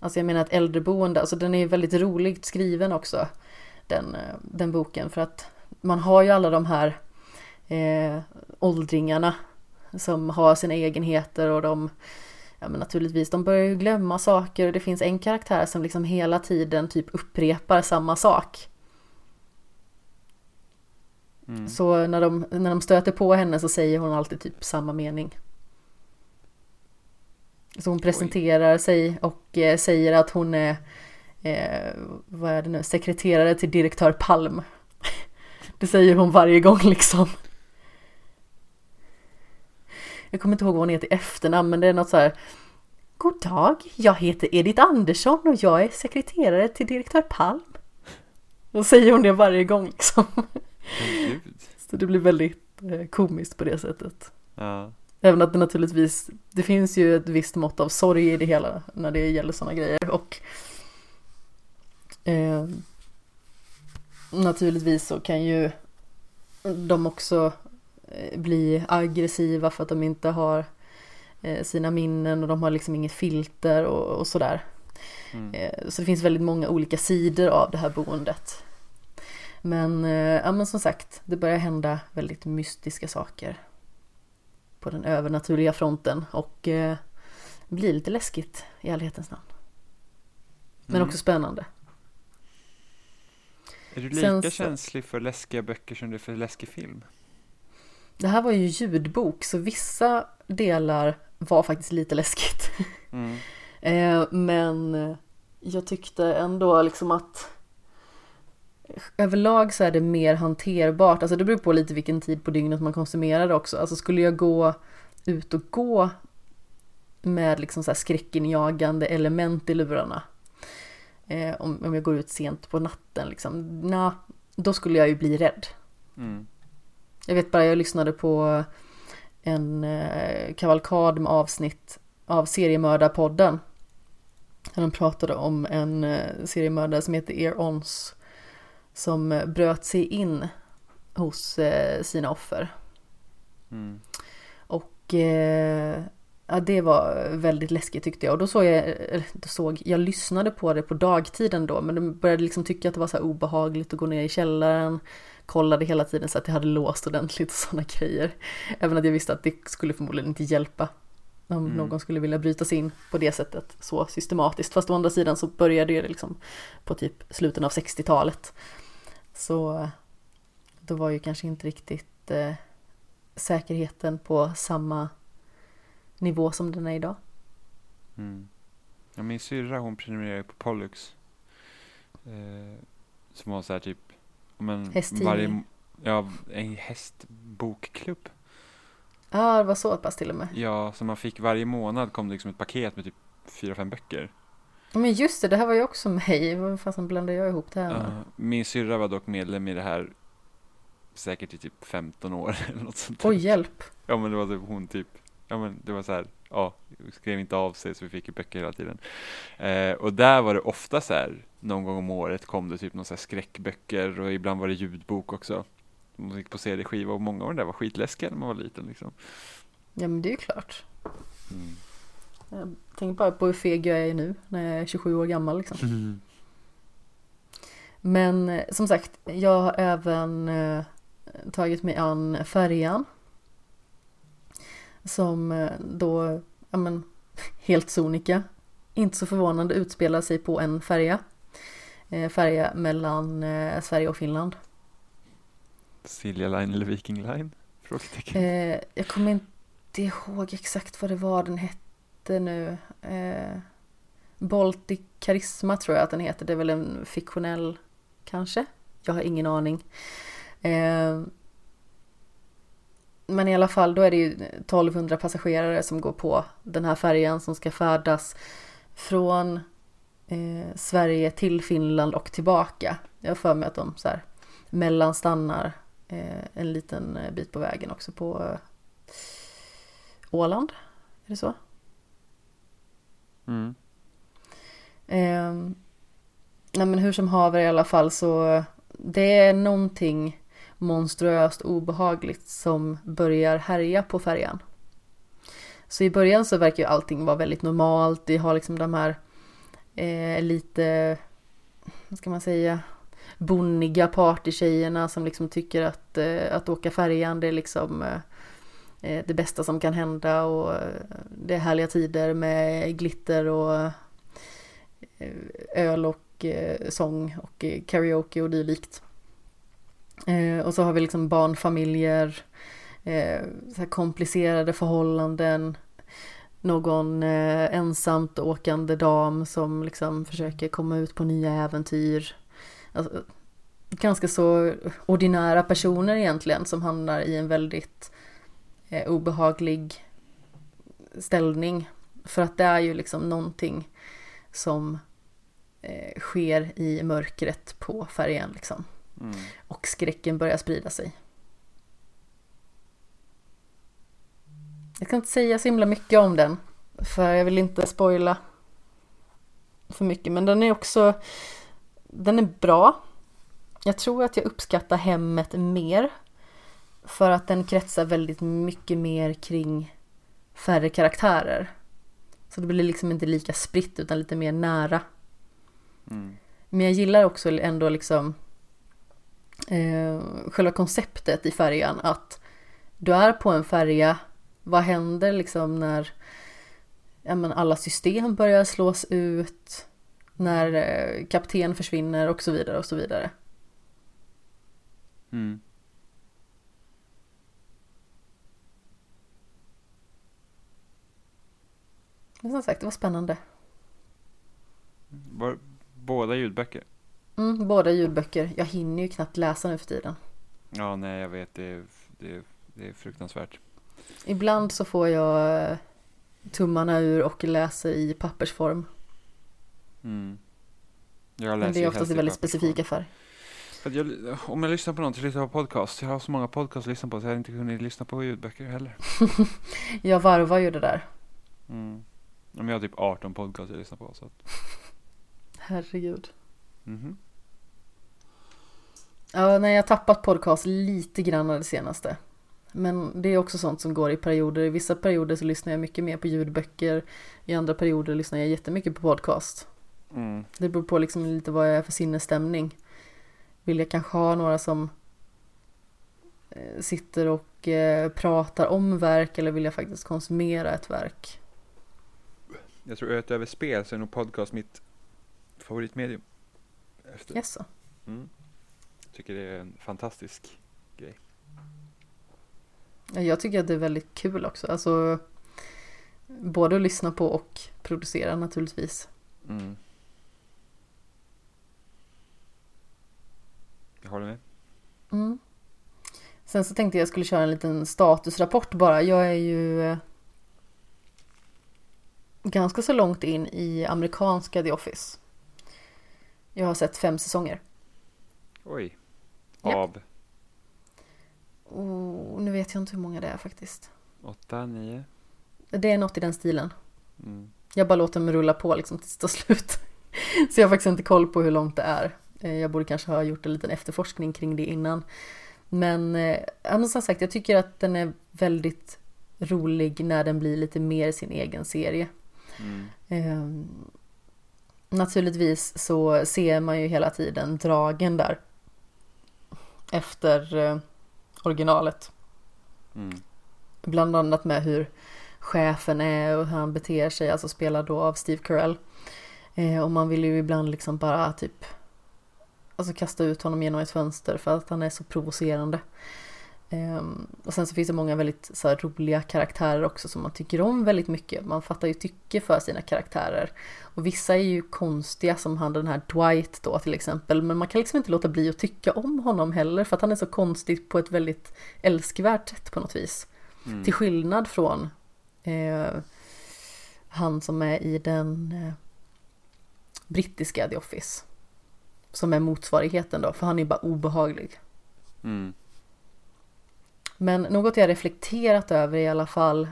Alltså jag menar ett äldreboende, alltså den är väldigt roligt skriven också. Den, eh, den boken för att man har ju alla de här eh, åldringarna som har sina egenheter och de Ja men naturligtvis, de börjar ju glömma saker och det finns en karaktär som liksom hela tiden typ upprepar samma sak. Mm. Så när de, när de stöter på henne så säger hon alltid typ samma mening. Så hon presenterar sig och eh, säger att hon är, eh, vad är det nu, sekreterare till direktör Palm. Det säger hon varje gång liksom. Jag kommer inte ihåg vad hon heter i efternamn men det är något så här. God dag, jag heter Edith Andersson och jag är sekreterare till direktör Palm. Då säger hon det varje gång liksom. Så det blir väldigt eh, komiskt på det sättet. Ja. Även att det naturligtvis, det finns ju ett visst mått av sorg i det hela när det gäller sådana grejer. Och eh, naturligtvis så kan ju de också bli aggressiva för att de inte har eh, sina minnen och de har liksom inget filter och, och sådär. Mm. Eh, Så det finns väldigt många olika sidor av det här boendet. Men, eh, ja, men som sagt, det börjar hända väldigt mystiska saker på den övernaturliga fronten och eh, blir lite läskigt i ärlighetens namn. Men Mm. också spännande. Är du Sen lika så- känslig för läskiga böcker som du är för läskig film? Det här var ju ljudbok så vissa delar var faktiskt lite läskigt. Mm. Eh, men jag tyckte ändå liksom att överlag så är det mer hanterbart. Alltså det beror på lite vilken tid på dygnet man konsumerar det också. Alltså skulle jag gå ut och gå med liksom så här skräckinjagande element i lurarna. Eh, om, om jag går ut sent på natten liksom. Na, då skulle jag ju bli rädd. Mm. Jag vet bara, jag lyssnade på en eh, kavalkad med avsnitt av seriemördarpodden. Där de pratade om en eh, seriemördare som heter Ear Ons. Som eh, bröt sig in hos eh, sina offer. Mm. Och eh, ja, det var väldigt läskigt tyckte jag. Och då såg jag, då såg, jag lyssnade på det på dagtiden då. Men de började liksom tycka att det var så här obehagligt att gå ner i källaren. Kollade hela tiden så att jag hade låst ordentligt och sådana grejer. Även att jag visste att det skulle förmodligen inte hjälpa. Om Mm. någon skulle vilja bryta sig in på det sättet så systematiskt. Fast å andra sidan så började det liksom på typ slutet av 60-talet. Så då var ju kanske inte riktigt eh, säkerheten på samma nivå som den är idag. Mm. Ja, min syrra hon prenumererar ju på Pollux. Eh, som var så här typ, om en Hästtidning. varje, ja, en hästbokklubb. Ja, det var så pass till och med. Ja, så man fick varje månad kom det liksom ett paket med typ fyra, fem böcker. Men just det, det här var ju också mig. Vad fasen blandade jag ihop det här med? Ja, min syrra var dock medlem i det här säkert i typ 15 år eller något sånt. Oj, hjälp. Ja men det var typ hon typ, ja men det var så här, ja, skrev inte av sig så vi fick ju böcker hela tiden. Eh, och där var det ofta så här, någon gång om året kom det typ någon så skräckböcker och ibland var det ljudbok också. Man gick på CD-skiva och många av de där var skitläskiga när man var liten liksom. Ja, men det är ju klart. Mm. Jag tänker bara på hur feg jag är nu när jag är 27 år gammal liksom. Men eh, som sagt, jag har även eh, tagit mig an färjan. Som eh, då, ja men, helt sonika, inte så förvånande utspelar sig på en färja. Eh, färja mellan eh, Sverige och Finland. Silja Line eller Viking Line? Frågetecken. Eh, jag kommer inte ihåg exakt vad det var den hette nu. Eh, Baltic Charisma tror jag att den heter. Det är väl en fiktionell, kanske? Jag har ingen aning. Eh, men i alla fall, då är det ju 1200 passagerare som går på den här färjan som ska färdas från eh, Sverige till Finland och tillbaka. Jag har för mig att de så här mellanstannar eh, en liten eh, bit på vägen också på eh, Åland. Är det så? Mm. Eh, nej men hur som haver i alla fall så det är någonting monstruöst obehagligt som börjar härja på färjan. Så i början så verkar ju allting vara väldigt normalt. Vi har liksom de här eh, lite, vad ska man säga, bonniga partytjejerna som liksom tycker att, eh, att åka färjan det är liksom eh, eh det bästa som kan hända och eh, det är härliga tider med glitter och eh, öl och eh, sång och eh, karaoke och dylikt. Eh, och så har vi liksom barnfamiljer, eh, så här komplicerade förhållanden, någon eh, ensamt åkande dam som liksom försöker komma ut på nya äventyr. Alltså, ganska så ordinära personer egentligen som hamnar i en väldigt eh, obehaglig ställning. För att det är ju liksom någonting som eh, sker i mörkret på färjan liksom. Mm. Och skräcken börjar sprida sig. Jag kan inte säga så himla mycket om den. För jag vill inte spoila för mycket. Men den är också Den är bra. Jag tror att jag uppskattar hemmet mer. För att den kretsar väldigt mycket mer kring färre karaktärer. Så det blir liksom inte lika spritt utan lite mer nära. Mm. Men jag gillar också ändå liksom eh, själva konceptet i färjan att du är på en färja, vad händer liksom när ja, men alla system börjar slås ut, när eh, kapten försvinner och så vidare och så vidare. Mm. Men som sagt, det var spännande. Var, båda ljudböcker? Mm, båda ljudböcker. Jag hinner ju knappt läsa nu för tiden. Ja, nej jag vet, det är, det är, det är fruktansvärt. Ibland så får jag eh, tummarna ur och läser i pappersform. Mm. Jag Men läser det är oftast i väldigt specifika färg. Jag, om jag lyssnar på något, jag lyssnar på podcast. Jag har så många podcast att lyssna på så jag hade inte kunnat lyssna på ljudböcker heller. Jag varvar ju det där. Mm. Jag har typ 18 podcast jag lyssnar på så att, Herregud. Mhm. Ja, nej, jag har tappat podcast lite grann det senaste. Men det är också sånt som går i perioder. I vissa perioder så lyssnar jag mycket mer på ljudböcker. I andra perioder lyssnar jag jättemycket på podcast. Mm. Det beror på liksom lite vad jag är för sinnesstämning. Vill jag kanske ha några som eh, sitter och eh, pratar om verk eller vill jag faktiskt konsumera ett verk? Jag tror att över spel så är nog podcast mitt favoritmedium. Efter. Jaså? Mm. Tycker det är en fantastisk grej. Ja, Jag tycker att det är väldigt kul också. Alltså både att lyssna på och producera naturligtvis. Mm. Jag håller med. Mm. Sen så tänkte jag skulle köra en liten statusrapport bara. Jag är ju... eh, ganska så långt in i amerikanska The Office. Jag har sett fem säsonger. Oj. Ja. Av Och nu vet jag inte hur många det är faktiskt. åtta, nio? Det är något i den stilen. Mm. Jag bara låter dem rulla på liksom tills det tar slut. Så jag har faktiskt inte koll på hur långt det är. Eh, Jag borde kanske ha gjort en liten efterforskning kring det innan. Men, eh, ja, men som sagt, jag tycker att den är väldigt rolig när den blir lite mer sin egen serie. Mm. Naturligtvis så ser man ju hela tiden dragen där. Efter eh, originalet. Mm. Bland annat med hur chefen är och hur han beter sig, alltså spelad då av Steve Carell. Eh, och man vill ju ibland liksom bara typ Alltså kasta ut honom genom ett fönster för att han är så provocerande. Ehm, och sen så finns det många väldigt så här, roliga karaktärer också som man tycker om väldigt mycket. Man fattar ju tycke för sina karaktärer. Och vissa är ju konstiga som han den här Dwight då till exempel. Men man kan liksom inte låta bli att tycka om honom heller för att han är så konstig på ett väldigt älskvärt sätt på något vis. Mm. Till skillnad från eh, han som är i den eh, brittiska The Office. Som är motsvarigheten då, för han är bara obehaglig. Mm. Men något jag reflekterat över i alla fall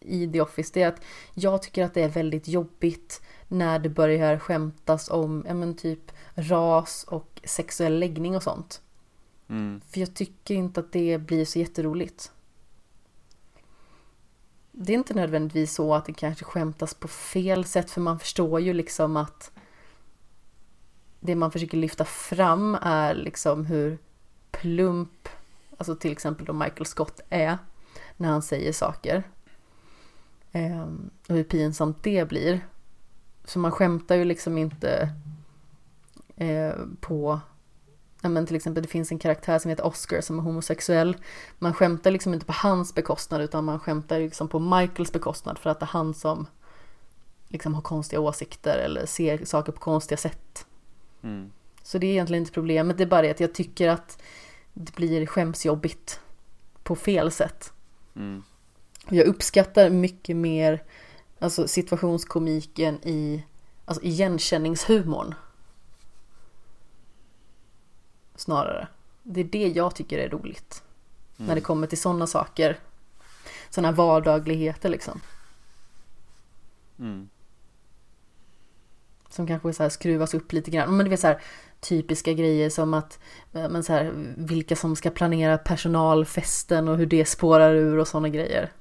i The Office det är att jag tycker att det är väldigt jobbigt när det börjar skämtas om ja, men typ ras och sexuell läggning och sånt. Mm. För jag tycker inte att det blir så jätteroligt. Det är inte nödvändigtvis så att det kanske skämtas på fel sätt för man förstår ju liksom att det man försöker lyfta fram är liksom hur plump, alltså till exempel då Michael Scott är när han säger saker. Ehm, och hur pinsamt det blir. Så man skämtar ju liksom inte eh, på Ja, men till exempel det finns en karaktär som heter Oscar som är homosexuell. Man skämtar liksom inte på hans bekostnad utan man skämtar liksom på Michaels bekostnad för att det är han som liksom har konstiga åsikter eller ser saker på konstiga sätt. Mm. Så det är egentligen inte problemet, det är bara det att jag tycker att det blir skämsjobbigt på fel sätt. Mm. Jag uppskattar mycket mer alltså situationskomiken i alltså igenkänningshumorn. Snarare. Det är det jag tycker är roligt. När det kommer till sådana saker. Sådana vardagligheter liksom. Mm. Som kanske så här skruvas upp lite grann. Men det är så här typiska grejer som att men så här, vilka som ska planera personalfesten och hur det spårar ur och sådana grejer.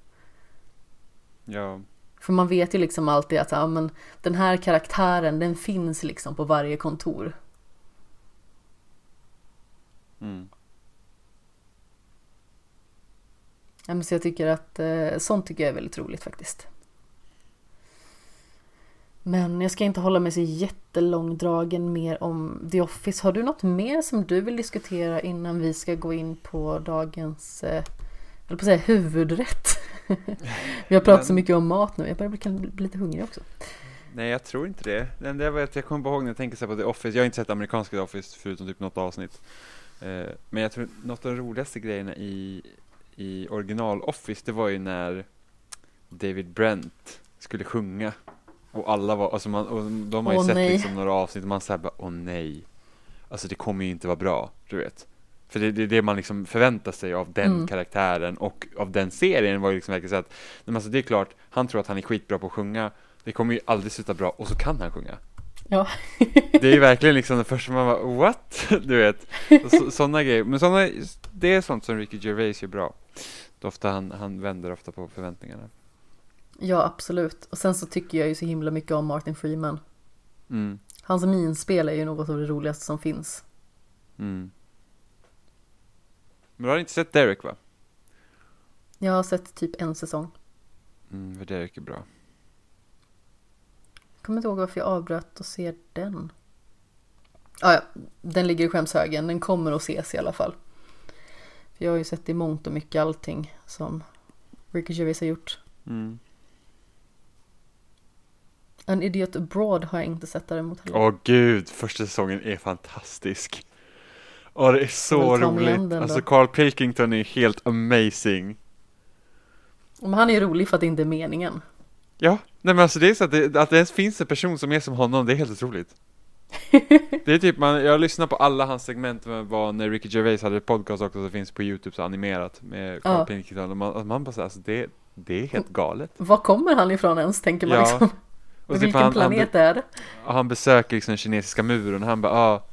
Ja. För man vet ju liksom alltid att ja, men den här karaktären den finns liksom på varje kontor. Mm. Ja, men så jag tycker att eh, sånt tycker jag är väldigt roligt faktiskt. Men jag ska inte hålla mig så jättelångdragen mer om The Office. Har du något mer som du vill diskutera innan vi ska gå in på dagens, eh, jag på att säga huvudrätt. vi har pratat så Men- mycket om mat nu, jag börjar bli, bli lite hungrig också. Nej, jag tror inte det. Det enda jag vet, jag kommer ihåg när jag tänker så på The Office. Jag har inte sett amerikanska The Office förutom typ något avsnitt. Eh, men jag tror något av de roligaste grejerna i, i original Office, det var ju när David Brent skulle sjunga. Och alla var, alltså man, och de har ju Åh, sett nej. liksom några avsnitt och man säger bara, åh nej. Alltså det kommer ju inte vara bra, du vet. För det, det är det man liksom förväntar sig av den Mm. karaktären och av den serien var ju liksom verkligen så att, men alltså det är klart, han tror att han är skitbra på att sjunga, det kommer ju aldrig sluta bra och så kan han sjunga. Ja. Det är ju verkligen liksom det första man bara, what? Du vet, så, sådana grejer. Men såna, det är sånt som Ricky Gervais gör bra. Ofta han, han vänder ofta på förväntningarna. Ja, absolut. Och sen så tycker jag ju så himla mycket om Martin Freeman. Mm, Hans minspel är ju något av det roligaste som finns. mm. Men du har inte sett Derek va? Jag har sett typ en säsong. Mm, för Derek är bra. Jag kommer inte ihåg varför jag avbröt och ser den. Ah, ja, den ligger i skämshögen. Den kommer att ses i alla fall. För jag har ju sett i mångt och mycket allting som Ricky Gervais har gjort. Mm. An Idiot Abroad har jag inte sett däremot heller. Åh gud, första säsongen är fantastisk. Åh det är så roligt. Alltså Carl Pilkington är helt amazing. Men han är ju rolig för att det inte är meningen. Ja, nej men alltså det är så att det, att det ens finns en person som är som honom, det är helt otroligt. det är typ, man, jag lyssnar på alla hans segment med vad när Ricky Gervais hade podcast också, så finns på Youtube så animerat med Carl Ja. Pilkington, och man, man bara säger alltså det, det är helt galet. Var kommer han ifrån ens, tänker man Ja. liksom. Och typ Vilken han, planet han, är det? han besöker liksom den kinesiska muren, och han bara ah,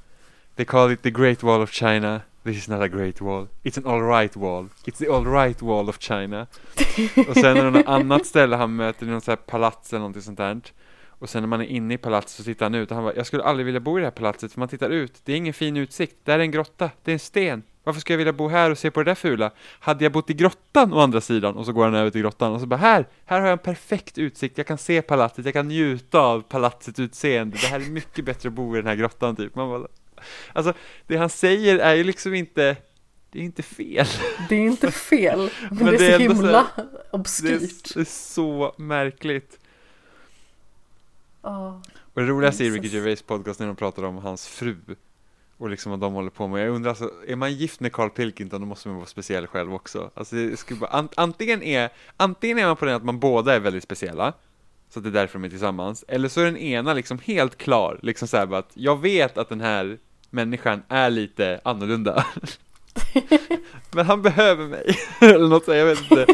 They call it the Great Wall of China, this is not a great wall, it's an alright wall, it's the alright wall of China. Och sen är det något annat ställe han möter, något så här palats eller någonting sånt där. Och sen när man är inne i palatset så tittar han ut och han bara, jag skulle aldrig vilja bo i det här palatset för man tittar ut, det är ingen fin utsikt, där är en grotta, det är en sten. Varför ska jag vilja bo här och se på det där fula? Hade jag bott i grottan å andra sidan? Och så går han över till grottan och så bara, här, här har jag en perfekt utsikt, jag kan se palatset, jag kan njuta av palatsets utseende, det här är mycket bättre att bo i den här grottan typ. Man bara, alltså, det han säger är ju liksom inte, det är inte fel. Det är inte fel, men, Men det är det är så ändå så himla här- Det är, obskyrt. det är så märkligt. Ja. Och det i Jesus. Ricky Gervais podcast när de pratar om hans fru och liksom vad de håller på med. Jag undrar alltså, är man gift med Carl Pilkington då måste man vara speciell själv också. Alltså det skulle bara, an, antingen, är, antingen är man på den att man båda är väldigt speciella, så att det är därför de är tillsammans, eller så är den ena liksom helt klar, liksom så här bara att jag vet att den här människan är lite annorlunda. Men han behöver mig, eller något sånt, jag vet inte.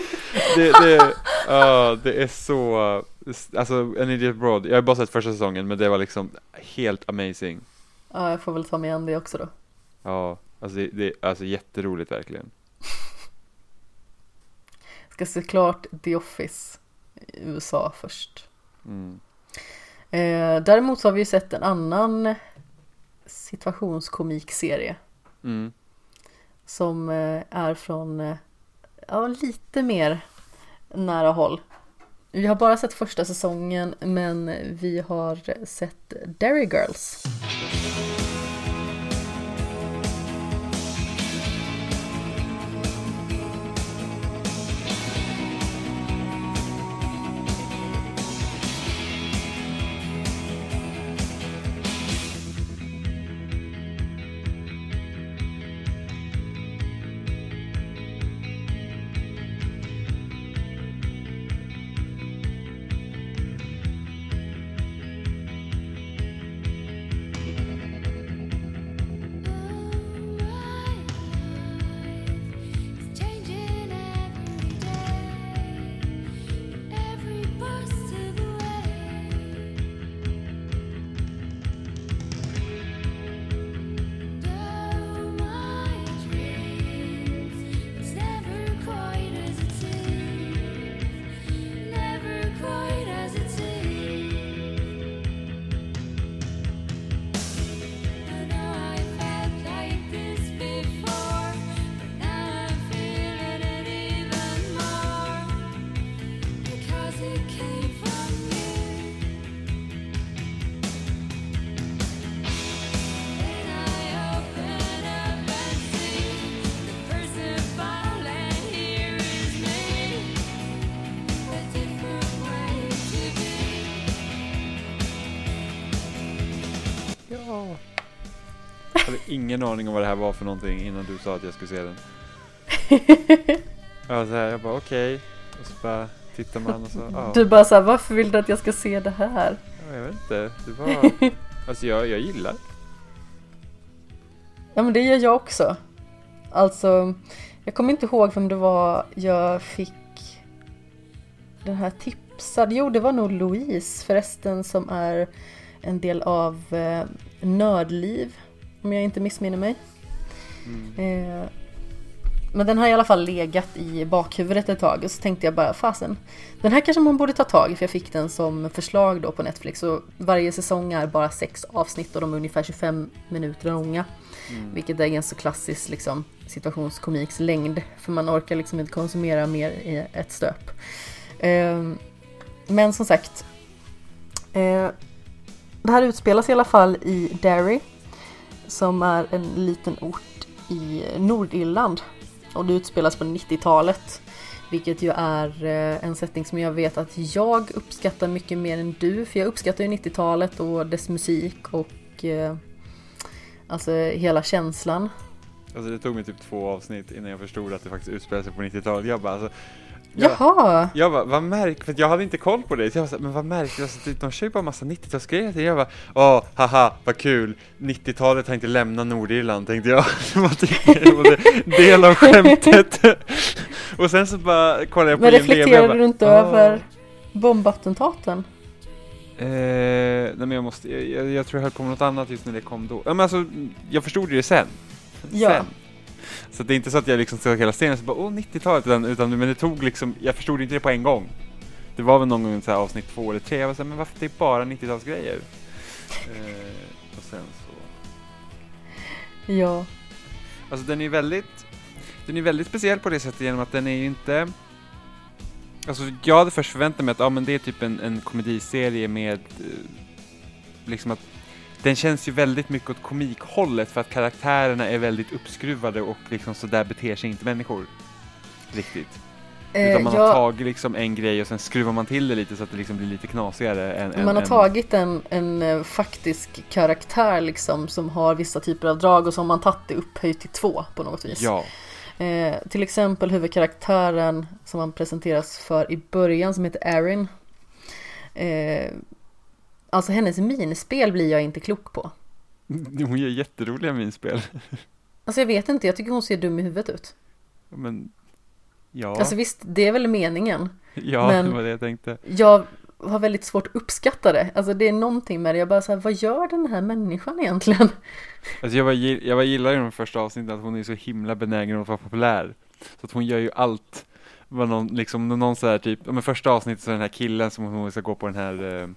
Det, det, ja, det är så, alltså an Idiot Broad, jag har bara sett första säsongen men det var liksom helt amazing ja, jag får väl ta mig an det också då. Ja, alltså det, det är alltså jätteroligt verkligen. Ska se klart The Office i USA först. Mm. Eh, däremot så har vi ju sett en annan situationskomikserie Mm. som eh, är från eh, ja, lite mer nära håll. Vi har bara sett första säsongen men vi har sett Derry Girls. Ingen aning om vad det här var för någonting innan du sa att jag skulle se den. Jag var så här, jag bara okej. Och så bara tittar man och så, ja. Du bara såhär, varför vill du att jag ska se det här? Ja, Jag vet inte, det var, alltså jag, jag gillar Ja men det gör jag också. Alltså, jag kommer inte ihåg vem det var jag fick den här tipsad. Jo, det var nog Louise förresten som är en del av eh, Nördliv. Om jag inte missminner mig. mm. Eh, men den har i alla fall legat i bakhuvudet ett tag och så tänkte jag bara fasen. Den här kanske man borde ta tag i för jag fick den som förslag då på Netflix och varje säsong är bara sex avsnitt och de är ungefär 25 minuter långa. Mm. Vilket är en så klassisk liksom, situationskomiks längd. För man orkar liksom inte konsumera mer i ett stöp. Ehm, men som sagt. Eh, det här utspelas i alla fall i Derry. Som är en liten ort i Nordirland. Och det utspelas på 90-talet. Vilket ju är eh, en setting som jag vet att jag uppskattar mycket mer än du. För jag uppskattar ju 90-talet och dess musik och eh, alltså hela känslan. Alltså det tog mig typ två avsnitt innan jag förstod att det faktiskt utspelar sig på 90-talet. Jag bara alltså, jag, Jaha! jag bara, vad märk, för jag hade inte koll på det, så jag var men vad märkligt, alltså, typ, de kör ju bara massa 90-talsgrejer, jag bara, åh, haha, vad kul, 90-talet har inte lämnat Nordirland, tänkte jag, det var typ del av skämtet. och sen så bara kollade jag på Men reflekterade bara, du inte "Åh." över bombattentaten? Eh, nej men jag måste, jag, jag, jag tror jag höll på med något annat just när det kom då. Ja men alltså, jag förstod ju det sen. Ja. Sen. Så det är inte så att jag liksom såg hela scenen och så bara åh 90-talet utan, utan men det tog liksom, jag förstod inte det på en gång. Det var väl någon gång så här avsnitt två eller tre, jag var så här, men varför det är bara 90-talsgrejer? Eh, och sen så, Ja. alltså den är väldigt, den är väldigt speciell på det sättet genom att den är ju inte Alltså jag hade först förväntat mig att ja, men det är typ en, en komediserie med eh, liksom att den känns ju väldigt mycket åt komikhållet för att karaktärerna är väldigt uppskruvade och liksom så där beter sig inte människor. Riktigt. Eh, Utan man har jag- tagit liksom en grej och sen skruvar man till det lite så att det liksom blir lite knasigare än, än Man har än- tagit en, en eh, faktisk karaktär liksom som har vissa typer av drag och som man tagit det upphöjt till två på något vis. Ja, Eh, till exempel huvudkaraktären som man presenteras för i början som heter Erin. Eh, alltså hennes minspel blir jag inte klok på. hon gör jätteroliga minspel. Alltså jag vet inte, jag tycker hon ser dum i huvudet ut. Men, ja, Alltså visst, det är väl meningen. ja men- det var det jag tänkte. Jag har väldigt svårt att uppskatta det. Alltså det är någonting med det. Jag bara så här, vad gör den här människan egentligen? Alltså jag, gill- jag var gillar i de första avsnitten att hon är så himla benägen att vara populär. Så att hon gör ju allt. Vad någon, liksom, någon så här typ, men första avsnittet så är den här killen som hon ska gå på den här, eh,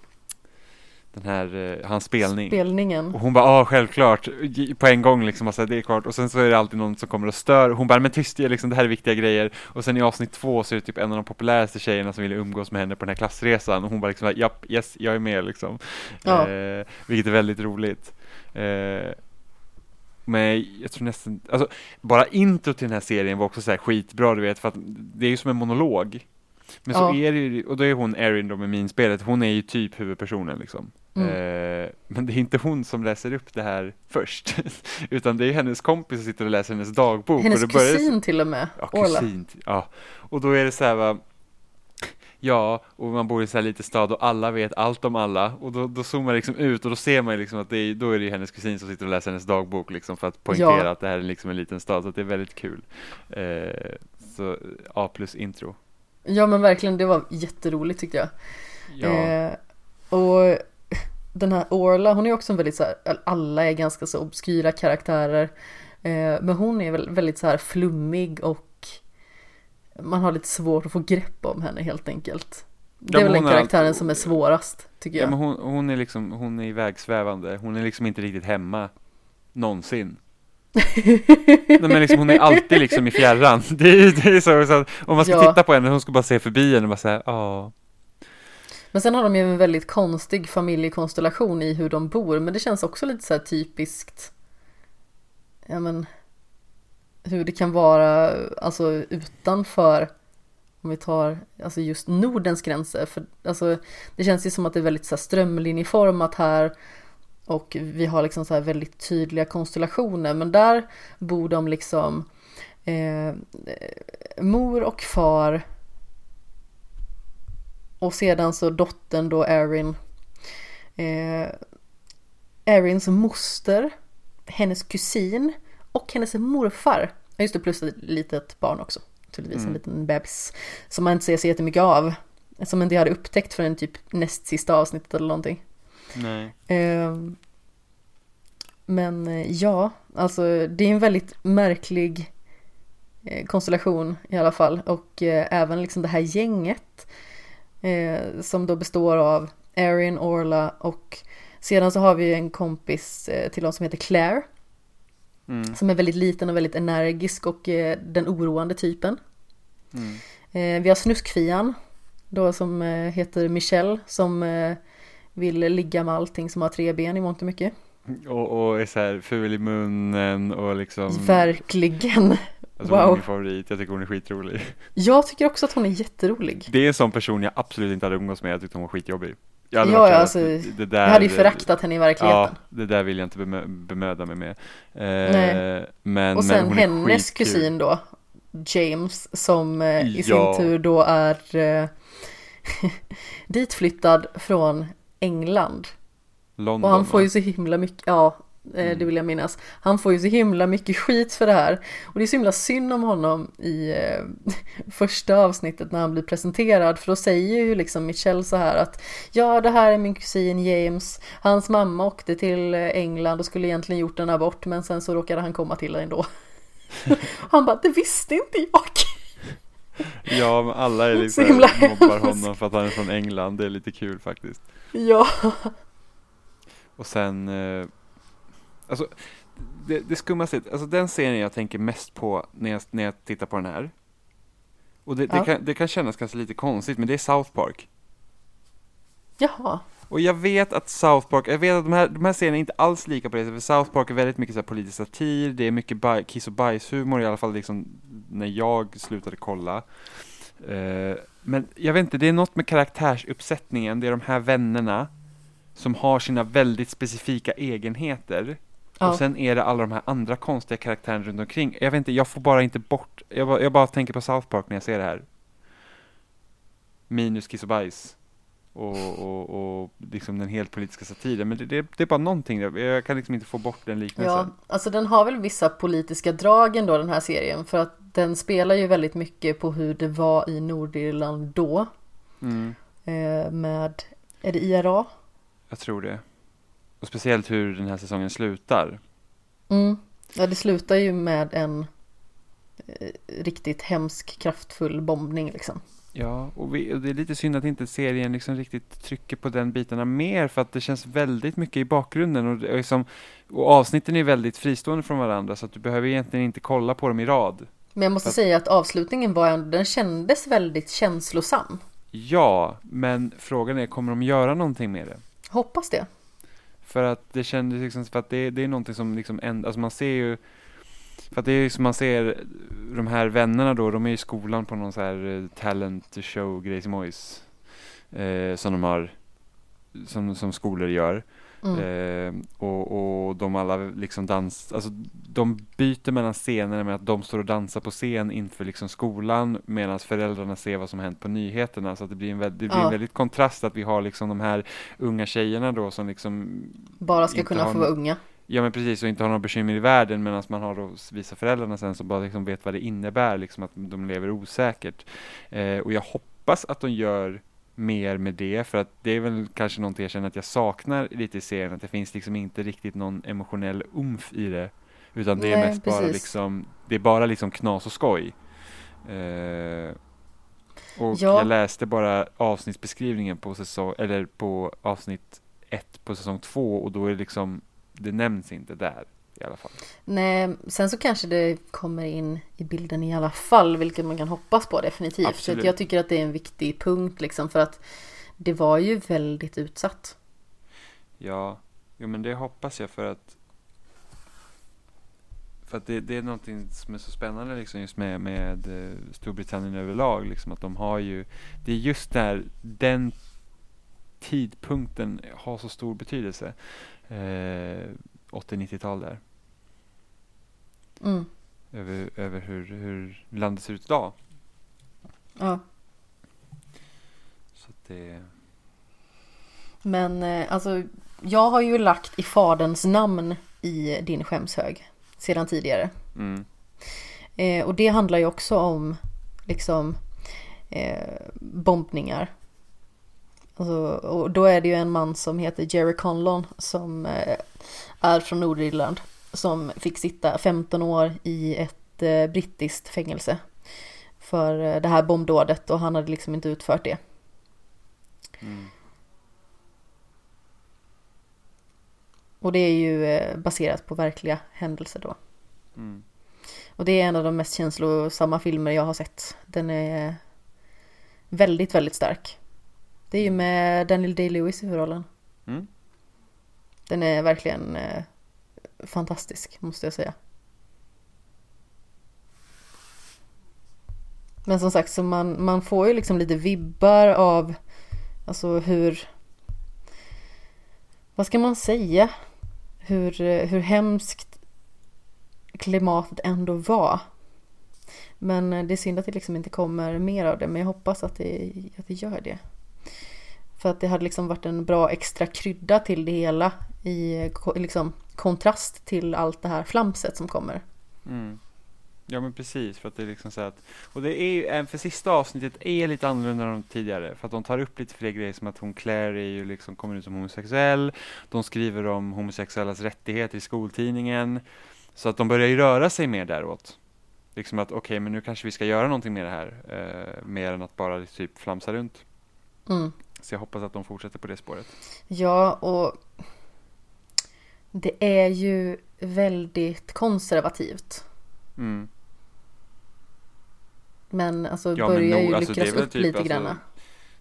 den här, eh, hans spelning. Spelningen. Och hon bara, ja självklart, G- på en gång liksom, alltså, det är klart. Och sen så är det alltid någon som kommer och stör. Hon bara, men tyst det, liksom, det här är viktiga grejer. Och sen i avsnitt två så är det typ en av de populäraste tjejerna som ville umgås med henne på den här klassresan. Och hon bara liksom, japp, yes, jag är med liksom. Ja. Eh, vilket är väldigt roligt. Eh, men jag tror nästan, alltså bara intro till den här serien var också så här skitbra du vet, för att det är ju som en monolog. Men så Ja. är det ju, och då är hon Erin då med minspelet, hon är ju typ huvudpersonen liksom. Mm. Eh, men det är inte hon som läser upp det här först, utan det är hennes kompis som sitter och läser hennes dagbok. Hennes och det börjar, kusin till och med. Ja, kusin. Ja, och då är det så här va, Ja, och man bor i så här lite stad och alla vet allt om alla och då, då zoomar man liksom ut och då ser man liksom att det är, då är det ju hennes kusin som sitter och läser hennes dagbok liksom för att poängtera Ja. att det här är liksom en liten stad så det är väldigt kul. Eh, så A plus intro. Ja men verkligen, det var jätteroligt tyckte jag. Ja, Eh, och den här Orla, hon är också en väldigt så här, alla är ganska så obskyra karaktärer. Eh, men hon är väl väldigt så här flummig och man har lite svårt att få grepp om henne helt enkelt. Det Ja, är men väl den karaktären alltid- som är svårast, tycker ja jag. men hon, hon är liksom, hon är ivägsvävande, hon är liksom inte riktigt hemma någonsin. Nej men liksom hon är alltid liksom i fjärran. Det är, det är så, så att om man ska Ja. titta på henne, hon ska bara se förbi henne och bara säga ja. Men sen har de ju en väldigt konstig familjekonstellation i hur de bor, men det känns också lite så här typiskt. Ja men hur det kan vara alltså utanför om vi tar alltså just Nordens gränser. För alltså, det känns ju som att det är väldigt så här, strömlinjeformat här och vi har liksom så här väldigt tydliga konstellationer. Men där bor de liksom eh, mor och far och sedan så dottern då Erin. Eh, Erins moster, hennes kusin och hennes morfar. Just det, plus ett litet barn också. Naturligtvis en Mm. liten bebis. Som man inte ser så jättemycket av. Som inte jag hade upptäckt förrän typ näst sista avsnittet eller någonting. Nej. Ehm, Men eh, ja, alltså det är en väldigt märklig eh, konstellation i alla fall. Och eh, även liksom det här gänget eh, som då består av Erin, Orla och sedan så har vi en kompis eh, till dem som heter Claire. Mm. Som är väldigt liten och väldigt energisk och eh, den oroande typen. Mm. Eh, vi har Snuskfian då som eh, heter Michelle som eh, vill ligga med allting som har tre ben i mångt och mycket. Och, och är så här ful i munnen och liksom Verkligen. Alltså, Hon är wow. min favorit, jag tycker hon är skitrolig Jag tycker också att hon är jätterolig. Det är en sån person jag absolut inte hade umgås med, jag tyckte hon var skitjobbig Jag hade Ja, här, alltså, det, där, Jag hade ju föraktat henne i Ja, verkligheten. det där vill jag inte bemö bemöda mig med eh, Nej. Men, och sen men hennes kusin då. James som eh, i Ja. sin tur då är eh, ditflyttad från England. London Och han får ju så himla mycket, ja eh, det vill jag minnas. Han får ju så himla mycket skit för det här. Och det är så himla synd om honom i eh, första avsnittet när han blir presenterad. För då säger ju liksom Michelle så här att ja det här är min kusin James. Hans mamma åkte till eh, England och skulle egentligen gjort en abort men sen så råkade han komma till ändå. han bara det visste inte jag. Ja, men alla är liksom himla mobbar honom för att han är från England. Det är lite kul faktiskt. ja. Och sen, eh, alltså det, det skummaste, alltså den serien jag tänker mest på när jag, när jag tittar på den här. Och det, Ja. det, kan, det kan kännas kanske lite konstigt, men det är South Park. Jaha. Och jag vet att South Park, jag vet att de här, de här serierna är inte alls lika på det sättet, för South Park är väldigt mycket så här politisk satir, det är mycket baj, kiss och bajshumor i alla fall liksom när jag slutade kolla. Eh, men jag vet inte, det är något med karaktärsuppsättningen, det är de här vännerna som har sina väldigt specifika egenheter. Ja. Och sen är det alla de här andra konstiga karaktärerna runt omkring. Jag vet inte, jag får bara inte bort, jag bara, jag bara tänker på South Park när jag ser det här. Minus kiss och bajs. Och, och, och liksom den helt politiska satiren. Men det, det, det är bara någonting, jag kan liksom inte få bort den Ja, liknelsen. alltså den har väl vissa politiska drag ändå den här serien för att den spelar ju väldigt mycket på hur det var i Nordirland då Mm, eh, med, är det IRA? jag tror det. Och speciellt hur den här säsongen slutar. Mm. Ja, det slutar ju med en eh, riktigt hemsk kraftfull bombning liksom. Ja, och, vi, och det är lite synd att inte serien liksom riktigt trycker på den bitarna mer för att det känns väldigt mycket i bakgrunden och, är liksom, och avsnitten är väldigt fristående från varandra så att du behöver egentligen inte kolla på dem i rad. Men jag måste Fast- säga att avslutningen var den kändes väldigt känslosam. Ja, men frågan är kommer de göra någonting med det? Hoppas det. För att det kändes liksom, för att det, det är någonting som liksom, änd- alltså man ser ju för att det är ju som man ser de här vännerna då, de är i skolan på någon så här eh, talent show Grejsimojs eh, som de har, som, som skolor gör. Mm. Eh, och, och de alla liksom dans, alltså de byter mellan scenerna med att de står och dansar på scen inför liksom skolan medan föräldrarna ser vad som hänt på nyheterna. Så att det blir en, väl- det blir Ja. en väldigt kontrast att vi har liksom de här unga tjejerna då som liksom Bara ska kunna få vara unga. Ja men precis, och inte har några bekymmer i världen medan man har då vissa föräldrarna sen som bara liksom vet vad det innebär, liksom att de lever osäkert. Eh, och jag hoppas att de gör mer med det, för att det är väl kanske någonting jag känner att jag saknar lite i serien, att det finns liksom inte riktigt någon emotionell umf i det. Utan det är Nej, mest bara precis. liksom, det är bara liksom knas och skoj. Eh, och Ja. jag läste bara avsnittsbeskrivningen på säsong, eller på avsnitt ett på säsong två och då är det liksom, det nämns inte där i alla fall. Nej, sen så kanske det kommer in i bilden i alla fall, vilket man kan hoppas på definitivt. Så Absolut. att jag tycker att det är en viktig punkt liksom, för att det var ju väldigt utsatt. Ja, jo men det hoppas jag för att för att det, det är någonting som är så spännande liksom just med, med eh, Storbritannien överlag liksom att de har ju det är just där den tidpunkten har så stor betydelse eh, 80-90-tal där Mm. över, över hur, hur landet ser ut idag Ja. så det Men eh, alltså, jag har ju lagt i faderns namn i din skämshög sedan tidigare. mm, Eh, och det handlar ju också om liksom eh, bombningar. Alltså, och då är det ju en man som heter Jerry Conlon som eh, är från Nordirland som fick sitta 15 år i ett eh, brittiskt fängelse för eh, det här bombdådet och han hade liksom inte utfört det. mm, Och det är ju baserat på verkliga händelser då. mm. Och det är en av de mest känslosamma filmer jag har sett. Den är väldigt, väldigt stark. Det är ju med Daniel Day-Lewis i huvudrollen. Mm. Den är verkligen eh, fantastisk, måste jag säga. Men som sagt, så man, man får ju liksom lite vibbar av alltså hur... Vad ska man säga? Hur, eh, hur hemskt klimatet ändå var. Men eh, det är synd att det liksom inte kommer mer av det, men jag hoppas att det, att det gör det. För att det hade liksom varit en bra extra krydda till det hela i liksom, kontrast till allt det här flamset som kommer. Mm. Ja men precis, för att det är liksom så att, och det är ju, även för sista avsnittet är lite annorlunda än de tidigare, för att de tar upp lite fler grejer som att hon Claire är ju liksom, kommer ut som homosexuell, de skriver om homosexuellas rättigheter i skoltidningen, så att de börjar ju röra sig mer däråt. Liksom att okej, men nu kanske vi ska göra någonting med det här, eh, mer än att bara typ flamsa runt. Mm. Så jag hoppas att de fortsätter på det spåret. Ja, och det är ju väldigt konservativt. Mm. Men alltså Ja, men börjar nog, ju alltså, upp typ, lite alltså, grann.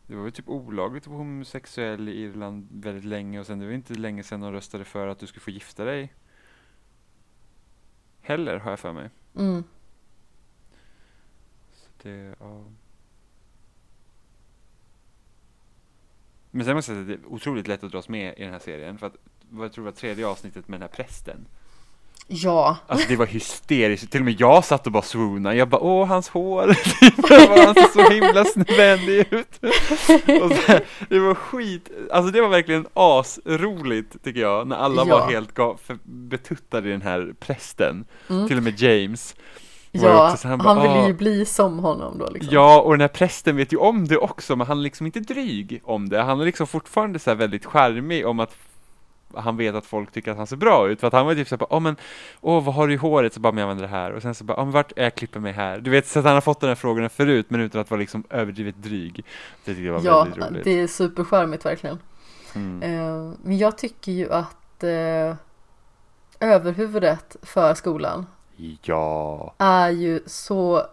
Det var ju typ olagligt att vara homosexuell i Irland väldigt länge och sen det var inte länge sedan de röstade för att du skulle få gifta dig. Heller har jag för mig. Mm. Så det, ja. Men sen måste jag säga att det är otroligt lätt att dras med i den här serien för att jag tror var tredje avsnittet med den här prästen. Ja, Alltså det var hysteriskt, till och med jag satt och bara swoonade, jag bara åh hans hår, det var han ser så himla vänlig ut. Och så, det var skit, alltså det var verkligen asroligt tycker jag, när alla Ja. var helt betuttade i den här prästen, Mm. till och med James. Ja så han han, vill ju "Ah." bli som honom då liksom. Ja, och den här prästen vet ju om det också, men han är liksom inte dryg om det, han är liksom fortfarande så här väldigt charmig om att han vet att folk tycker att han ser bra ut, för att han var typ såhär, åh men, åh vad har du i håret? Så bara, men jag använder det här, och sen så bara, åh men vart är jag klipper mig här? Du vet, så att han har fått den här frågorna förut, men utan att vara liksom överdrivet dryg. Det tycker jag var Ja, väldigt roligt. det är supercharmigt verkligen. Mm. Eh, Men jag tycker ju att eh, överhuvudet för skolan Ja, är ju så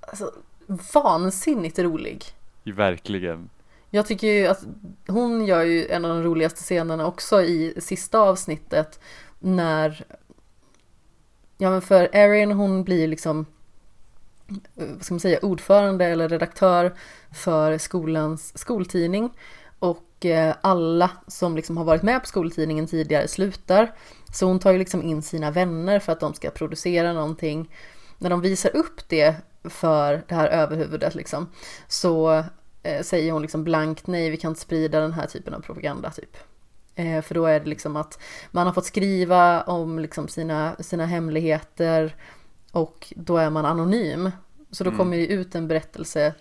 alltså, vansinnigt rolig. verkligen. Jag tycker ju att hon gör ju en av de roligaste scenerna också i sista avsnittet när Ja men för Erin hon blir liksom vad ska man säga, ordförande eller redaktör för skolans skoltidning och eh, alla som liksom har varit med på skoltidningen tidigare slutar. Så hon tar ju liksom in sina vänner för att de ska producera någonting. När de visar upp det för det här överhuvudet liksom så eh, säger hon liksom blankt nej, vi kan inte sprida den här typen av propaganda typ. Eh, för då är det liksom att man har fått skriva om liksom sina, sina hemligheter och då är man anonym. Så då Mm. kommer det ut en berättelse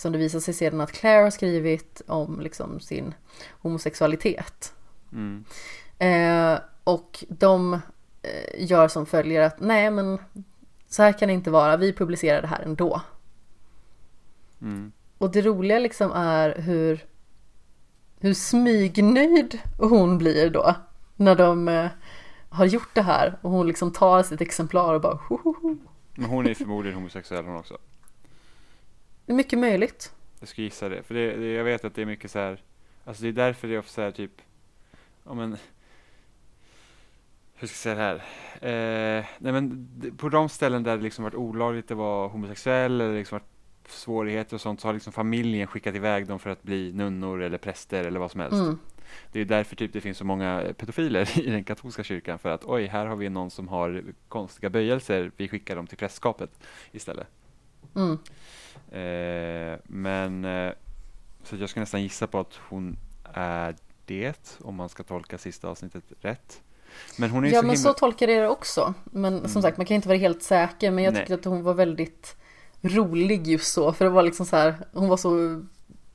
som det visar sig sedan att Claire har skrivit om liksom sin homosexualitet. Mm. Eh, och de eh, gör som följer att nej men så här kan det inte vara, vi publicerar det här ändå. Mm. Och det roliga liksom är hur, hur smygnöjd hon blir då. När de eh, har gjort det här och hon liksom tar sitt exemplar och bara Hohoho. Men hon är förmodligen homosexuell hon också. Det är mycket möjligt. Jag skulle gissa det, för det, det, jag vet att det är mycket så här. Alltså det är därför det är ofta så här typ, ja men, hur ska jag säga det här? Eh, nej men på de ställen där det liksom varit olagligt att vara homosexuell eller liksom varit svårigheter och sånt så har liksom familjen skickat iväg dem för att bli nunnor eller präster eller vad som helst. Mm. Det är därför typ det finns så många pedofiler i den katolska kyrkan för att oj, här har vi någon som har konstiga böjelser, vi skickar dem till prästskapet istället. Mm. Eh, men eh, så jag ska nästan gissa på att hon är det, om man ska tolka sista avsnittet rätt. Men hon är Ja så men himla... så tolkar jag det också. Men Mm. som sagt man kan inte vara helt säker men jag tycker att hon var väldigt rolig just så. För det var liksom så här, hon var så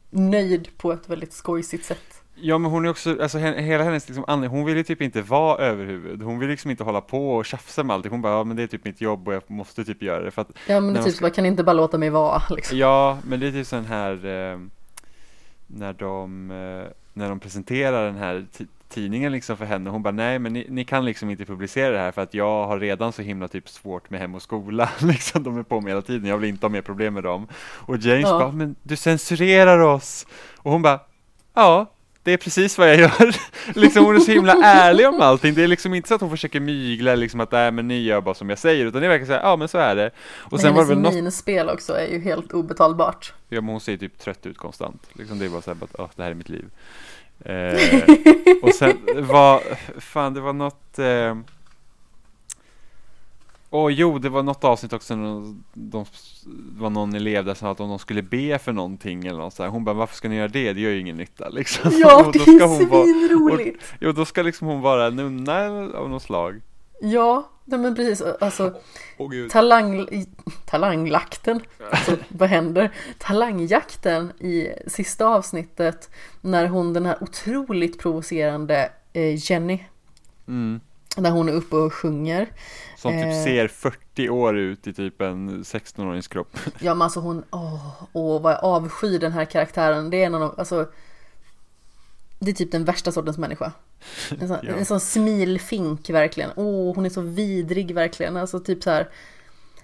nöjd på ett väldigt skojsigt sätt. Ja men hon är också, alltså he- hela hennes liksom, hon vill ju typ inte vara överhuvud. Hon vill liksom inte hålla på och tjafsa med allting. Hon bara, ja men det är typ mitt jobb och jag måste typ göra det. För att, Ja men det man typ så bara, kan inte bara låta mig vara liksom. ja, men det är typ sån här, eh, när de, eh, när de presenterar den här ti- tidningen liksom för henne, hon bara nej men ni, ni kan liksom inte publicera det här för att jag har redan så himla typ svårt med hem och skola, liksom de är på mig hela tiden, jag vill inte ha mer problem med dem. Och James Ja. bara, men du censurerar oss! Och hon bara, ja, det är precis vad jag gör. liksom hon är så himla ärlig om allting, det är liksom inte så att hon försöker mygla liksom att nej men ni gör bara som jag säger, utan det verkar säga, ja men så är det. Och Men sen var det väl något minspel också är ju helt obetalbart. Ja men hon ser typ trött ut konstant. Liksom det är bara såhär, att "Åh, det här är mitt liv. Eh, och sen var, fan det var något, eh, Åh jo, det var något avsnitt också när de, de, det var någon elev där som sa att om de skulle be för någonting eller något så här, hon bara varför ska ni göra det? Det gör ju ingen nytta liksom. Ja, Och det då ska är hon vara- svinroligt! Jo, då ska liksom hon vara nunna av något slag. Ja, nej men precis. Alltså gud. talang, talanglakten, alltså, vad händer? Talangjakten i sista avsnittet när hon den här otroligt provocerande eh, Jenny, Mm. När hon är uppe och sjunger. Som typ Eh. ser 40 år ut i typ en 16-årings kropp. Ja men alltså hon, åh, åh vad jag avskyr den här karaktären. Det är en av de, alltså Det är typ den värsta sortens människa. En sån, Ja. en sån smilfink verkligen. Åh, hon är så vidrig verkligen. Alltså typ så här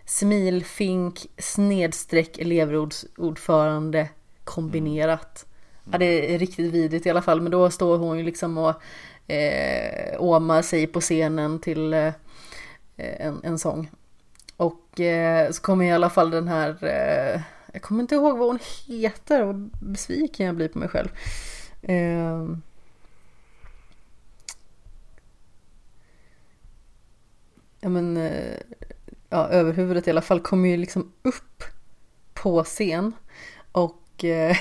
smilfink snedstreck elevrådsordförande kombinerat. Ja, det är riktigt vidrigt i alla fall. Men då står hon ju liksom och eh, åma sig på scenen till eh, en, en sång. Och eh, så kommer i alla fall den här, eh, jag kommer inte ihåg vad hon heter, vad besviken jag blir på mig själv. Eh, ja men, eh, ja överhuvudet i alla fall kommer ju liksom upp på scen och eh,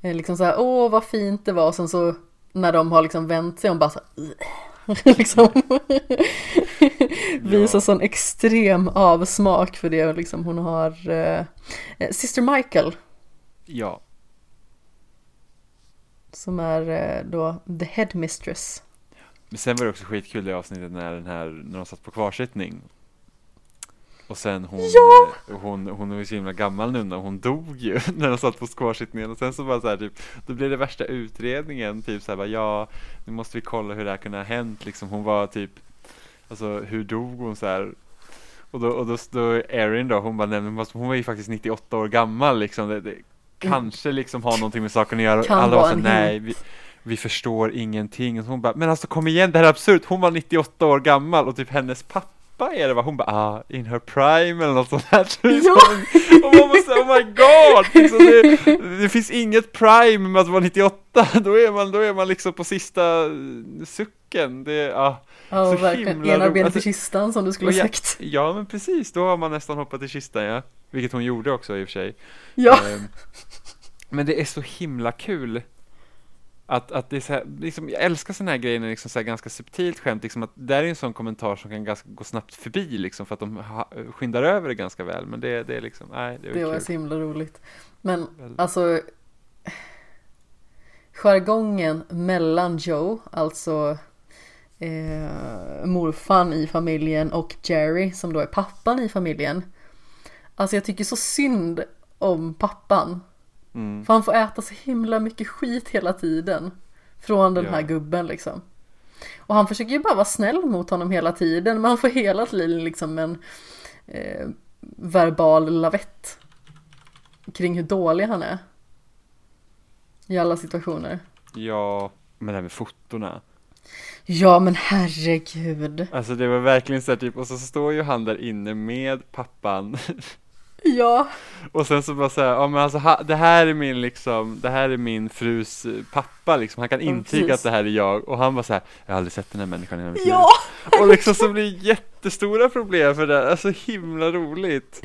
liksom så här, åh vad fint det var och sen så när de har liksom vänt sig om bara så liksom visar sån extrem avsmak för det och liksom hon har eh, Sister Michael Ja. som är eh, då the headmistress. Men sen var det också skitkul det avsnittet när den här, när de satt på kvarsittning. Och sen hon, Ja! eh, hon, hon var ju så himla gammal nu när hon dog ju när de satt på kvarsittningen och sen så bara så här typ, då blev det värsta utredningen typ så här bara ja, nu måste vi kolla hur det här kunde ha hänt liksom, hon var typ, alltså hur dog hon så här? Och då, och då, då Erin då, hon bara men hon var ju faktiskt 98 år gammal liksom, det, det kanske liksom har någonting med saken att göra. Kan Alla var så nej, vi, vi förstår ingenting. Och hon bara, men alltså kom igen, det här är absurt. Hon var 98 år gammal och typ hennes pappa är det va? Hon bara, ah, in her prime eller något sånt här. Typ. Ja. Och man så, oh my god! Liksom, det, det finns inget prime med att vara 98. Då är man, då är man liksom på sista sucken. Det, ah. Ja, Så verkligen himla ena benet alltså- i kistan som du skulle ha ja, sagt. ja, men precis. Då har man nästan hoppat i kistan, ja. Vilket hon gjorde också i och för sig. Ja, Ehm, Men det är så himla kul att, att det är så här, liksom, jag älskar sådana här grejer, liksom så här ganska subtilt skämt, liksom att det är en sån kommentar som kan ganska, gå snabbt förbi, liksom, för att de ha, skyndar över det ganska väl, men det, det är liksom, nej, det är det var så himla roligt. Men Väldigt. alltså jargongen mellan Joe, alltså eh, morfan i familjen och Jerry som då är pappan i familjen. Alltså jag tycker så synd om pappan. Mm. För han får äta så himla mycket skit hela tiden. Från den Ja. här gubben liksom. Och han försöker ju bara vara snäll mot honom hela tiden. Men han får hela tiden liksom en eh, verbal lavett. Kring hur dålig han är. I alla situationer. Ja, men det här med fotorna. Ja men herregud. Alltså det var verkligen så här typ, och så står ju han där inne med pappan Ja. Och sen så bara säga, ja men alltså ha, det här är min liksom, det här är min frus eh, pappa liksom, han kan Ja, intyga precis. att det här är jag och han bara så här, jag har aldrig sett den här människan i hela mitt Ja. Och liksom så blir det jättestora problem för det, alltså himla roligt.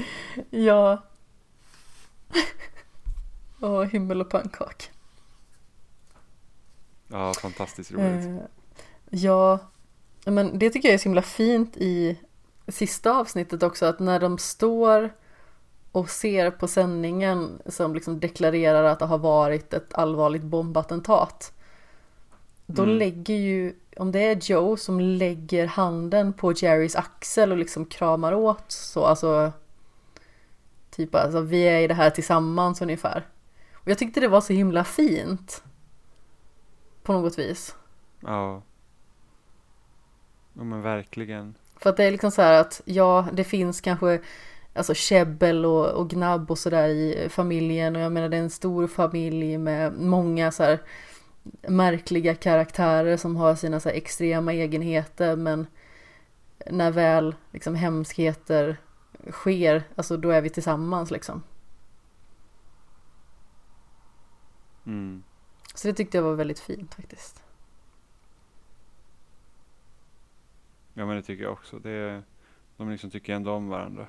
Ja. Åh, himmel och pannkaka. Ja, fantastiskt roligt. Eh, ja, men det tycker jag är så himla fint i sista avsnittet också att när de står och ser på sändningen som liksom deklarerar att det har varit ett allvarligt bombattentat. Då Mm. lägger ju, om det är Joe som lägger handen på Jerrys axel och liksom kramar åt så, alltså Typ alltså vi är i det här tillsammans ungefär. Och jag tyckte det var så himla fint. På något vis. Ja. Ja men verkligen. För att det är liksom så här att ja, det finns kanske alltså käbbel och, och gnabb och sådär i familjen och jag menar det är en stor familj med många så här märkliga karaktärer som har sina så här extrema egenheter men när väl liksom hemskheter sker, alltså då är vi tillsammans liksom. Mm. Så det tyckte jag var väldigt fint faktiskt. Ja men det tycker jag också. Det, De liksom tycker ändå om varandra.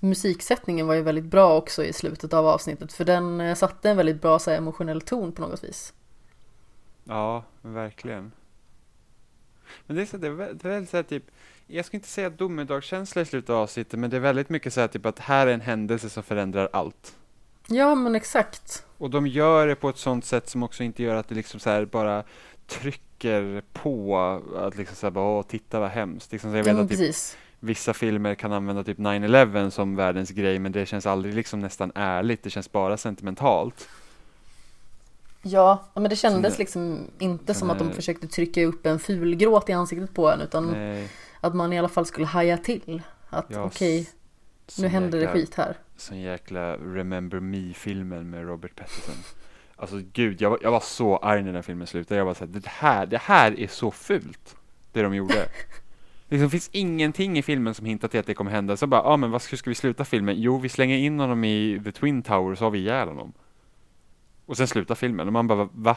Musiksättningen var ju väldigt bra också i slutet av avsnittet för den eh, satte en väldigt bra så här, emotionell ton på något vis. Ja, verkligen. Men det är så det är väldigt så här, typ, jag ska inte säga domedagskänsla i slutet av avsnittet, men det är väldigt mycket så här typ att här är en händelse som förändrar allt. Ja men exakt. Och de gör det på ett sånt sätt som också inte gör att det liksom så här bara trycker på att liksom så här bara, åh, titta vad hemskt. Liksom så jag Ja, vet men att typ, precis. Vissa filmer kan använda typ 9-11 som världens grej, men det känns aldrig liksom nästan ärligt, det känns bara sentimentalt. Ja, men det kändes det- liksom inte som att de är- försökte trycka upp en fulgråt i ansiktet på en utan Nej, att man i alla fall skulle haja till. Att Ja, okej, s- nu sån händer det jäkla- skit här. Sån jäkla Remember Me-filmen med Robert Pattinson. Alltså gud, jag var, jag var så arg när den filmen slutade. Jag var såhär, det här, det här är så fult. Det de gjorde. Det liksom finns ingenting i filmen som hintar till att det kommer hända. Så bara, ja ah, men vad, hur ska vi sluta filmen? Jo, vi slänger in honom i The Twin Tower så har vi ihjäl honom. Och sen slutar filmen och man bara, va?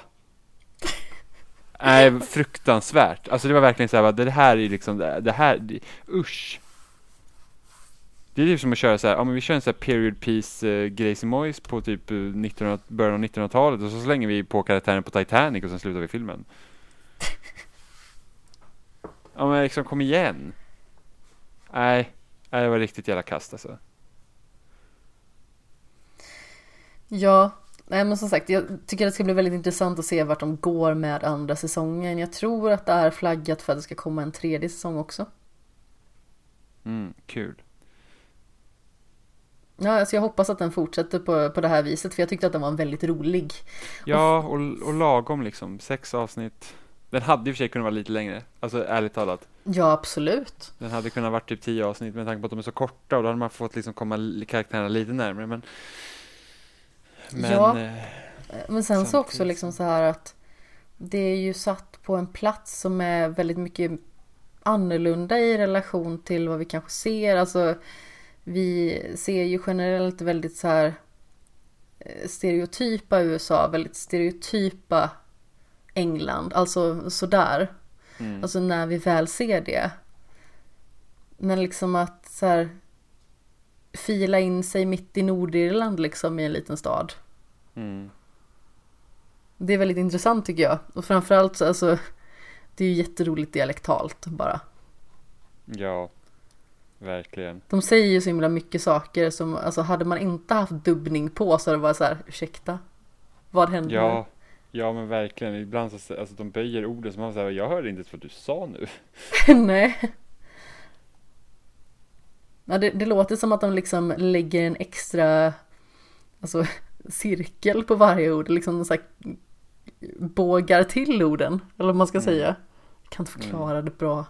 Nej, fruktansvärt. Alltså det var verkligen så här, det här är liksom, det här, det, usch. Det är typ som att köra så här, ja men vi kör en så här period piece uh, Gracie Moyes på typ eh, 1900, början av 1900-talet och så slänger vi på karaktären på Titanic och sen slutar vi filmen. ja men liksom kom igen. Nej, nej det var riktigt jävla kast alltså. Ja, nej men som sagt, jag tycker det ska bli väldigt intressant att se vart de går med andra säsongen. Jag tror att det är flaggat för att det ska komma en tredje säsong också. Mm, kul. Ja, alltså jag hoppas att den fortsätter på, på det här viset för jag tyckte att den var väldigt rolig. Ja, och, och lagom liksom. Sex avsnitt. Den hade i och för sig kunnat vara lite längre. Alltså ärligt talat. Ja, absolut. Den hade kunnat varit typ tio avsnitt med tanke på att de är så korta och då hade man fått liksom komma karaktärerna lite närmare men Men Ja. eh, Men sen så också liksom så här att det är ju satt på en plats som är väldigt mycket annorlunda i relation till vad vi kanske ser. Alltså vi ser ju generellt väldigt så här eh, stereotypa USA, väldigt stereotypa England, alltså sådär. mm, Alltså när vi väl ser det. Men liksom att så här fila in sig mitt i Nordirland liksom i en liten stad. mm, Det är väldigt intressant tycker jag. Och framförallt så alltså, det är ju jätteroligt dialektalt bara. ja, verkligen. De säger ju så himla mycket saker som, alltså hade man inte haft dubbning på så hade det varit så här, ursäkta? Vad händer? Ja, ja men verkligen. Ibland så, alltså de böjer orden som man säger, jag hörde inte ens vad du sa nu. Nej. Ja, det, det låter som att de liksom lägger en extra alltså, cirkel på varje ord, liksom så här, bågar till orden, eller vad man ska Mm. säga. Jag kan inte förklara det bra.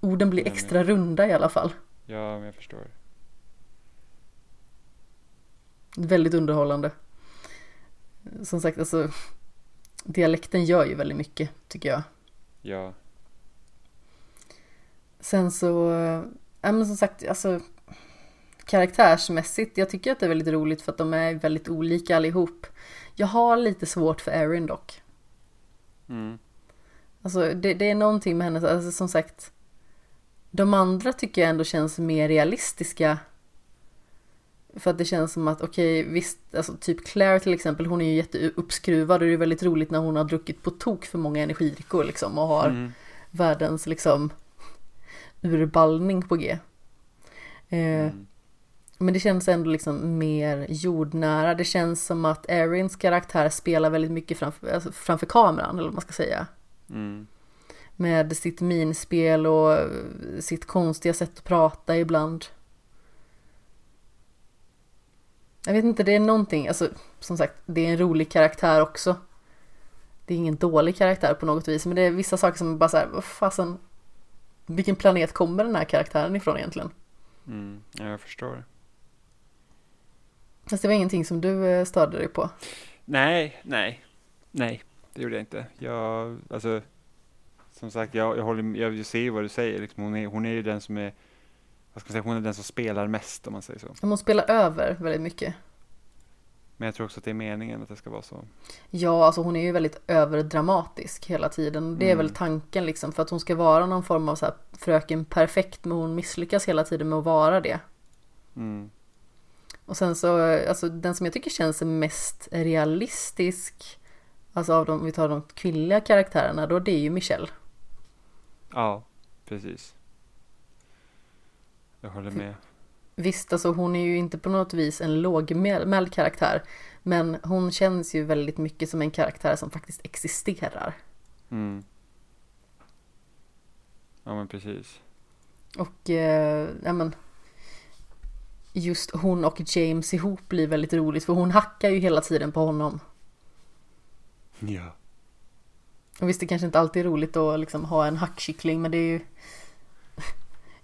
Orden blir Nej, men- extra runda i alla fall. Ja, men jag förstår. Väldigt underhållande. Som sagt, alltså dialekten gör ju väldigt mycket, tycker jag. Ja, Sen så, ja men som sagt, alltså karaktärsmässigt, jag tycker att det är väldigt roligt för att de är väldigt olika allihop. Jag har lite svårt för Erin dock. mm, Alltså det, det är någonting med henne, alltså som sagt, de andra tycker jag ändå känns mer realistiska. För att det känns som att, okej visst, alltså typ Claire till exempel, hon är ju jätteuppskruvad och det är väldigt roligt när hon har druckit på tok för många energidrickor liksom och har mm, världens liksom urballning på G. Eh, mm, Men det känns ändå liksom mer jordnära. Det känns som att Erins karaktär spelar väldigt mycket framför, alltså framför kameran, eller vad man ska säga. mm, Med sitt minspel och sitt konstiga sätt att prata ibland. Jag vet inte, det är någonting, alltså som sagt, det är en rolig karaktär också. Det är ingen dålig karaktär på något vis, men det är vissa saker som bara såhär, vad fasen, vilken planet kommer den här karaktären ifrån egentligen? mm, ja, jag förstår. Fast det var ingenting som du eh, störde dig på. Nej, nej, nej, det gjorde jag inte. Jag, alltså, som sagt, jag, jag, håller, jag ser ju vad du säger. Liksom, hon, är, hon är ju den som är, vad ska man säga, hon är den som spelar mest om man säger så. Men hon spelar över väldigt mycket. Men jag tror också att det är meningen att det ska vara så. Ja, alltså hon är ju väldigt överdramatisk hela tiden. Det är Mm. väl tanken liksom för att hon ska vara någon form av så här fröken perfekt men hon misslyckas hela tiden med att vara det. Mm. Och sen så, alltså den som jag tycker känns mest realistisk, alltså av de, om vi tar de kvinnliga karaktärerna då, det är ju Michelle. Ja, precis. Jag håller med. Visst, alltså hon är ju inte på något vis en lågmäld karaktär, men hon känns ju väldigt mycket som en karaktär som faktiskt existerar. Mm. Ja men precis. Och, eh, ja men, just hon och James ihop blir väldigt roligt, för hon hackar ju hela tiden på honom. Ja. Och visst, det kanske inte alltid är roligt att liksom ha en hackkyckling, men det är ju...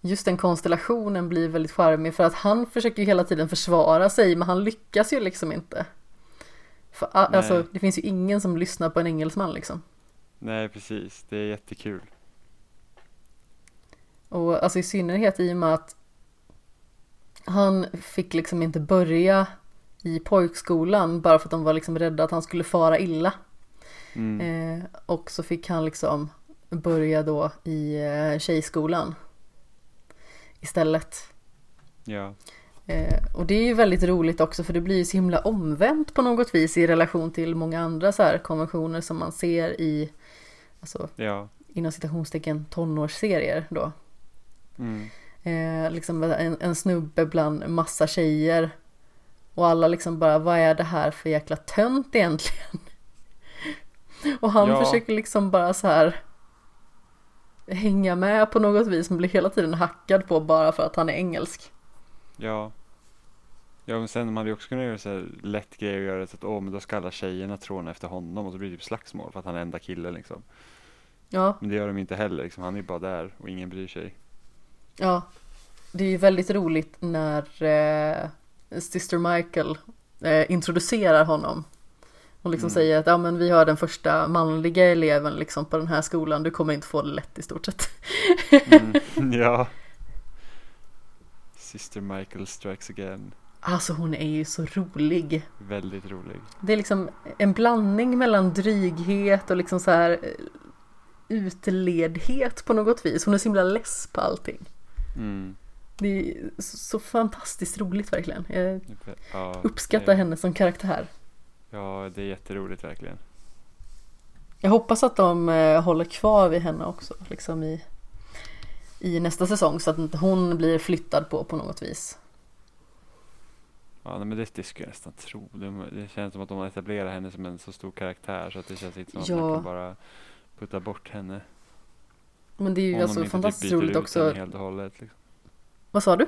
Just den konstellationen blir väldigt charmig för att han försöker ju hela tiden försvara sig, men han lyckas ju liksom inte. För, alltså, det finns ju ingen som lyssnar på en engelsman liksom. Nej precis, det är jättekul. Och alltså i synnerhet i och med att han fick liksom inte börja i pojkskolan bara för att de var liksom rädda att han skulle fara illa. Mm. Eh, och så fick han liksom börja då i eh, tjejskolan istället. Ja. Eh, och det är ju väldigt roligt också för det blir ju så himla omvänt på något vis i relation till många andra så här konventioner som man ser i, alltså Ja. inom citationstecken tonårsserier då. Mm. Eh, liksom en, en snubbe bland massa tjejer. Och alla liksom bara, vad är det här för jäkla tönt egentligen? Och han Ja. försöker liksom bara så här hänga med på något vis, men blir hela tiden hackad på bara för att han är engelsk. Ja. Ja men sen man hade ju också kunnat göra så här lätt grej och göra så att åh men då ska alla tjejerna tråna efter honom och så blir det typ slagsmål för att han är enda killen liksom. Ja, Men det gör de inte heller liksom. Han är ju bara där och ingen bryr sig. ja. Det är ju väldigt roligt när eh, Sister Michael eh, introducerar honom. Och liksom Mm. säger att ja, men vi har den första manliga eleven liksom på den här skolan, du kommer inte få det lätt i stort sett. Mm. ja. Sister Michael strikes again. Alltså hon är ju så rolig. Väldigt rolig. Det är liksom en blandning mellan dryghet och liksom så här eh, utledhet på något vis. Hon är så himla less på allting. Mm. Det är så fantastiskt roligt verkligen. Jag Ja, uppskattar henne som karaktär. Ja, det är jätteroligt verkligen. Jag hoppas att de eh, håller kvar vid henne också liksom i, i nästa säsong så att inte hon blir flyttad på på något vis. Ja, men det, det skulle jag nästan tro. Det, det känns som att de har etablerat henne som en så stor karaktär så att det känns inte som att man Ja. kan bara putta bort henne. Men det är ju Om alltså inte fantastiskt typ roligt också. helt och hållet. Liksom. Vad sa du?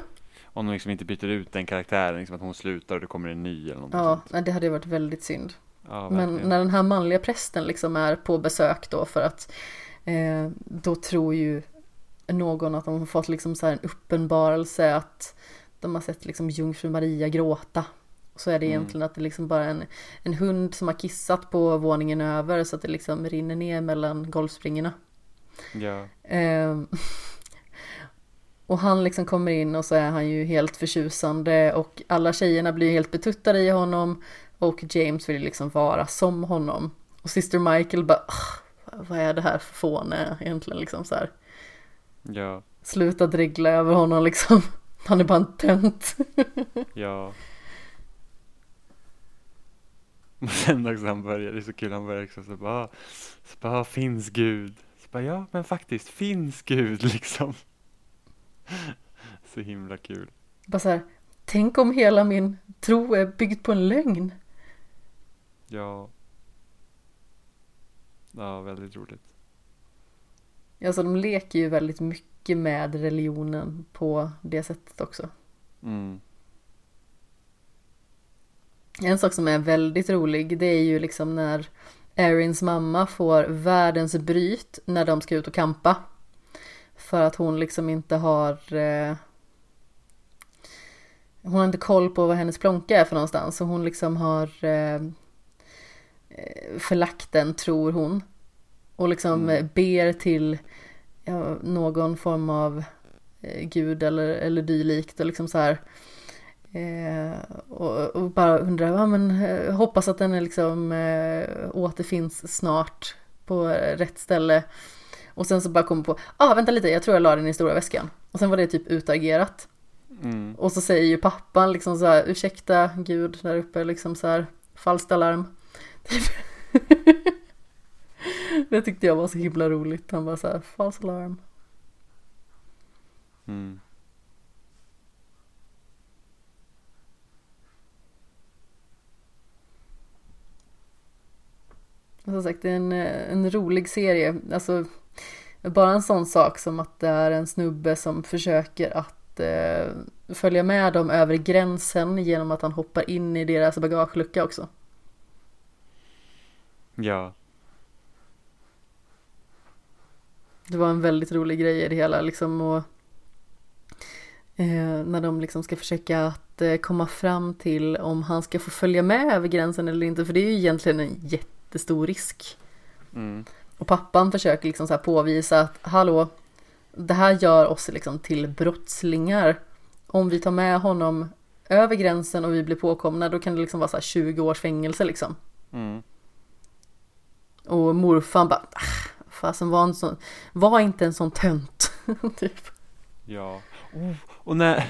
Om de liksom inte byter ut den karaktären, liksom att hon slutar och det kommer en ny eller någonting Ja, sånt. det hade ju varit väldigt synd. Ja, Men när den här manliga prästen liksom är på besök då för att eh, då tror ju någon att de har fått liksom så här en uppenbarelse att de har sett liksom jungfru Maria gråta. Och så är det Mm. egentligen att det liksom bara är en, en hund som har kissat på våningen över så att det liksom rinner ner mellan golvspringorna. Ja, Eh, och han liksom kommer in och så är han ju helt förtjusande och alla tjejerna blir helt betuttade i honom och James vill liksom vara som honom. Och Sister Michael bara, "Ah, vad är det här för fåne egentligen liksom så här. ja, Sluta dregla över honom liksom. Han är bara en tönt. ja. Och sen också han börjar, det är så kul, han börjar liksom så bara, "Ah, så bara, "Ah, finns Gud? Så bara, ja men faktiskt, finns Gud liksom. Så himla kul. Bara så här, tänk om hela min tro är byggd på en lögn. Ja. Ja, väldigt roligt. Alltså de leker ju väldigt mycket med religionen på det sättet också. Mm. En sak som är väldigt rolig det är ju liksom när Erins mamma får världens bryt när de ska ut och kampa. För att hon liksom inte har eh, Hon har inte koll på vad hennes plånka är för någonstans så hon liksom har eh, eh, förlagt den tror hon. Och liksom Mm. eh, ber till ja, någon form av eh, gud eller, eller dylikt och liksom så här Eh, och, och bara undrar, ja, men, hoppas att den är liksom eh, återfinns snart på rätt ställe. Och sen så bara kommer på, ah vänta lite, jag tror jag la den i stora väskan. Och sen var det typ utagerat. Mm. Och så säger ju pappan liksom så här, ursäkta gud där uppe liksom så här, falskt alarm. det tyckte jag var så himla roligt. Han bara så här, false alarm. Mm. Som sagt, det är en, eh, en rolig serie. Alltså, bara en sån sak som att det är en snubbe som försöker att eh, följa med dem över gränsen genom att han hoppar in i deras bagagelucka också. Ja. Det var en väldigt rolig grej i det hela liksom och eh, när de liksom ska försöka att eh, komma fram till om han ska få följa med över gränsen eller inte för det är ju egentligen en jättestor risk. Mm. Och pappan försöker liksom så påvisa att hallå, det här gör oss liksom till brottslingar. Om vi tar med honom över gränsen och vi blir påkomna då kan det liksom vara så här 20 års fängelse liksom. Mm. Och morfan bara, "Ah, fasen var, en sån, var inte en sån tönt. typ. Ja. Oh, och när,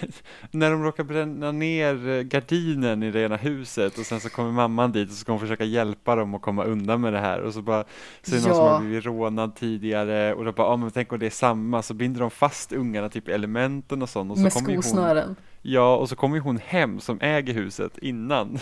när de råkar bränna ner gardinen i det ena huset och sen så kommer mamman dit och så ska hon försöka hjälpa dem att komma undan med det här och så bara så är det någon som Ja. har blivit rånad tidigare och då bara, ja men tänk om det är samma så binder de fast ungarna typ i elementen och sånt och så Med kommer ju hon skosnören. Ja, och så kommer ju hon hem som äger huset innan.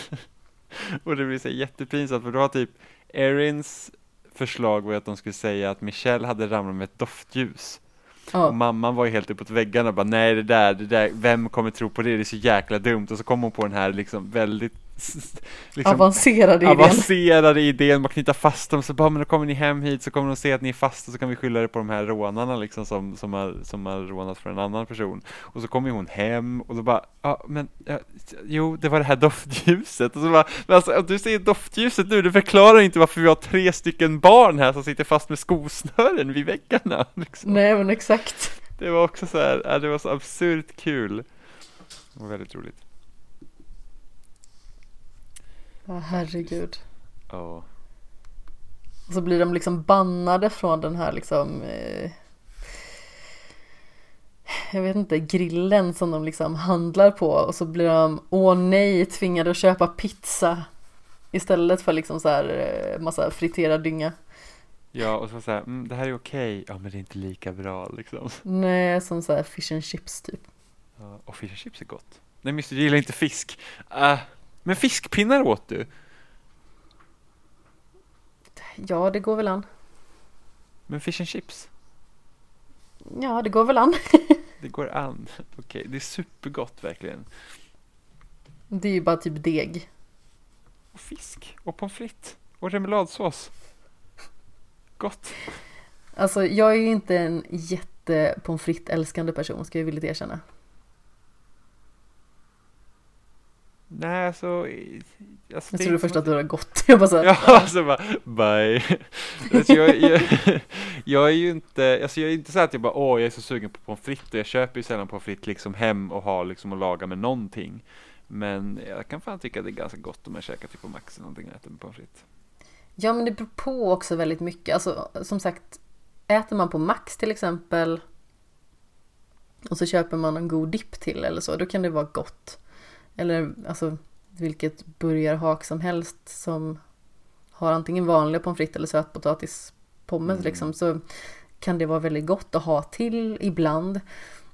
och det blir så jättepinsamt för då har typ Erins förslag var att de skulle säga att Michelle hade ramlat med ett doftljus. Och Ja, mamman var ju helt uppåt väggarna och bara nej det där, det där, vem kommer tro på det, det är så jäkla dumt. Och så kom hon på den här liksom väldigt liksom, avancerade idén. avancerade idén att knyta fast dem, så bara men då kommer ni hem hit så kommer de se att ni är fast och så kan vi skylla det på de här rånarna liksom som, som, har, som har rånat för en annan person. Och så kommer hon hem och då bara, ja men, ja, jo det var det här doftljuset. Och så bara, men alltså du säger doftljuset nu, det förklarar inte varför vi har tre stycken barn här som sitter fast med skosnören vid väggarna. Liksom. Nej men exakt. Det var också så här, det var så absurt kul. Det var väldigt roligt. Ja, herregud. Ja. Och så blir de liksom bannade från den här liksom eh, Jag vet inte, grillen som de liksom handlar på och så blir de åh nej tvingade att köpa pizza Istället för liksom så här eh, massa friterad dynga Ja, och så så här, mm, det här är okej, ja men det är inte lika bra liksom. Nej, som så här fish and chips typ Ja, och fish and chips är gott. Nej men du gillar inte fisk. Ah, men fiskpinnar åt du? Ja, det går väl an Men fish and chips? Ja, det går väl an Det går an. Okej, det är supergott verkligen. Det är ju bara typ deg Och fisk, och pommes frites, och remouladsås. Gott. Alltså jag är ju inte en jätte pommes frites älskande person ska jag villigt erkänna Nej, alltså... Jag är trodde först att du var gott Jag bara så här, Ja, alltså bara, bye. Alltså, jag, jag, jag är ju inte, alltså jag är inte så att jag bara, åh, jag är så sugen på pommes frites. Jag köper ju sällan pommes frites liksom hem och har liksom att laga med någonting. Men jag kan fan tycka att det är ganska gott om jag käkar typ på Max eller någonting och äter med pommes frites. Ja men det beror på också väldigt mycket. Alltså som sagt, äter man på Max till exempel och så köper man en god dipp till eller så, då kan det vara gott. Eller alltså vilket burgarhak som helst som har antingen vanliga pommes frites eller sötpotatispommes Mm. liksom så kan det vara väldigt gott att ha till ibland.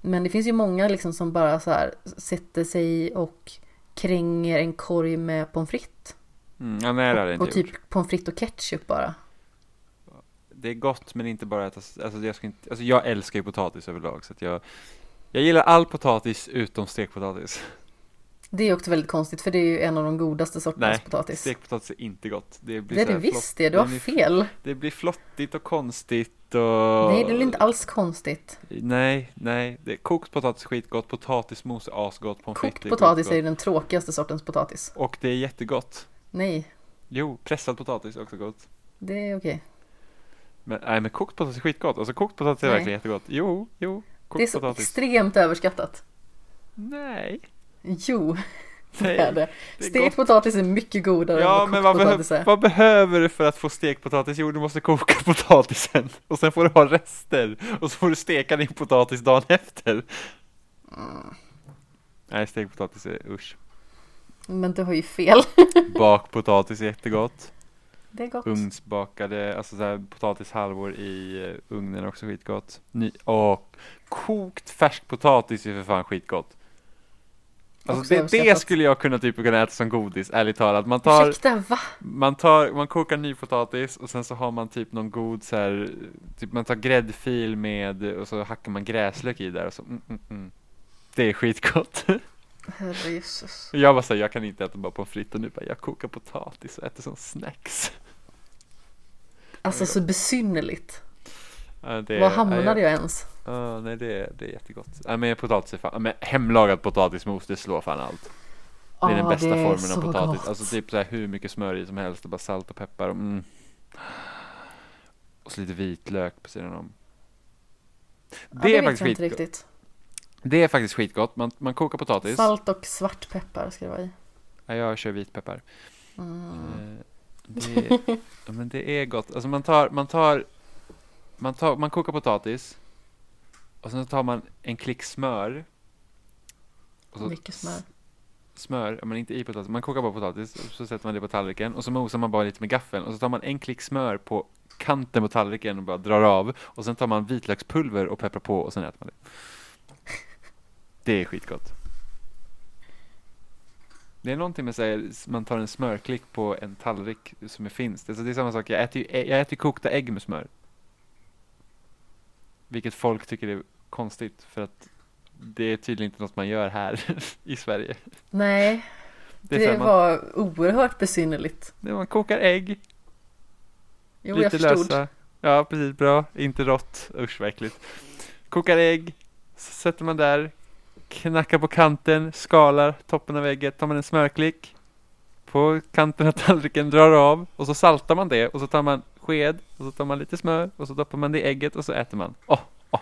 Men det finns ju många liksom som bara så här sätter sig och kränger en korg med pommes frites. Mm, ja, nej, det hade Och inte typ gjort. pommes frites och ketchup bara. Det är gott, men inte bara äta, alltså jag, ska inte, alltså jag älskar ju potatis överlag, så att jag, jag gillar all potatis utom stekpotatis. Det är också väldigt konstigt för det är ju en av de godaste sorternas Nej, potatis. Stekpotatis är inte gott. Det blir Det är det visst det, du har blir- fel. Det blir flottigt och konstigt och... Nej, det är väl inte alls konstigt. Nej, nej. Det, kokt potatis är skitgott, potatismos är asgott, pommes Kokt är potatis är ju den tråkigaste sortens potatis. Och det är jättegott. Nej, Jo, pressad potatis är också gott. det är okej. Men, nej, men kokt potatis är skitgott. Alltså kokt potatis är Nej. verkligen jättegott. Jo, jo. Kokt Det är så potatis. extremt överskattat. Nej. Jo, det Nej, är det. det är Stekt gott. potatis är mycket godare än Ja, vad men vad, potatis behö- är. vad behöver du för att få stekpotatis? Jo, du måste koka potatisen och sen får du ha rester och så får du steka din potatis dagen efter. Mm. Nej, stekpotatis är usch. Men du har ju fel. Bakpotatis är jättegott. Det är gott. Ugnsbakade, alltså så här potatishalvor i eh, ugnen är också skitgott. Ny, och kokt färsk potatis är för fan skitgott. Alltså det, det skulle jag kunna typ kunna äta som godis, ärligt talat. Man tar, Ursäkta, va? man tar, man kokar ny potatis och sen så har man typ någon god så här, typ man tar gräddfil med och så hackar man gräslök i där och så, mm, mm, mm. Det är skitgott. Herrejösses. Jag bara säger, jag kan inte äta bara pommes frites och nu bara, jag kokar potatis och äter som snacks. Alltså så besynnerligt. Det, Var hamnade jag ens? Ja, nej det är, det är jättegott. Nej men potatis är fan, men hemlagad potatismos det slår fan allt. Det är den Ja, bästa det är formen av potatis. gott. Alltså typ så här hur mycket smör i som helst och bara salt och peppar och mm. Och så lite vitlök på sidan om. Ja, Det, det är faktiskt jag inte skitgott. riktigt. Det är faktiskt skitgott. Man, man kokar potatis. Salt och svartpeppar ska det vara i. Ja, jag kör vitpeppar. Mm. Eh, Det, men det är gott. Alltså man tar, man tar, man tar, man kokar potatis. Och sen så tar man en klick smör. Och så Mycket smör. smör, men inte i potatis, man kokar bara potatis och så sätter man det på tallriken och så mosar man bara lite med gaffeln och så tar man en klick smör på kanten på tallriken och bara drar av och sen tar man vitlökspulver och pepprar på och sen äter man det. Det är skitgott. Det är någonting med att man tar en smörklick på en tallrik som är. Alltså det är samma sak, jag äter ju jag äter kokta ägg med smör. Vilket folk tycker är konstigt för att det är tydligen inte något man gör här i Sverige. Nej, Det det, man, var oerhört besynnerligt. man kokar ägg, Jo, jag lite förstod. lösa. Ja, precis, bra. Inte rått. Usch, vad äckligt. Kokar ägg, sätter man där, knackar på kanten, skalar toppen av ägget, tar man en smörklick på kanten av tallriken, drar av och så saltar man det och så tar man sked och så tar man lite smör och så doppar man det i ägget och så äter man. Åh, åh.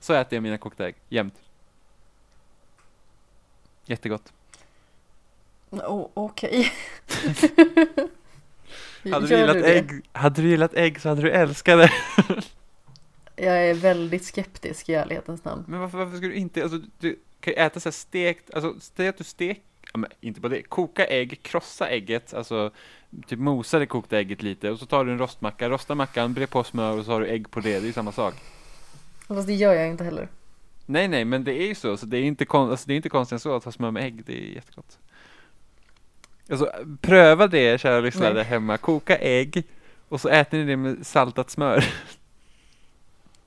Så äter jag mina kokta ägg, jämt. Jättegott. Oh, Okej. Hade du, gillat det? ägg, hade du gillat ägg så hade du älskat det. Jag är väldigt skeptisk i ärlighetens namn. Men varför, varför ska du inte, alltså du kan ju äta så här stekt, alltså säg att du stek, ja, men inte på det, koka ägg, krossa ägget, alltså typ mosa det kokta ägget lite och så tar du en rostmacka, rosta mackan, bre på smör och så har du ägg på det, det är ju samma sak. Fast det gör jag inte heller. Nej nej, men det är ju så, så det är inte, kon, alltså, det är inte konstigt än så att ha smör med ägg, det är jättegott. Alltså pröva det kära lyssnare Nej. hemma, koka ägg och så äter ni det med saltat smör.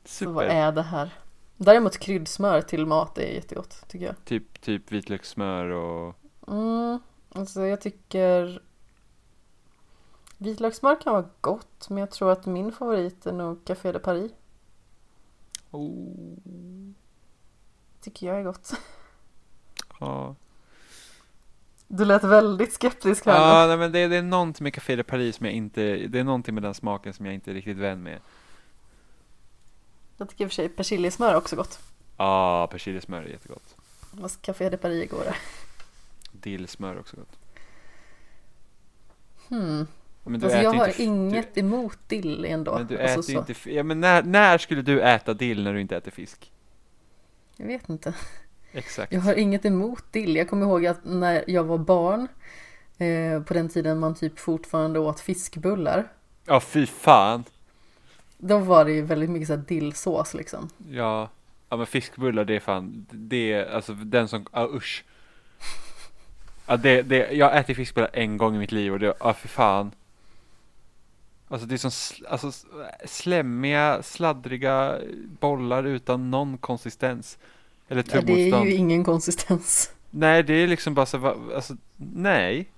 Så vad Super. är det här? Däremot kryddsmör till mat är jättegott tycker jag. Typ, typ vitlökssmör och Mm, alltså jag tycker Vitlökssmör kan vara gott men jag tror att min favorit är nog Café de Paris. oh, Tycker jag är gott. ja. Du lät väldigt skeptisk här. Ja, nej, men det, det är någonting med Café de Paris som jag inte, det är någonting med den smaken som jag inte är riktigt vän med. Jag tycker i och för sig persiljesmör är också gott. Ja, persiljesmör är jättegott. Fast Café de Paris går det. Dillsmör också gott. Hmm. Men Alltså jag har inte, inget emot dill ändå. Du, men du alltså, äter så. inte, ja men när, när skulle du äta dill när du inte äter fisk? Jag vet inte. Exakt. Jag har inget emot dill. Jag kommer ihåg att när jag var barn eh, på den tiden man typ fortfarande åt fiskbullar. Ja, fy fan. Då var det ju väldigt mycket så dillsås liksom. Ja, ja men fiskbullar det är fan, det är alltså den som, ja usch. Ja, det, det, jag har ätit fiskbullar en gång i mitt liv och det, ja fy fan. Alltså det är som, sl- alltså s- slemmiga, sladdriga bollar utan någon konsistens. Eller Ja, det är tuggmotstånd. ju ingen konsistens. Nej, det är liksom bara så, va- alltså, nej.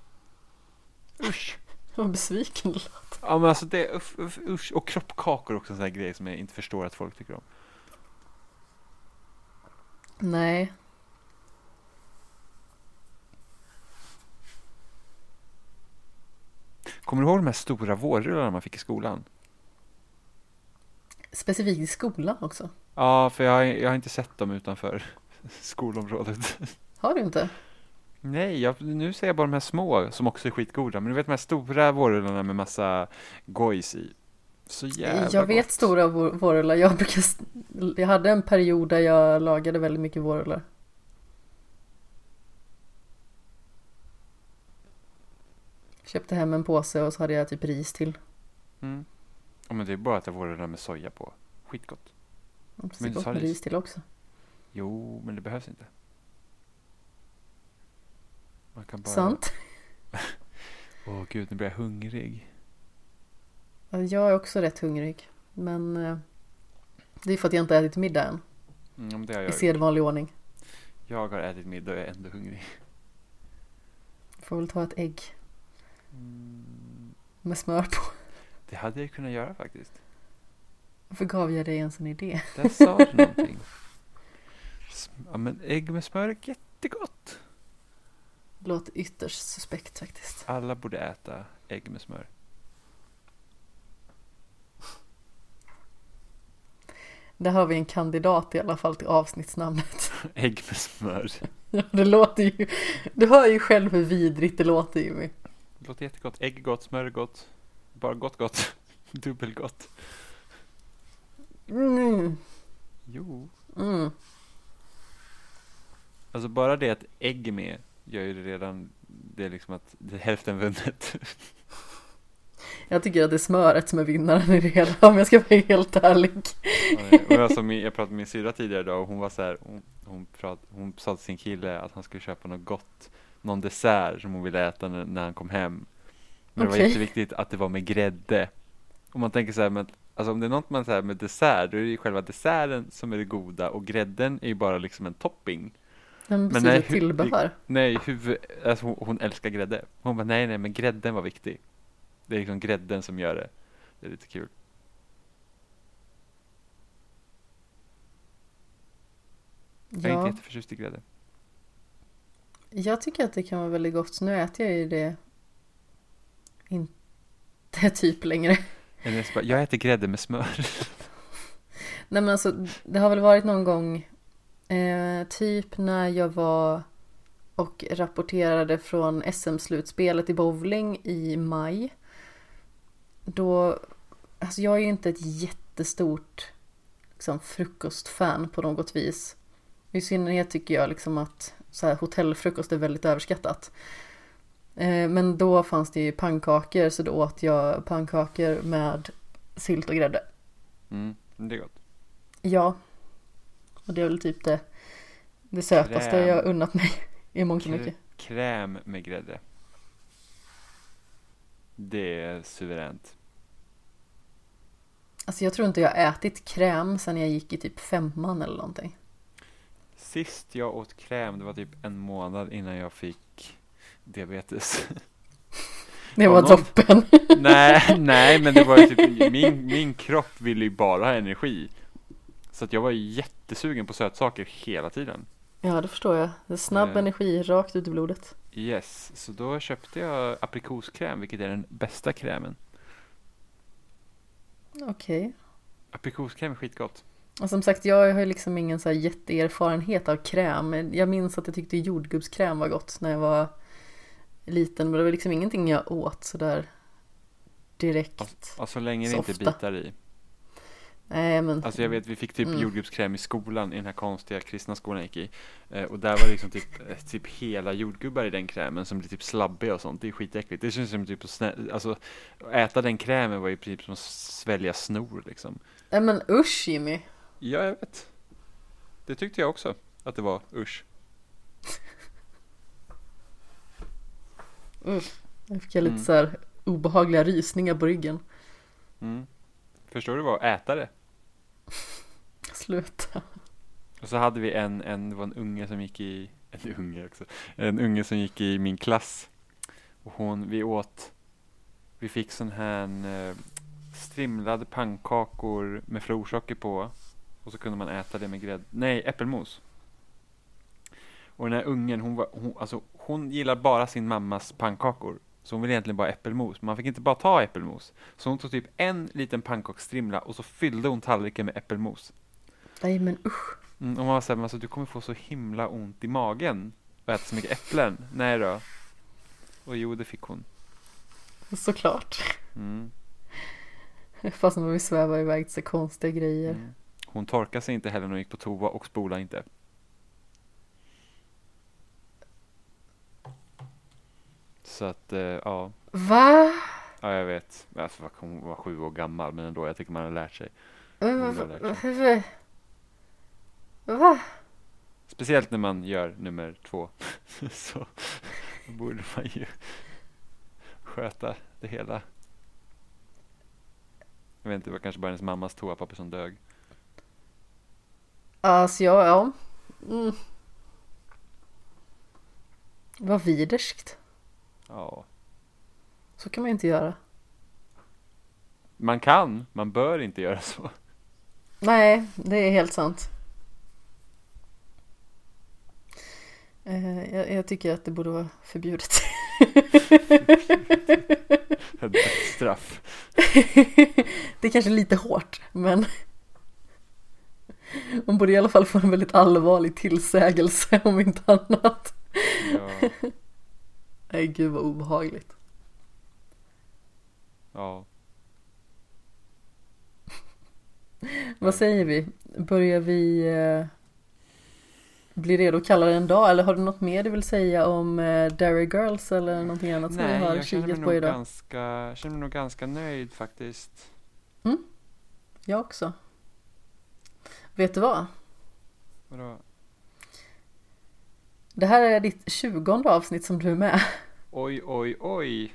Usch. Vad besviken du lät. Ja men alltså det, usch, usch. Och kroppkakor också en sån här grej som jag inte förstår att folk tycker om. Nej. Kommer du ihåg de här stora vårrullarna man fick i skolan? Specifikt i skolan också. Ja, för jag har, jag har inte sett dem utanför skolområdet. Har du inte? Nej, jag, nu ser jag bara de här små som också är skitgoda. Men du vet de här stora vårrullarna med massa gojs i. Så jävla jag vet gott. stora vår- vårrullar. Jag, brukar, jag hade en period där jag lagade väldigt mycket vårrullar. Köpte hem en påse och så hade jag typ ris till. Mm. Ja, men det är bara att det är vårrullar med soja på. Skitgott. Det Men är gott med ris. till också. Jo, men det behövs inte. Man kan bara... Sant. Åh gud, nu blir jag hungrig. Ja, Jag är också rätt hungrig. Men eh, det är för att jag inte ätit middag än. Mm, det har I jag. sedvanlig ordning. Jag har ätit middag och är ändå hungrig. Får väl ta ett ägg Mm, med smör på. det hade jag kunnat göra faktiskt. Varför gav jag dig ens en idé? Där sa du någonting. Ja, men ägg med smör är jättegott. Det låter ytterst suspekt faktiskt. Alla borde äta ägg med smör. Där har vi en kandidat i alla fall till avsnittsnamnet. Ägg med smör. Ja, det låter ju... Du hör ju själv hur vidrigt det låter Jimmy. Låter jättegott. Ägg gott, smör gott. Bara gott gott. Dubbelgott. Mm. Jo. Mm. Alltså bara det att ägg är med gör ju det redan, det är liksom att det är hälften vunnet. Jag tycker att det är smöret som är vinnaren i det hela om jag ska vara helt ärlig. och jag, som, jag pratade med min syrra tidigare idag och hon var så här, hon, hon, prat, hon sa till sin kille att han skulle köpa något gott, någon dessert som hon ville äta när, när han kom hem. Men det var jätteviktigt att det var med grädde. Och man tänker så här, men, alltså om det är något man säger med dessert, då är det ju själva desserten som är det goda och grädden är ju bara liksom en topping. Men nej, tillbehör. Nej, huvud, alltså hon, hon älskar grädde. Hon bara, nej, nej, men grädden var viktig. Det är liksom grädden som gör det. Det är lite kul. Jag är inte Ja, jätteförtjust i grädde. Jag tycker att det kan vara väldigt gott. Nu äter jag ju det inte typ längre. Jag äter grädde med smör. Nej men alltså, det har väl varit någon gång, eh, typ när jag var och rapporterade från SM-slutspelet i bowling i maj. Då, alltså jag är ju inte ett jättestort liksom, frukostfan på något vis. I synnerhet tycker jag liksom att så här, hotellfrukost är väldigt överskattat. Eh, men då fanns det ju pannkakor så då åt jag pannkakor med sylt och grädde. Mm, det är gott. Ja. Och det är väl typ det, det sötaste Kräm. jag unnat mig i mångt och mycket. Kräm med grädde. Det är suveränt. Alltså jag tror inte jag har ätit kräm sedan jag gick i typ femman eller någonting. Sist jag åt kräm, det var typ en månad innan jag fick diabetes. Det var någon- toppen. nej, nej, men det var typ, min, min kropp ville ju bara ha energi. Så att jag var jättesugen på sötsaker hela tiden. Ja, det förstår jag. Det är snabb Eh. energi rakt ut i blodet. Yes, så då köpte jag aprikoskräm, vilket är den bästa krämen. Okej. Aprikoskräm är skitgott. Och som sagt, jag har ju liksom ingen så här jätteerfarenhet av kräm. Jag minns att jag tyckte jordgubbskräm var gott när jag var liten. Men det var liksom ingenting jag åt sådär direkt. Alltså, alltså så länge det inte bitar i. Nej, men Alltså jag vet, vi fick typ Mm. jordgubbskräm i skolan, i den här konstiga kristna skolan jag gick i. Eh, och där var det liksom typ, eh, typ hela jordgubbar i den krämen som blir typ slabbiga och sånt. Det är skitäckligt. Det känns som typ att snä- alltså, äta den krämen var ju typ som att svälja snor liksom. Nej men usch Jimmy. Ja, jag vet. Det tyckte jag också, att det var usch. Usch. Jag fick jag lite Mm. så här obehagliga rysningar på ryggen. Mm. Förstår du vad äta det? Sluta. Och så hade vi en, en, det var en unge som gick i, en unge också, en unge som gick i min klass. Och hon, vi åt, vi fick sån här eh, strimlade pannkakor med florsocker på. Och så kunde man äta det med grädde, nej äppelmos. Och den här ungen, hon, var, hon, alltså, hon gillar bara sin mammas pannkakor. Så hon vill egentligen bara äppelmos. Man fick inte bara ta äppelmos. Så hon tog typ en liten pannkaksstrimla och så fyllde hon tallriken med äppelmos. Nej men usch. Mm, och man var såhär, men alltså, du kommer få så himla ont i magen och äta så mycket äpplen? Nej då. Och jo, det fick hon. Såklart. Mm. Fast när vi svävar iväg till så konstiga grejer. Mm. Hon torkade sig inte heller när hon gick på toa och spolade inte. Så att, eh, ja. Va? Ja, jag vet. Alltså, hon var sju år gammal, men ändå, jag tycker man har lärt sig. Va? Borde ha lärt Va? Va? Speciellt när man gör nummer två. Så borde man ju sköta det hela. Jag vet inte, det var kanske bara hennes mammas toapapper som dög. Alltså ja, ja. Mm. Vad widerskt. Ja, Så kan man ju inte göra. man kan, man bör inte göra så. Nej, det är helt sant. Eh, Jag, jag tycker att det borde vara förbjudet. Dödsstraff. det är kanske lite hårt, men man borde i alla fall få en väldigt allvarlig tillsägelse om inte annat. Ja, Nej, gud vad obehagligt. ja. Vad säger vi? Börjar vi eh, bli redo att kalla det en dag? Eller har du något mer du vill säga om eh, Derry Girls eller någonting annat som Nej, vi har kikat på idag? ganska, jag känner mig nog ganska nöjd faktiskt. Jag också. Vet du vad? Vadå? Det här är ditt tjugonde avsnitt som du är med. Oj, oj, oj.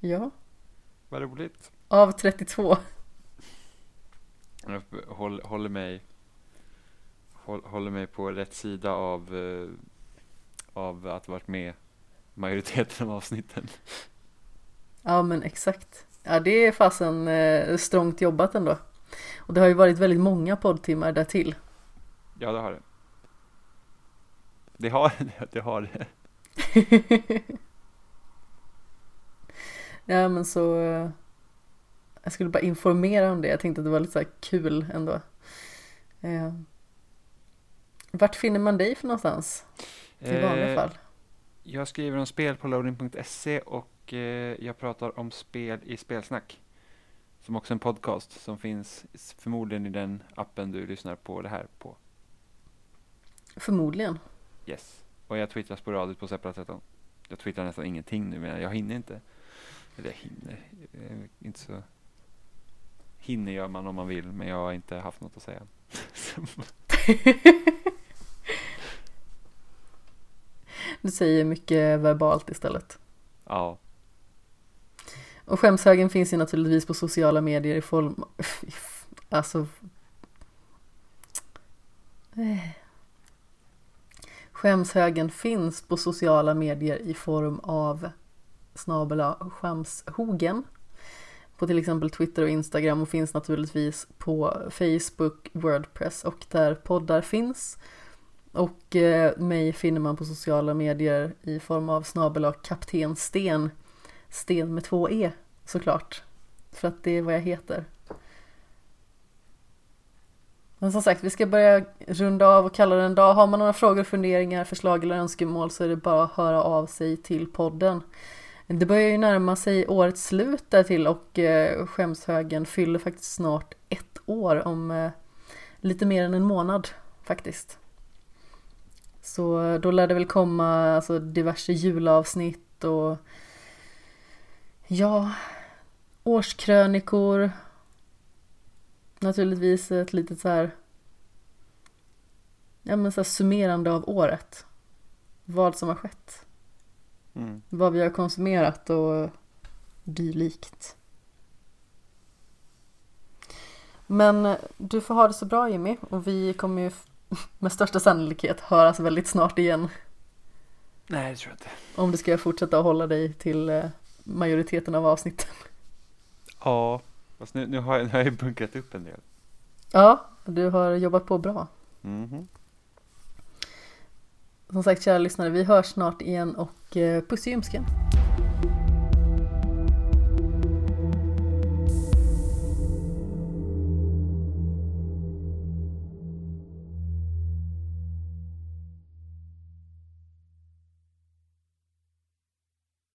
Ja. Vad roligt. Av 32. Jag håll, håller mig håll, håller mig på rätt sida av eh, av att varit med majoriteten av avsnitten. Ja men exakt. Ja det är fasen eh, strångt jobbat ändå. Och det har ju varit väldigt många poddtimmar där till. Ja, det har det. Det har det, det har det. Ja men så eh, Jag skulle bara informera om det. Jag tänkte att det var lite så kul ändå. Eh, vart finner man dig för någonstans? I vanliga Eh, fall. Jag skriver om spel på loading.se och eh, jag pratar om spel i Spelsnack. Som också är en podcast som finns förmodligen i den appen du lyssnar på det här på. Förmodligen. Yes. Och jag twittrar sporadiskt på Separat 13. Jag twittrar nästan ingenting nu, men jag hinner inte. Eller jag hinner. eh, Inte så. Hinner gör man om man vill, men jag har inte haft något att säga. Du säger mycket verbalt istället. ja, och skämshögen finns ju naturligtvis på sociala medier i form... Alltså... Eh. Skämshögen finns på sociala medier i form av snabela skämshogen. På till exempel Twitter och Instagram och finns naturligtvis på Facebook, Wordpress och där poddar finns. Och eh, mig finner man på sociala medier i form av snabel kapten Sten. Sten med två E såklart. För att det är vad jag heter. Men som sagt, vi ska börja runda av och kalla det en dag. Har man några frågor, funderingar, förslag eller önskemål så är det bara att höra av sig till podden. Det börjar ju närma sig årets slut därtill och eh, skämshögen fyller faktiskt snart ett år om eh, lite mer än en månad faktiskt. Så eh, då lär det väl komma alltså, diverse julavsnitt och ja, årskrönikor. Naturligtvis ett litet så här, ja men så här summerande av året. Vad som har skett. mm. Vad vi har konsumerat och dylikt. Men eh, du får ha det så bra Jimmy och vi kommer ju med största sannolikhet höras väldigt snart igen. Nej, det tror jag inte. Om du ska fortsätta hålla dig till eh, majoriteten av avsnitten. Ja, fast nu, nu, har jag, nu har jag bunkrat upp en del. Ja, du har jobbat på bra. Mhm. Som sagt kära lyssnare, vi hörs snart igen och eh, puss i ljumsken.